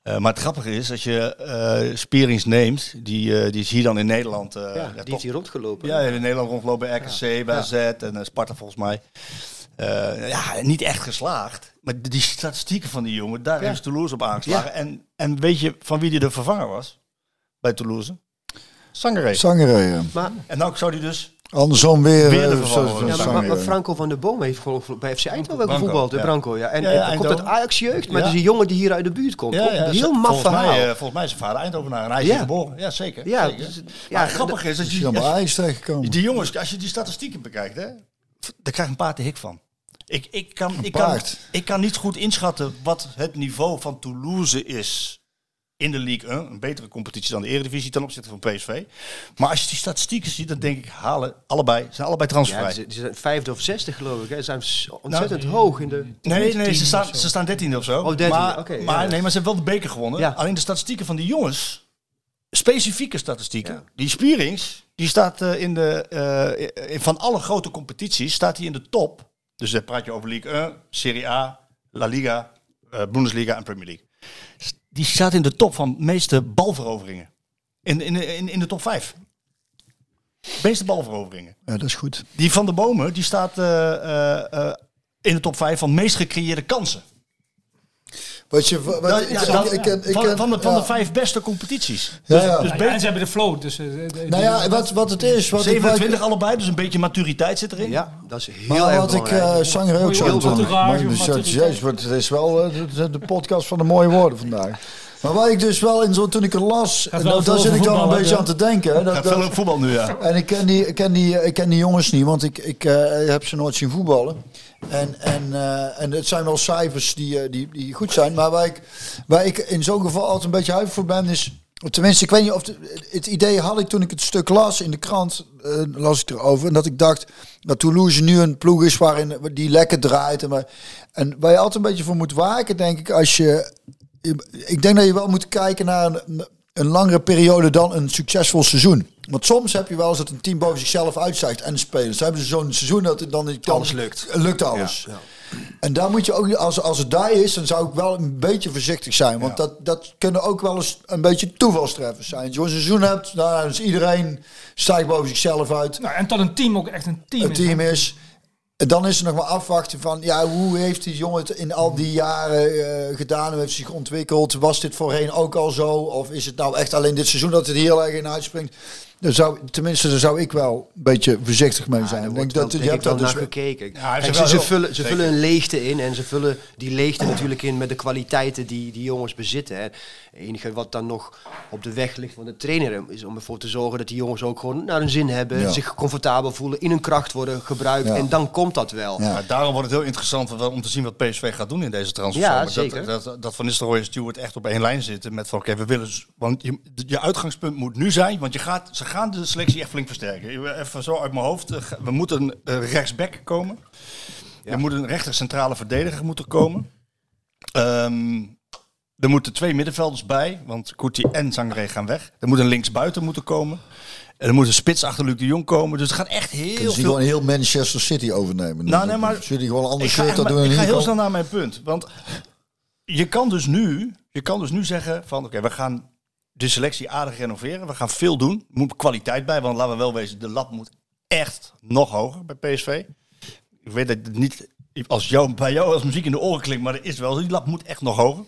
Eh, maar het grappige is, als je eh Spierings neemt, die, eh, die is hier dan in Nederland. eh, Ja, die toch- heeft hier rondgelopen. Ja, in Nederland rondlopen bij RKC, bij AZ en eh, Sparta volgens mij. Eh, ja, niet echt geslaagd. Maar die statistieken van die jongen, daar Ja. is Toulouse op aangeslagen. En, en weet je van wie die de vervanger was bij Toulouse? Sangaré. Zangeré. Maar, En nou zou die dus... Andersom weer. Weer de eh, Ja, maar, Franco van der Boom heeft gewoon bij FC Eindhoven gevoetbald. hè, ja. Branco, ja. En, Ja, ja, en komt uit Eindhoven. Ajax jeugd, maar Ja. het is een jongen die hier uit de buurt komt. Heel maf volgens verhaal. Mij, eh, volgens mij is zijn vader Eindhovenaar en hij is geboren. Ja, zeker. Ja, zeker. dus- maar grappige is dat je, dan als- die jongens, als je die statistieken bekijkt, hè, daar krijg je een paar te hik van. Ik, ik, kan, ik, kan, ik kan niet goed inschatten wat het niveau van Toulouse is in de League 1. Een betere competitie dan de Eredivisie ten opzichte van PSV. Maar als je die statistieken ziet, dan denk ik, halen allebei, zijn allebei Ja, transfervrij. die zijn vijfde of zesde geloof ik. Hè. Ze zijn Nou, ontzettend hoog in de... Nee, nee, ze staan, zo. ze staan dertiende of zo. Oh, dertiende, maar, oké, maar, ja. nee, maar ze hebben wel de beker gewonnen. Ja. Alleen de statistieken van die jongens, specifieke statistieken. Ja. Die Spierings, die staat eh, in de, eh, in- van alle grote competities, staat hij in de top. Dus dan praat je over League 1, Serie A, La Liga, eh, Bundesliga en Premier League. Die staat in de top van de meeste balveroveringen. In, in, in, in de top 5. Meeste balveroveringen. Ja, dat is goed. Die van de Bomen, die staat eh, eh, in de top 5 van meest gecreëerde kansen. Wat je, wat, Nou, ik, ja, ik, dat- ik, ken- ik van, ken- van, de, van ja. de vijf beste competities. Ja, ja. Dus Ja, beter- en ze hebben de flow. Dus, eh, de- Nou ja, wat, wat het is... Wat ik- 27 allebei, dus een beetje maturiteit zit erin. Ja, dat is heel Maar erg wat ik uh, Sanger ook zo dus, wat- het is wel eh, de, de podcast van de mooie woorden vandaag. Maar waar ik dus wel in zo toen ik er las, en daar zit ik dan een beetje ja. aan te denken. Dat, Gaat dat- veel op voetbal nu, ja. en ik ken, die, ik, ken die, ik ken die jongens niet, want ik, ik eh, heb ze nooit zien voetballen. En, en, eh, en het zijn wel cijfers die, eh, die, die goed zijn. Maar waar ik, waar ik in zo'n geval altijd een beetje huiver voor ben, is... Tenminste, ik weet niet of... het idee had ik toen ik het stuk las in de krant, eh, las ik erover. En dat ik dacht dat Toulouse nu een ploeg is waarin die lekker draait. En, waar, en waar je altijd een beetje voor moet waken, denk ik, als je... Ik denk dat je wel moet kijken naar een, een langere periode dan een succesvol seizoen. Want soms heb je wel eens dat een team boven zichzelf uitstijgt en spelers. Dan hebben ze zo'n seizoen dat het dan, dan Alles lukt. Lukt alles. En daar moet je ook, als, als het daar is, dan zou ik wel een beetje voorzichtig zijn. Want dat, dat kunnen ook wel eens een beetje toevalstreffers zijn. Als je een seizoen hebt, dan is iedereen stijgt boven zichzelf uit. Nou, en tot een team ook echt een team Een is. team is. En dan is er nog maar afwachten van, ja, hoe heeft die jongen het in al die jaren eh, gedaan? Hoe heeft hij zich ontwikkeld? Was dit voorheen ook al zo? Of is het nou echt alleen dit seizoen dat het heel erg in uitspringt? Daar zou, tenminste, daar zou ik wel een beetje voorzichtig mee zijn. Ja, ik denk denk dat je hebt dat dus naar gekeken. Ja, Kijk, ze, vullen, ze zeker. vullen een leegte in en ze vullen die leegte natuurlijk in met de kwaliteiten die die jongens bezitten. Het enige wat dan nog op de weg ligt van de trainer is om ervoor te zorgen dat die jongens ook gewoon naar hun zin hebben, Ja. zich comfortabel voelen, in hun kracht worden gebruikt Ja. en dan komt dat wel. Daarom wordt het heel interessant om- om te zien wat PSV gaat doen in deze transfer. Ja, Dat- zeker. Dat, dat, dat Van Nistelrooy en Stewart echt op één lijn zitten met van oké, we willen... Want je, je uitgangspunt moet nu zijn, want je gaat, ze ze gaan de selectie echt flink versterken. Even zo uit mijn hoofd. eh, We moeten een eh, rechtsback komen. Er moet een rechter centrale verdediger moeten komen. Ehm, er moeten twee middenvelders bij, want Kuti en Zangré gaan weg. Er moet een linksbuiten moeten komen. En er moet een spits achter Luc de Jong komen. Dus het gaat echt heel Kunnen ze veel... gewoon heel Manchester City overnemen? Nou, nee, maar- Zullen die gewoon een ander Ik ga, maar- ik ga heel komen? snel naar mijn punt. Want je kan dus nu, je kan dus nu zeggen van oké, we gaan de selectie aardig renoveren. We gaan veel doen. Er moet kwaliteit bij, want laten we wel wezen, de lat moet echt nog hoger bij PSV. Ik weet dat het niet als jou, bij jou als muziek in de oren klinkt, maar dat is wel. Die lat moet echt nog hoger.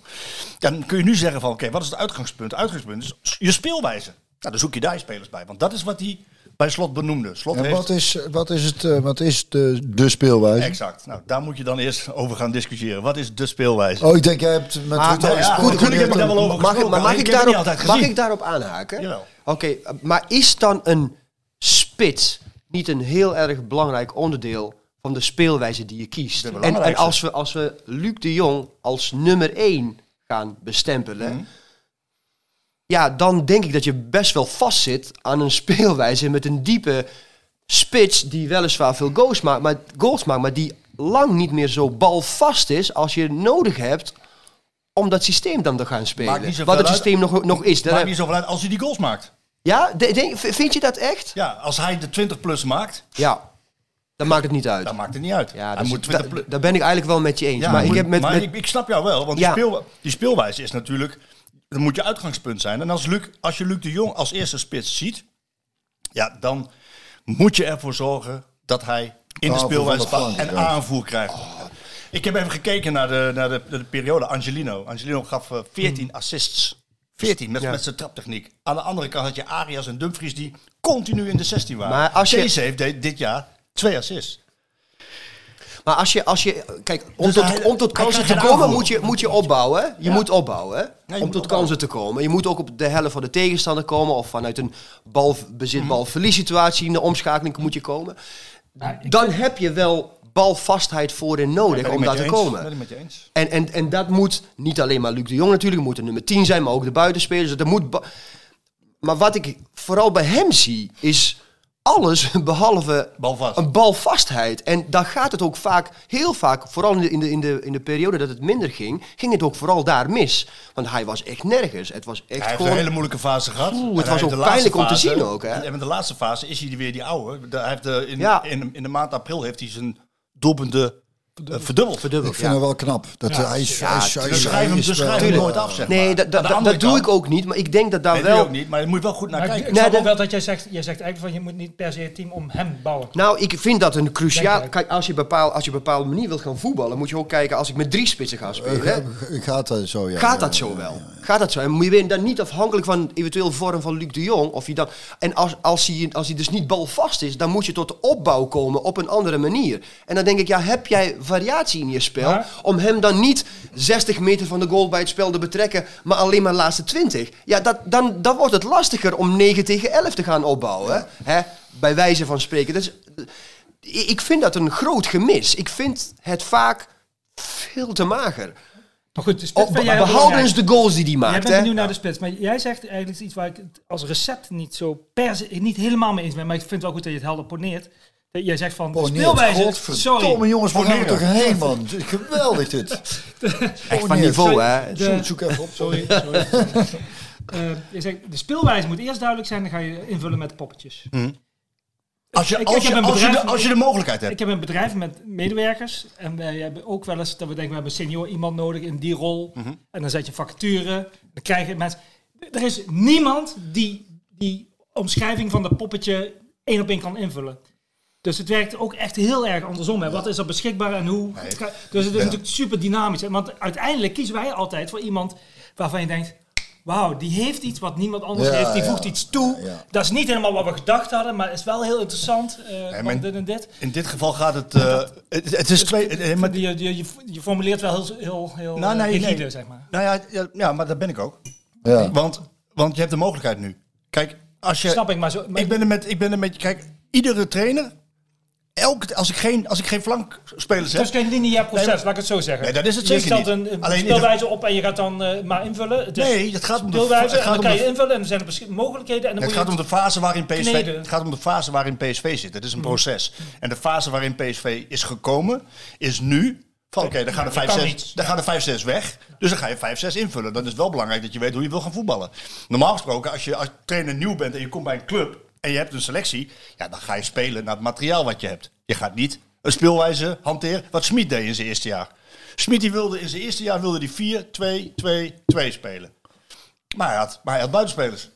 Dan kun je nu zeggen van oké, wat is het uitgangspunt? Het uitgangspunt is je speelwijze. Nou, dan zoek je daar spelers bij. Want dat is wat hij bij Slot benoemde. Slot En heeft... wat is, wat is, het, eh, wat is de, de speelwijze? Exact. Nou, daar moet je dan eerst over gaan discussiëren. Wat is de speelwijze? Oh, ik denk, jij hebt met Ah, nou ja, goed, natuurlijk heb ik daar wel over Mag, ik- gesproken, maar mag, ik daarop, mag ik daarop aanhaken? Jawel. Oké, maar is dan een spits niet een heel erg belangrijk onderdeel van de speelwijze die je kiest? De En, en als, we, als we Luc de Jong als nummer 1 gaan bestempelen, Mhm. Ja, dan denk ik dat je best wel vastzit aan een speelwijze met een diepe spits die weliswaar veel goals maakt, maar, goals maakt, maar die lang niet meer zo balvast is als je nodig hebt om dat systeem dan te gaan spelen. Wat het uit. systeem nog, nog is. Maakt niet zoveel uit als hij die goals maakt. ja, de- vind je dat echt? Ja, als hij de 20 plus maakt, Ja, dan maakt het niet uit. dan maakt het niet uit. Ja, hij dus moet da- 20 plus. daar ben ik eigenlijk wel met je eens. Ja, maar ik heb met, maar met ik, ik snap jou wel, want Ja. die, speel, die speelwijze is natuurlijk... Dan moet je uitgangspunt zijn. En als, Luc, als je Luc de Jong als eerste spits ziet... Ja, dan moet je ervoor zorgen dat hij in de speelwijze en aanvoer krijgt. Ik heb even gekeken naar de, naar de, de periode Angelino. Angelino gaf eh, 14 assists. 14 met, Ja. met zijn traptechniek. Aan de andere kant had je Arias en Dumfries die continu in de 16 waren. Maar als je- Deze heeft dit jaar twee assists. Maar als je, als je kijk, om Dus tot, hij- om tot kansen te komen moet je, moet je opbouwen. Je moet opbouwen. je om moet tot opbouwen. kansen te komen. Je moet ook op de helft van de tegenstander komen. Of vanuit een balbezit, balverlies situatie in de omschakeling moet je komen. Dan heb je wel balvastheid voorin nodig om daar te eens. komen. En, en, en dat moet niet alleen maar Luc de Jong natuurlijk, moet een nummer 10 zijn, maar ook de buitenspelers. Dat moet ba- maar wat ik vooral bij hem zie, is alles behalve Balvast. een balvastheid. En daar gaat het ook vaak, heel vaak, vooral in de, in, de, in, de, in de periode dat het minder ging, ging het ook vooral daar mis. Want hij was echt nergens. Het was echt Hij heeft gewoon... een hele moeilijke fase gehad. Oeh, het was heeft ook pijnlijk om te zien ook, hè? En in de laatste fase is hij weer die oude. De- Hij heeft de, in, Ja. in, in de maand april heeft hij zijn doelpunten eh, verdubbeld. Verdubbeld, Ik vind ja. hem wel knap. Dat Ja, hij is, ja, hij is, hij is- schrijf hem, hij is dus wel- schrijf hem Tuurlijk. nooit af, zeg Nee, maar. dat, dat, doe ik ook niet. Maar ik denk dat daar Nee, wel... ik ook niet, maar je moet wel goed naar Maar ik, kijken. ik Nee, snap dat- ook wel dat jij zegt, jij zegt eigenlijk van je moet niet per se het team om hem bouwen. Nou, ik vind dat een cruciaal... Kijk, als je, bepaal, als je op een bepaalde manier wilt gaan voetballen... moet je ook kijken als ik met drie spitsen ga spelen... Eh, Gaat dat zo, ja. Gaat Ja, dat zo ja, wel? ja. Gaat dat zo? En moet je weer dan niet afhankelijk van eventueel vorm van Luc de Jong. Of hij dan, en als, als, hij, als hij dus niet balvast is, dan moet je tot de opbouw komen op een andere manier. En dan denk ik, ja, heb jij variatie in je spel? Maar- Om hem dan niet 60 meter van de goal bij het spel te betrekken, maar alleen maar de laatste 20. Ja, dat, dan, dan wordt het lastiger om 9 tegen 11 te gaan opbouwen. Hè? Bij wijze van spreken. Dus, eh, ik vind dat een groot gemis. Ik vind het vaak veel te mager. Maar goed, de spits jij heel behoudens belangrijk. de goals die Jij maakt. bent hè? benieuwd naar de spits, maar jij zegt eigenlijk iets waar ik als recept niet zo per se, niet helemaal mee eens ben, maar ik vind het wel goed dat je het helder poneert. Dat jij zegt van de Poneert. speelwijze, Godverdomme sorry, jongens, waar gaan we toch heen, man? Geweldig dit. Echt van niveau, hè? Zoek, zoek even op. sorry, sorry. Eh, je zegt, de speelwijze moet eerst duidelijk zijn, dan ga je invullen met poppetjes. Als je, Ik- ik als, je, als, je de, als je de mogelijkheid hebt. Ik heb een bedrijf met medewerkers en wij hebben ook wel eens dat we denken we hebben een senior iemand nodig in die rol Mhm. en dan zet je vacature, dan krijg je mensen. Er is niemand die die omschrijving van dat poppetje één op één kan invullen. Dus het werkt ook echt heel erg andersom. Hè. Wat is er beschikbaar en hoe? Dus het is natuurlijk super dynamisch. hè. Want uiteindelijk kiezen wij altijd voor iemand waarvan je denkt... Wauw, die heeft iets wat niemand anders Ja, heeft. Die ja. voegt iets toe. Ja. Dat is niet helemaal wat we gedacht hadden, maar het is wel heel interessant. eh dit en dit. In dit geval gaat het... eh, het, het is twee... eh, maar, Je, je, je, formuleert wel heel, heel, heel Nou, nee, rigide, nee. zeg maar. nou ja, ja, ja, maar dat ben ik ook. Ja. Want, want je hebt de mogelijkheid nu. Kijk, als je... Snap ik, maar zo... Maar Ik ben er met, ik ben er met, kijk, iedere trainer elke, als, ik geen, als ik geen flankspelers Het heb... is geen lineair proces, Nee, laat ik het zo zeggen. Nee, dat is het je zeker stelt niet. een, een Alleen de- speelwijze op en je gaat dan eh, maar invullen. Het Nee, het gaat om de- speelwijze het en gaat dan kan je invullen en dan zijn er mogelijkheden. En dan Het gaat je om de fase waarin PSV, kneden. het gaat om de fase waarin PSV zit. Het is een proces. En de fase waarin PSV is gekomen, is nu van oké, dan gaan de dat kan 5-6 niet. dan gaan de 5-6 weg. Dus dan ga je 5-6 invullen. Dan is het wel belangrijk dat je weet hoe je wil gaan voetballen. Normaal gesproken, als je als trainer nieuw bent en je komt bij een club en je hebt een selectie, ja, dan ga je spelen naar het materiaal wat je hebt. Je gaat niet een speelwijze hanteren wat Smit deed in zijn eerste jaar. Smit die wilde in zijn eerste jaar wilde die 4-2-2-2 spelen. Maar hij had, maar hij had buitenspelers.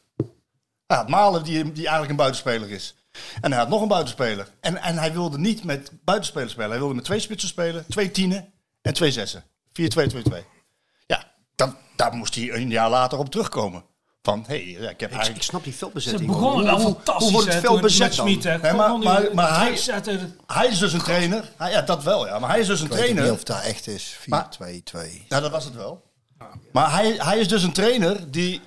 Hij had Malen, die, die eigenlijk een buitenspeler is. En hij had nog een buitenspeler. En, en hij wilde niet met buitenspelers spelen. Hij wilde met twee spitsen spelen, twee tienen en twee zessen. 4-2-2-2. Ja, dan, daar moest hij een jaar later op terugkomen. Van, hé, hey, ja, ik heb Ik, ik eigenlijk... snap die Ze veldbezetting. begonnen wel fantastisch. Hoe wordt het veld bezet dan? Nee, maar- maar- maar hij- is dus een trainer. Hij- ja, dat wel, ja. Maar hij is dus een Ik weet niet trainer. of dat echt is. 4-2-2. Nou, dat was het wel. Maar hij, hij is dus een trainer die.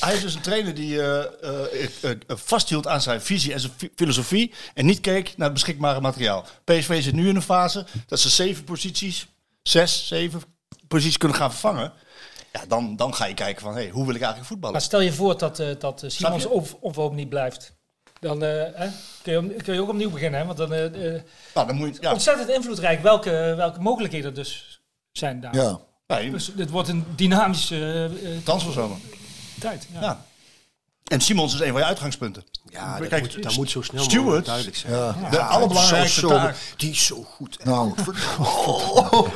Hij is dus een trainer die eh, eh, eh, vasthield aan zijn visie en zijn fi- filosofie. En niet keek naar het beschikbare materiaal. PSV zit nu in een fase dat ze zeven posities, zes, zeven posities kunnen gaan vervangen. Ja, dan, dan ga je kijken van, hey, hoe wil ik eigenlijk voetballen? Maar stel je voor dat, eh dat eh, Simons of, of ook niet blijft. Dan eh, hè, kun, je, om- kun je ook opnieuw beginnen. Hè? Want dan eh, eh, Nou, dan moet je, ja. ontzettend invloedrijk welke, welke mogelijkheden er dus zijn daar. Ja. Ja, je- Dus dit wordt een dynamische transferzomer. tijd. Ja. Ja. En Simons is een van je uitgangspunten. Ja, dat, Kijk, moet, dat moet zo snel Stuart- mogelijk duidelijk zijn. Ja. De allerbelangrijkste Zo- zo- taak. Die is zo goed. Nou,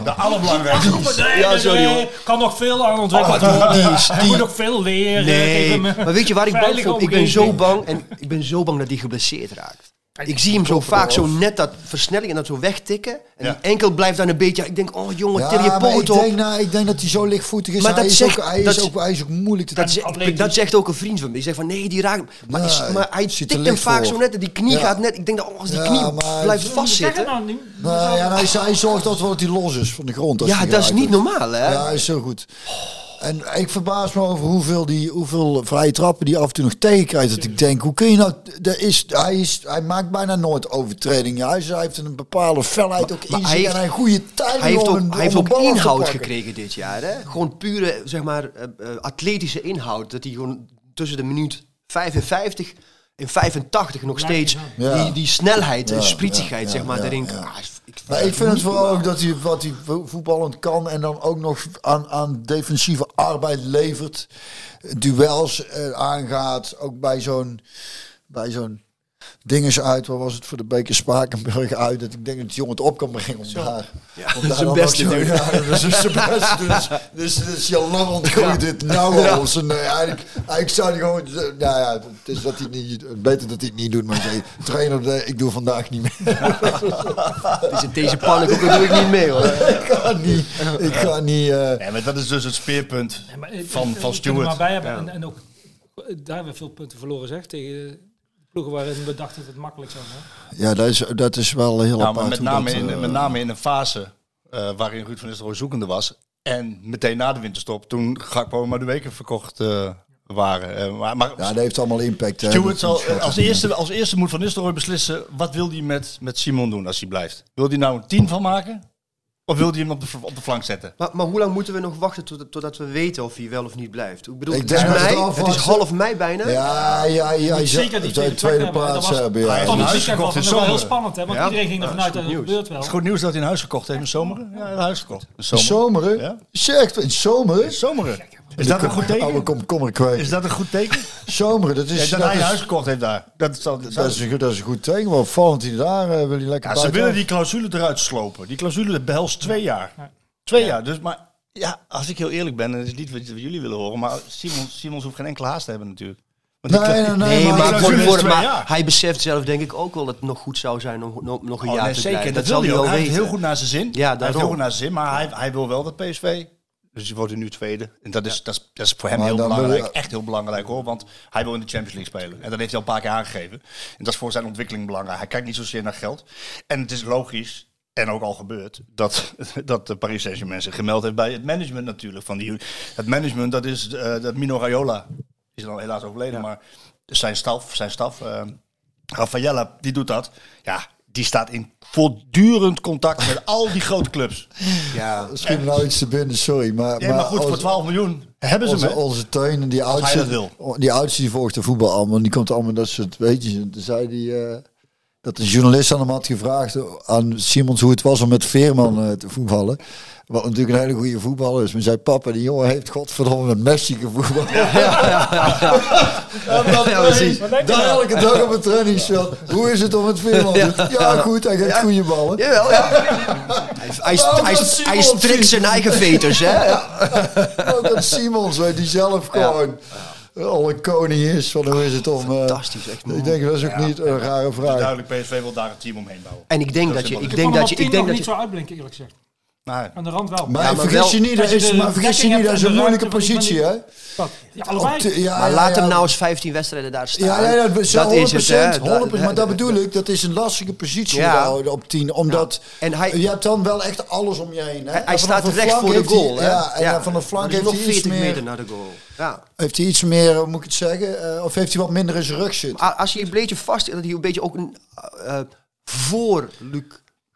De allerbelangrijkste. Nee, Ja, sorry, hoor. kan nog veel aan ontwikkelen. Oh, die is- die- moet nog veel leren. Nee, maar weet je waar ik bang voor? Ik ben zo bang en ik ben zo bang dat hij geblesseerd raakt. Ik zie hem zo vaak zo net dat versnelling en dat zo wegtikken. En Ja. die enkel blijft dan een beetje. Ik denk, oh jongen, ja, til je poot op. denk, nou, ik denk dat hij zo lichtvoetig is. Maar hij, dat is zegt- ook, hij, dat is ook, hij is ook moeilijk te Dat, zegt- dat zegt ook een vriend van me. Die zegt van nee, die raakt. Maar, Nee, is- maar hij tikt hem vaak voor. zo net. en Die knie Ja. gaat net. Ik denk dat oh, als die Ja, knie maar- blijft Zeg vastzitten. nou. Nou, ja, hij, hij zorgt dat wel dat hij los is van de grond. als Ja, dat is niet normaal hè. Ja, hij is zo goed. En ik verbaas me over hoeveel, die, hoeveel vrije trappen die af en toe nog tegenkrijgt. Dat ik denk, hoe kun je nou... Er is, hij, is, hij maakt bijna nooit overtredingen. Hij, hij heeft een bepaalde felheid ook in hij zich heeft- en een goede timing Hij heeft om ook, een, hij heeft ook inhoud gekregen dit jaar. Hè? Gewoon pure, zeg maar, eh, eh, atletische inhoud. Dat hij gewoon tussen de minuut 55 en 85 nog steeds Ja. die, die snelheid en spritzigheid, ja, zeg maar, ja, erin. Ah, Maar ik vind het vooral ook dat hij wat hij vo- voetballend kan en dan ook nog aan, aan defensieve arbeid levert. Duels eh, aangaat. Ook bij zo'n bij zo'n dinges uit. Waar was het voor de beker Spakenburg uit? Dat ik denk dat die jongen het op kan brengen om daar. om daar zijn zo- doen. Ja, dat is zijn beste doen. Dus, dus, dus Jan Laurent gooit dit nou al. Zijn, eh, eigenlijk, eigenlijk zou hij gewoon... Nou ja, het is dat hij niet... Beter dat hij het niet doet. Maar zei, trainer, eh, ik doe vandaag niet meer. deze, deze pannenkoeken doe ik niet mee hoor. ik ga niet... Ik ga niet... eh, Nee, maar dat is dus het speerpunt Ja, maar, van, van maar Stuart. bij hebben. En, en ook, daar hebben we veel punten verloren, zeg. Tegen ploegen waarin we dachten dat het makkelijk zou zijn. Ja, dat is, dat is wel heel Nou, maar apart met, name dat, in, eh, met name in een fase eh, waarin Ruud van Nistelrooy zoekende was. En meteen na de winterstop, toen Gakpo en Madueke verkocht eh, waren. Eh, maar maar Ja, dat heeft allemaal impact. Stuart zal, als, eerste, als eerste moet Van Nistelrooy beslissen, wat wil hij met, met Simon doen als hij blijft? Wil hij nou een 10 van maken? Of wil hij hem op de, op de flank zetten? Maar, maar hoe lang moeten we nog wachten tot, totdat we weten of hij wel of niet blijft? Ik bedoel, Ik het is, het het half mei bijna. Ja, ja, ja. Je zeker die tweede tweede, plaats dat was- hebben. Hij Ja. heeft Tot een het huis weekend was wel heel zomer. spannend, hè? Want Ja? iedereen ging Ja, ervan dat het nieuws. gebeurt wel. Het is goed nieuws dat hij een huis gekocht heeft in zomer. Ja, een huis gekocht. In zomer. zomeren? Ja. Zegt in zomeren? Zomeren. Is dat een goed teken? komen kommer kwijt. Is dat een goed teken? Zomeren, dat Ja, is, dat dat, hij een huis is, gekocht heeft daar. Dat, is, dat, dat, is, een, goed- dat is een goed teken. Opvallend hij daar eh, wil hij lekker Ja, ze willen die clausule eruit slopen. Die clausule behelst twee jaar. Twee jaar. Dus, maar ja, als ik heel eerlijk ben, en dat is niet wat jullie willen horen, maar Simons, Simons hoeft geen enkele haast te hebben natuurlijk. Nee, cla- nee, nee, Nee, maar, maar, die voor, clausule is voor- twee maar jaar. hij beseft zelf denk ik ook wel dat het nog goed zou zijn om nog, nog een Oh, jaar nee, te zeker, blijven. dat, zal wil hij hij ook. wel Hij heeft heel goed naar zijn zin. Ja, hij heeft heel daarom. goed naar zijn zin, maar hij, hij wil wel dat PSV. Dus die wordt nu tweede. En dat is, dat is, dat is voor hem Maar heel belangrijk. Echt heel belangrijk hoor. Want hij wil in de Champions League spelen. En dat heeft hij al een paar keer aangegeven. En dat is voor zijn ontwikkeling belangrijk. Hij kijkt niet zozeer naar geld. En het is logisch. En ook al gebeurd dat, dat de Paris Saint-Germain zich gemeld heeft bij het management natuurlijk. Van die, het management, dat is eh, dat Mino Raiola. Is dan helaas overleden, maar zijn staf, zijn staf, eh Raffaella, die doet dat. Ja, die staat in voortdurend contact met al die grote clubs. Ja, Misschien nou iets te binnen, sorry. Maar, Ja, maar goed, voor onze- 12 miljoen hebben ze onze, onze tuin en die oudste, die oudste die volgt de voetbal allemaal. Die komt allemaal dat soort, weet je, zei die, eh, dat een journalist aan hem had gevraagd aan Simons hoe het was om met Veerman eh, te voetballen. Wat natuurlijk een hele goede voetballer is. Maar zei papa, die jongen heeft godverdomme met Messi gevoetbald. Ja, precies. Wat denk je Daar nou? elke dag op het trainingsveld. Hoe is het om met Veerman te doen? Ja, goed, hij geeft goede ballen. Jawel, ja. Hij, hij, Waarom hij, strikt zijn eigen veters, hè? Ja. Ook dat Simons, die zelf gewoon al een koning is. Van hoe is het om... eh, Fantastisch, echt. ik denk dat is ook niet een rare vraag. duidelijk, PSV wil daar een team omheen bouwen. En ik denk Dat je... Ik Ik denk dat je... 10 Ik denk nog dat niet je zo uitblinken, eerlijk gezegd. Maar, Aan de rand wel. Maar, Ja, maar vergis je niet, dat is, de maar vergis je dekking niet, dat is hebt een moeilijke positie, hè? Ja, allebei. Op de- ja, maar ja, laat ja, hem nou eens 15 wedstrijden daar staan. Ja, ja, dat, is wel 100%, is het, hè. 100%, maar dat Dat- bedoel ik, dat is een lastige positie Ja. houden op 10. Omdat En hij- je hebt dan wel echt alles om je heen. Hè? Hij, staat recht voor de hij- goal, hè? Ja, en van de flank heeft nog hij iets 40 meter meer, naar de goal. Ja. heeft hij iets meer, hoe moet ik het zeggen, eh, of heeft hij wat minder in zijn rug zitten. Als je een beetje vast, dat hij een beetje ook een, eh, voor Luc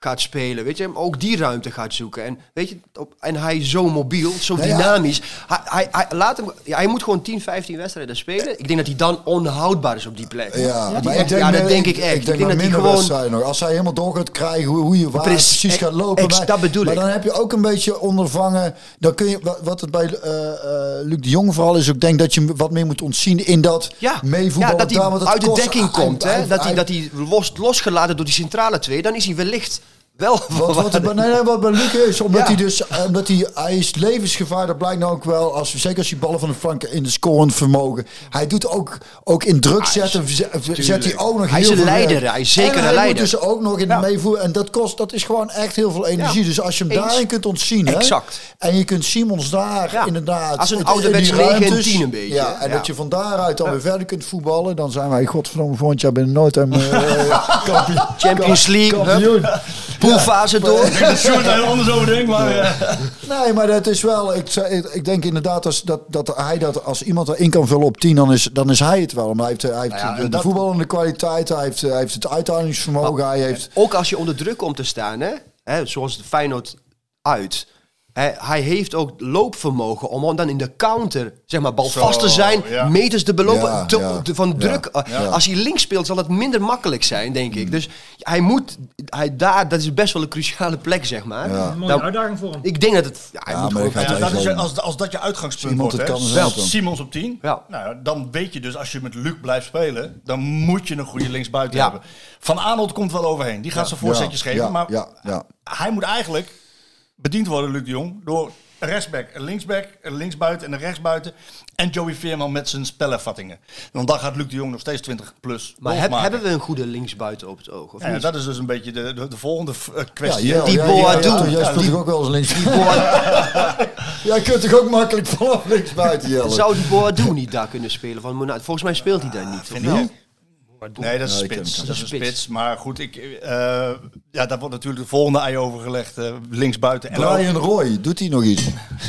gaat spelen, weet je, hem ook die ruimte gaat zoeken. En, weet je, op, en hij is zo mobiel, zo Nou ja. dynamisch. Hij, hij, hij, laat hem, ja, hij moet gewoon 10, 15 wedstrijden spelen. Ik denk dat hij dan onhoudbaar is op die plek. Ja, die- maar ik denk, ja, dat denk ik echt. Ik denk, dat hij minder gewoon... nog. Als hij helemaal door gaat krijgen hoe, hoe je waar Precies, precies gaat lopen. ex- maar, dat bedoel maar ik. dan heb je ook een beetje ondervangen. Dan kun je, wat- wat het bij eh, eh, Luc de Jong vooral is, ook denk dat je wat meer moet ontzien in dat Ja, meevoetballen. ja, dat hij daar, uit de dekking komt. hè? Dat hij, hij- dat hij los, losgelaten door die centrale twee, dan is hij wellicht wel... Wat, wat, bij- nee, wat bij Luc is, omdat Ja. hij dus, eh, omdat hij, hij is levensgevaar, dat blijkt nou ook wel, als, zeker als hij ballen van de flank in de scorend vermogen. Hij doet ook, ook in druk zetten, zet, zet hij ook nog Hij is heel een veel leider, werk. hij is zeker en een hij leider. moet dus ook nog in Ja. meevoeren, en dat kost, dat is gewoon echt heel veel energie. Ja. Dus als je hem Eens. daarin kunt ontzien, hè, Exact. en je kunt Simons daar inderdaad, Als een die 9 en ruimtes, 10 een beetje, Ja, en dat je van daaruit dan weer verder kunt voetballen, dan zijn wij godverdomme volgend jaar binnen nooit hem kampioen. Champions League, Kampioen. Poolfase door. Sjoerd daar heel anders over denkt, maar... eh, Nee, maar dat is wel. Ik, ik, ik denk inderdaad als, dat, dat hij dat als iemand erin kan vullen op 10, dan is, dan is hij het wel. Maar hij heeft, hij heeft Nou ja, de, de voetballende kwaliteit, hij heeft, hij heeft het uithoudingsvermogen, hij heeft. Ook als je onder druk komt te staan, hè? Hè, zoals de Feyenoord uit. Hij heeft ook loopvermogen om dan in de counter, zeg maar, balvast te zijn, ja. meters te belopen. Ja, te- ja, te- van ja, druk. Ja. Als hij links speelt, zal het minder makkelijk zijn, denk ik. Dus hij moet, hij daar, dat is best wel een cruciale plek, zeg maar. Ja. Een mooie Nou, uitdaging voor hem. ik denk dat het. Ja, hij Ja, moet maar gewoon. ik ga- Ja, hij dat is je- zo- als, als dat je uitgangspunt Iemand wordt, het kan. Simons op 10, Ja. nou, dan weet je dus als je met Luc blijft spelen, dan moet je een goede linksbuiten Ja. hebben. Van Arnold komt wel overheen, die gaat zijn voorzetjes Ja, geven, ja, maar ja, ja. hij moet eigenlijk bediend worden, Luc de Jong, door een rechtsback, een linksback, een linksbuiten en een rechtsbuiten en Joey Veerman met zijn spelervattingen. Want dan gaat Luc de Jong nog steeds 20 plus Maar heb- hebben we een goede linksbuiten op het oog? Of Ja, niet? dat is dus een beetje de, de, de volgende eh, Ja, kwestie. Jel, die jij- Boadu. jij- Ja, speelt toch ook wel eens links. Jij kunt toch ook makkelijk vanaf links buiten jellen. Zou die Boadu niet daar kunnen spelen van Monaco? Volgens mij speelt hij daar niet. vind. Nee, dat is Ja, ken spits. Dat is een Spits. spits. Maar goed, ik, eh, ja, daar wordt natuurlijk de volgende ei over gelegd. eh, linksbuiten. En ook Brian Roy, doet hij nog iets?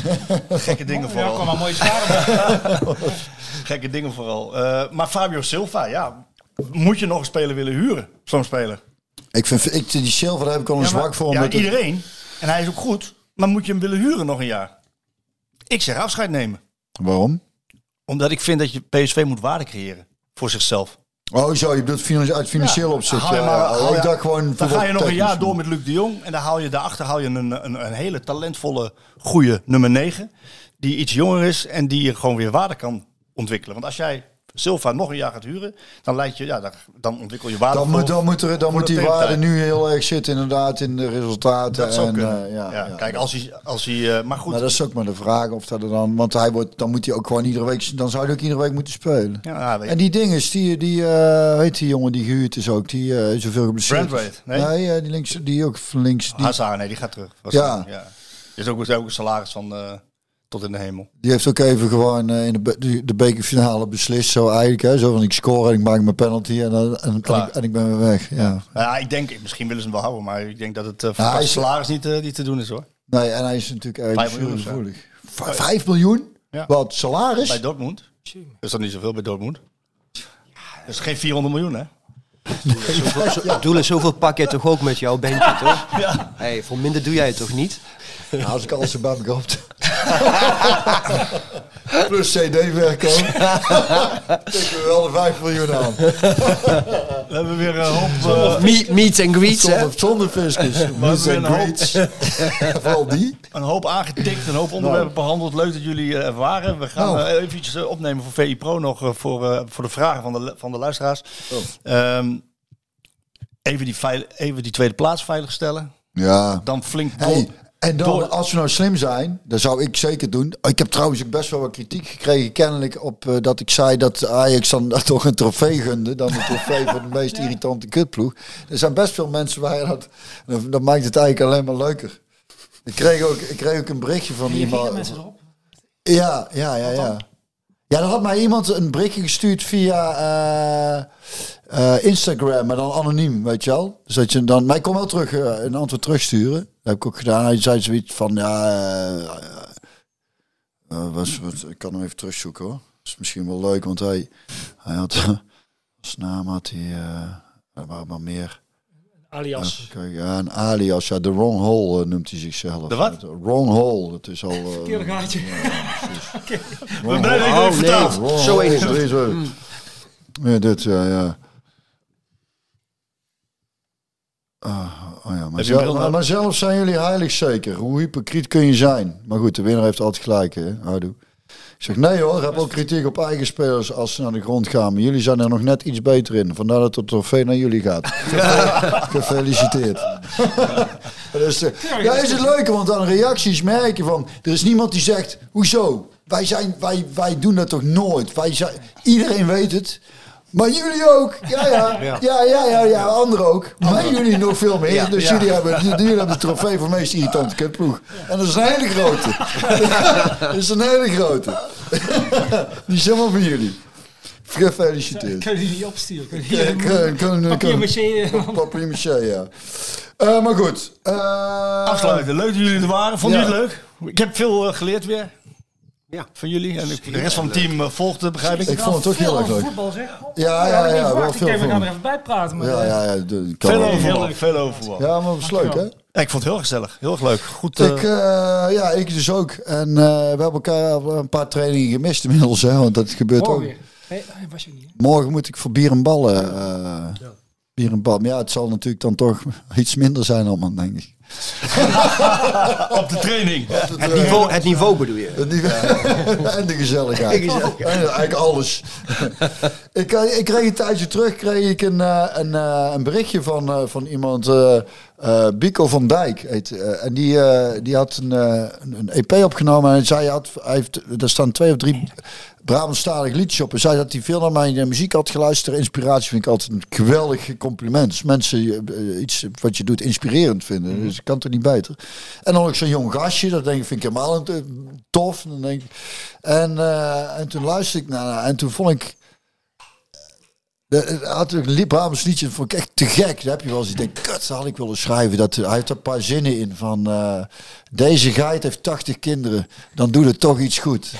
gekke dingen Ja, vooral. kwam maar mooi zwaar. Gekke dingen vooral. Eh, maar Fabio Silva, ja. Moet je nog een speler willen huren? Zo'n speler. Ik vind ik, die Silva, daar heb ik al een Ja, maar- zwak voor. Ja, omdat het- iedereen. En hij is ook goed. Maar moet je hem willen huren nog een jaar? Ik zeg afscheid nemen. Waarom? Omdat ik vind dat je PSV moet waarde creëren. Voor zichzelf. Oh zo, je bedoelt uit financieel Ja, opzicht. Ja, maar- ja. Oh, dacht gewoon Dan ga je nog een jaar door met Luc de Jong. En dan haal je daarachter haal je een, een, een hele talentvolle, goede nummer 9. Die iets jonger is en die je gewoon weer waarde kan ontwikkelen. Want als jij Silva nog een jaar gaat huren, dan, leid je, ja, dan, dan ontwikkel je waarde Dan moet, dan moet, er, dan moet die waarde nu heel erg zitten inderdaad in de resultaten. Dat zou en, kunnen. eh, ja, ja, ja. Kijk, als hij... Als hij eh, maar goed. Maar dat is ook maar de vraag of dat er dan... Want hij wordt, dan moet hij ook gewoon iedere week... Dan zou hij ook iedere week moeten spelen. ja, weet je. En die dingen, die, die eh, weet die jongen die gehuurd is ook, die eh zoveel geblesseerd Brandweight, nee? Nee, die, links, die ook van links, die, Hazard, nee, die gaat terug. Ja. ja. Is ook, is ook een salaris van tot in de hemel. die heeft ook even gewoon eh, in de, be- de, bekerfinale beslist. Zo eigenlijk, hè. Zo van ik score en ik maak mijn penalty en, dan- en, en, Klaar. ik, en ik ben weer weg. Ja. Ja, ik denk, misschien willen ze hem wel houden, maar ik denk dat het uh, voor Ja, salaris niet, eh, niet te doen is hoor. Nee, en hij is natuurlijk zo. gevoelig. Vijf miljoen? Ja. Wat, salaris? Bij Dortmund. Is dat niet zoveel bij Dortmund? Dat is geen 400 miljoen hè? Zoveel, zo, Doelen, zoveel pak je toch ook met jouw bandje, toch? Hey, voor minder doe jij het toch niet? Nou, als ik alles erbij heb. Plus CD-verkoop. Tikken we wel de 5 miljoen aan. We hebben weer een hoop, eh, Meet, meet and greets, hè? Zonder, zonder fiscus. Meets weer and greets. Vooral die. een hoop aangetikt, een hoop onderwerpen behandeld. Leuk dat jullie eh, er waren. We gaan Nou. eh, eventjes eh, opnemen voor VI Pro nog eh, voor, eh, voor de vragen van de, van de luisteraars. Oh. Ehm, even, die veil- even die tweede plaats veiligstellen. Ja. Dan flink. Hey, en dan, door- als we nou slim zijn, dat zou ik zeker doen. Ik heb trouwens ook best wel wat kritiek gekregen, kennelijk, op eh, dat ik zei dat Ajax dan toch een trofee gunde. Dan een trofee voor de meest irritante kutploeg. Er zijn best veel mensen waar dat, dat, dat maakt het eigenlijk alleen maar leuker. Ik kreeg ook, ik kreeg ook een berichtje van iemand. mensen erop? Ja, ja, ja, ja. Ja, er had mij iemand een berichtje gestuurd via eh, eh, Instagram, maar dan anoniem, weet je wel. Dus dat je dan, maar kon wel terug eh, een antwoord terugsturen. Dat heb ik ook gedaan. Hij zei zoiets van, ja, was, wat, ik kan hem even terugzoeken hoor. Dat is misschien wel leuk, want hij, hij had als naam had hij, er waren maar meer. Alias. Kijk, ja, een alias, ja, de wrong hole eh, noemt hij zichzelf. De wat? Wrong hole, dat is al... eh, Verkeerde gaatje. We blijven even Oh, vertaald. nee. Zo is het. Deze. Ja, dit, ja, ja. Ah, oh ja, zelf, maar zelf zijn jullie heilig zeker. Hoe hypocriet kun je zijn? Maar goed, de winnaar heeft altijd gelijk, hè? Houdoe. Zeg, nee hoor, ik heb ook kritiek op eigen spelers als ze naar de grond gaan. Maar jullie zijn er nog net iets beter in. Vandaar dat het trofee naar jullie gaat. Gefeliciteerd. dus, eh, ja, is het leuk, want aan reacties merk je van... Er is niemand die zegt, hoezo? Wij, zijn, wij, wij doen dat toch nooit? Wij zijn, iedereen weet het. Maar jullie ook. Ja, ja. Ja, ja, ja, ja. Anderen ook. Maar jullie nog veel meer. dus Jullie, hebben, jullie hebben de trofee voor meest irritante kutploeg. En dat is een hele grote. dat is een hele grote. Die is helemaal van jullie. Gefeliciteerd. Kun je die niet opsturen? Je Papier maché. Papier maché, ja. Eh, maar goed. eh, Afsluiten. Leuk dat jullie er waren. Vonden Ja. jullie het leuk? Ik heb veel eh, geleerd weer. Ja. Van jullie. En ik- de rest van het team eh, volgde, begrijp ik. Ik vond het ook heel erg leuk. voetbal zeg. Ja, Oh, ja, ik ja, wel Ik veel denk, we gaan er even bij praten. Maar Ja, eh, ja, ja. de- kan Veel over heel voetbal. leuk. Veel over voetbal. Ja, maar het was leuk, hè? Ja, ik vond het heel gezellig. Heel erg leuk. Goed. Ik, eh, ja, ik dus ook. En eh, we hebben elkaar een paar trainingen gemist inmiddels, hè, want dat gebeurt morgen ook. weer. Hey, was je niet? Morgen moet ik voor bier en ballen. eh Bier en ballen. Maar ja, het zal natuurlijk dan toch iets minder zijn allemaal, denk ik. op de training. Het niveau, het niveau bedoel je? Het niveau- en de gezelligheid. En eigenlijk alles. ik, eh, ik kreeg een tijdje terug kreeg ik een, eh, een, eh, een berichtje van, eh, van iemand, eh eh, Bico van Dijk. Heet, eh, en die, eh, die had een, een, EP opgenomen. En hij zei, hij had, hij heeft, er staan twee of drie Brabantstalig liedjes op. En zei dat hij veel naar mijn muziek had geluisterd. Inspiratie vind ik altijd een geweldig compliment. Als mensen iets wat je doet inspirerend vinden. Dus ik kan het er niet beter. En dan ook zo'n jong gastje. Dat denk ik, vind ik helemaal tof. Dan denk ik, en, en toen luisterde ik naar En toen vond ik... De, het had een liedje, dat vond ik echt te gek. Daar heb je wel eens, ik denk, kut, dat had ik willen schrijven. Dat, hij heeft er een paar zinnen in van, eh, deze geit heeft 80 kinderen, dan doet het toch iets goed.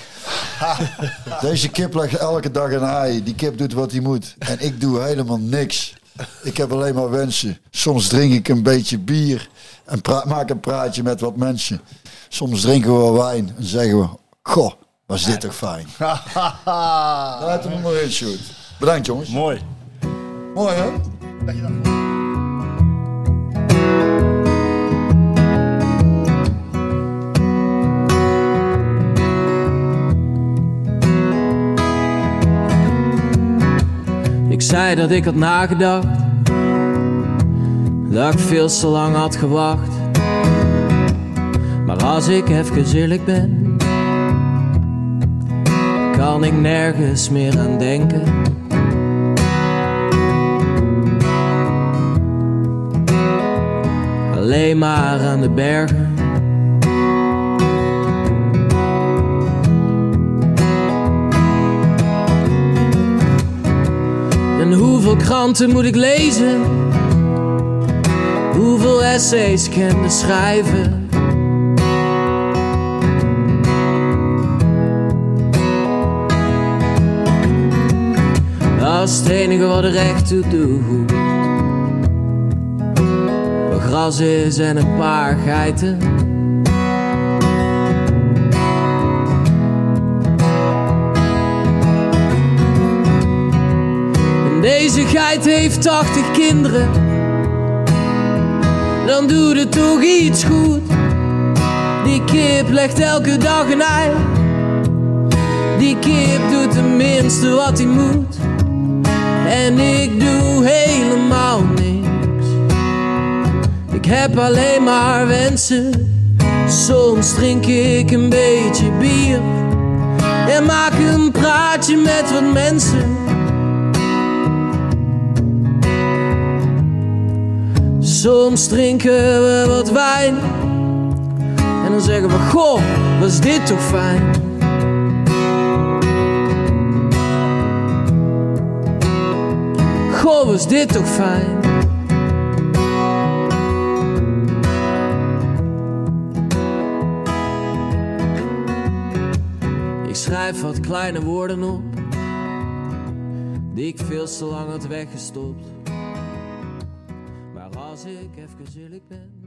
Deze kip legt elke dag een haai, die kip doet wat hij moet. En ik doe helemaal niks. Ik heb alleen maar wensen. Soms drink ik een beetje bier en maak een praatje met wat mensen. Soms drinken we wel wijn en zeggen we, goh, was dit toch fijn. Laat hem maar in, shoot. Bedankt jongens. Mooi. Mooi hè? Ik zei dat ik had nagedacht, dat ik veel te lang had gewacht. Maar als ik even eerlijk ben, kan ik nergens meer aan denken. Alleen maar aan de bergen. En hoeveel kranten moet ik lezen? Hoeveel essays kende schrijven? dat is het enige wat er echt toe doet. Gras is en een paar geiten. En deze geit heeft 80 kinderen. Dan doet het toch iets goed. Die kip legt elke dag een ei. Die kip doet tenminste wat hij moet. En ik doe helemaal niks. Ik heb alleen maar wensen. Soms drink ik een beetje bier. En maak een praatje met wat mensen. Soms drinken we wat wijn. En dan zeggen we: Goh, was dit toch fijn? Goh, was dit toch fijn? Schrijf kleine woorden op, die ik veel te lang had weggestopt. Maar als ik even eerlijk ben,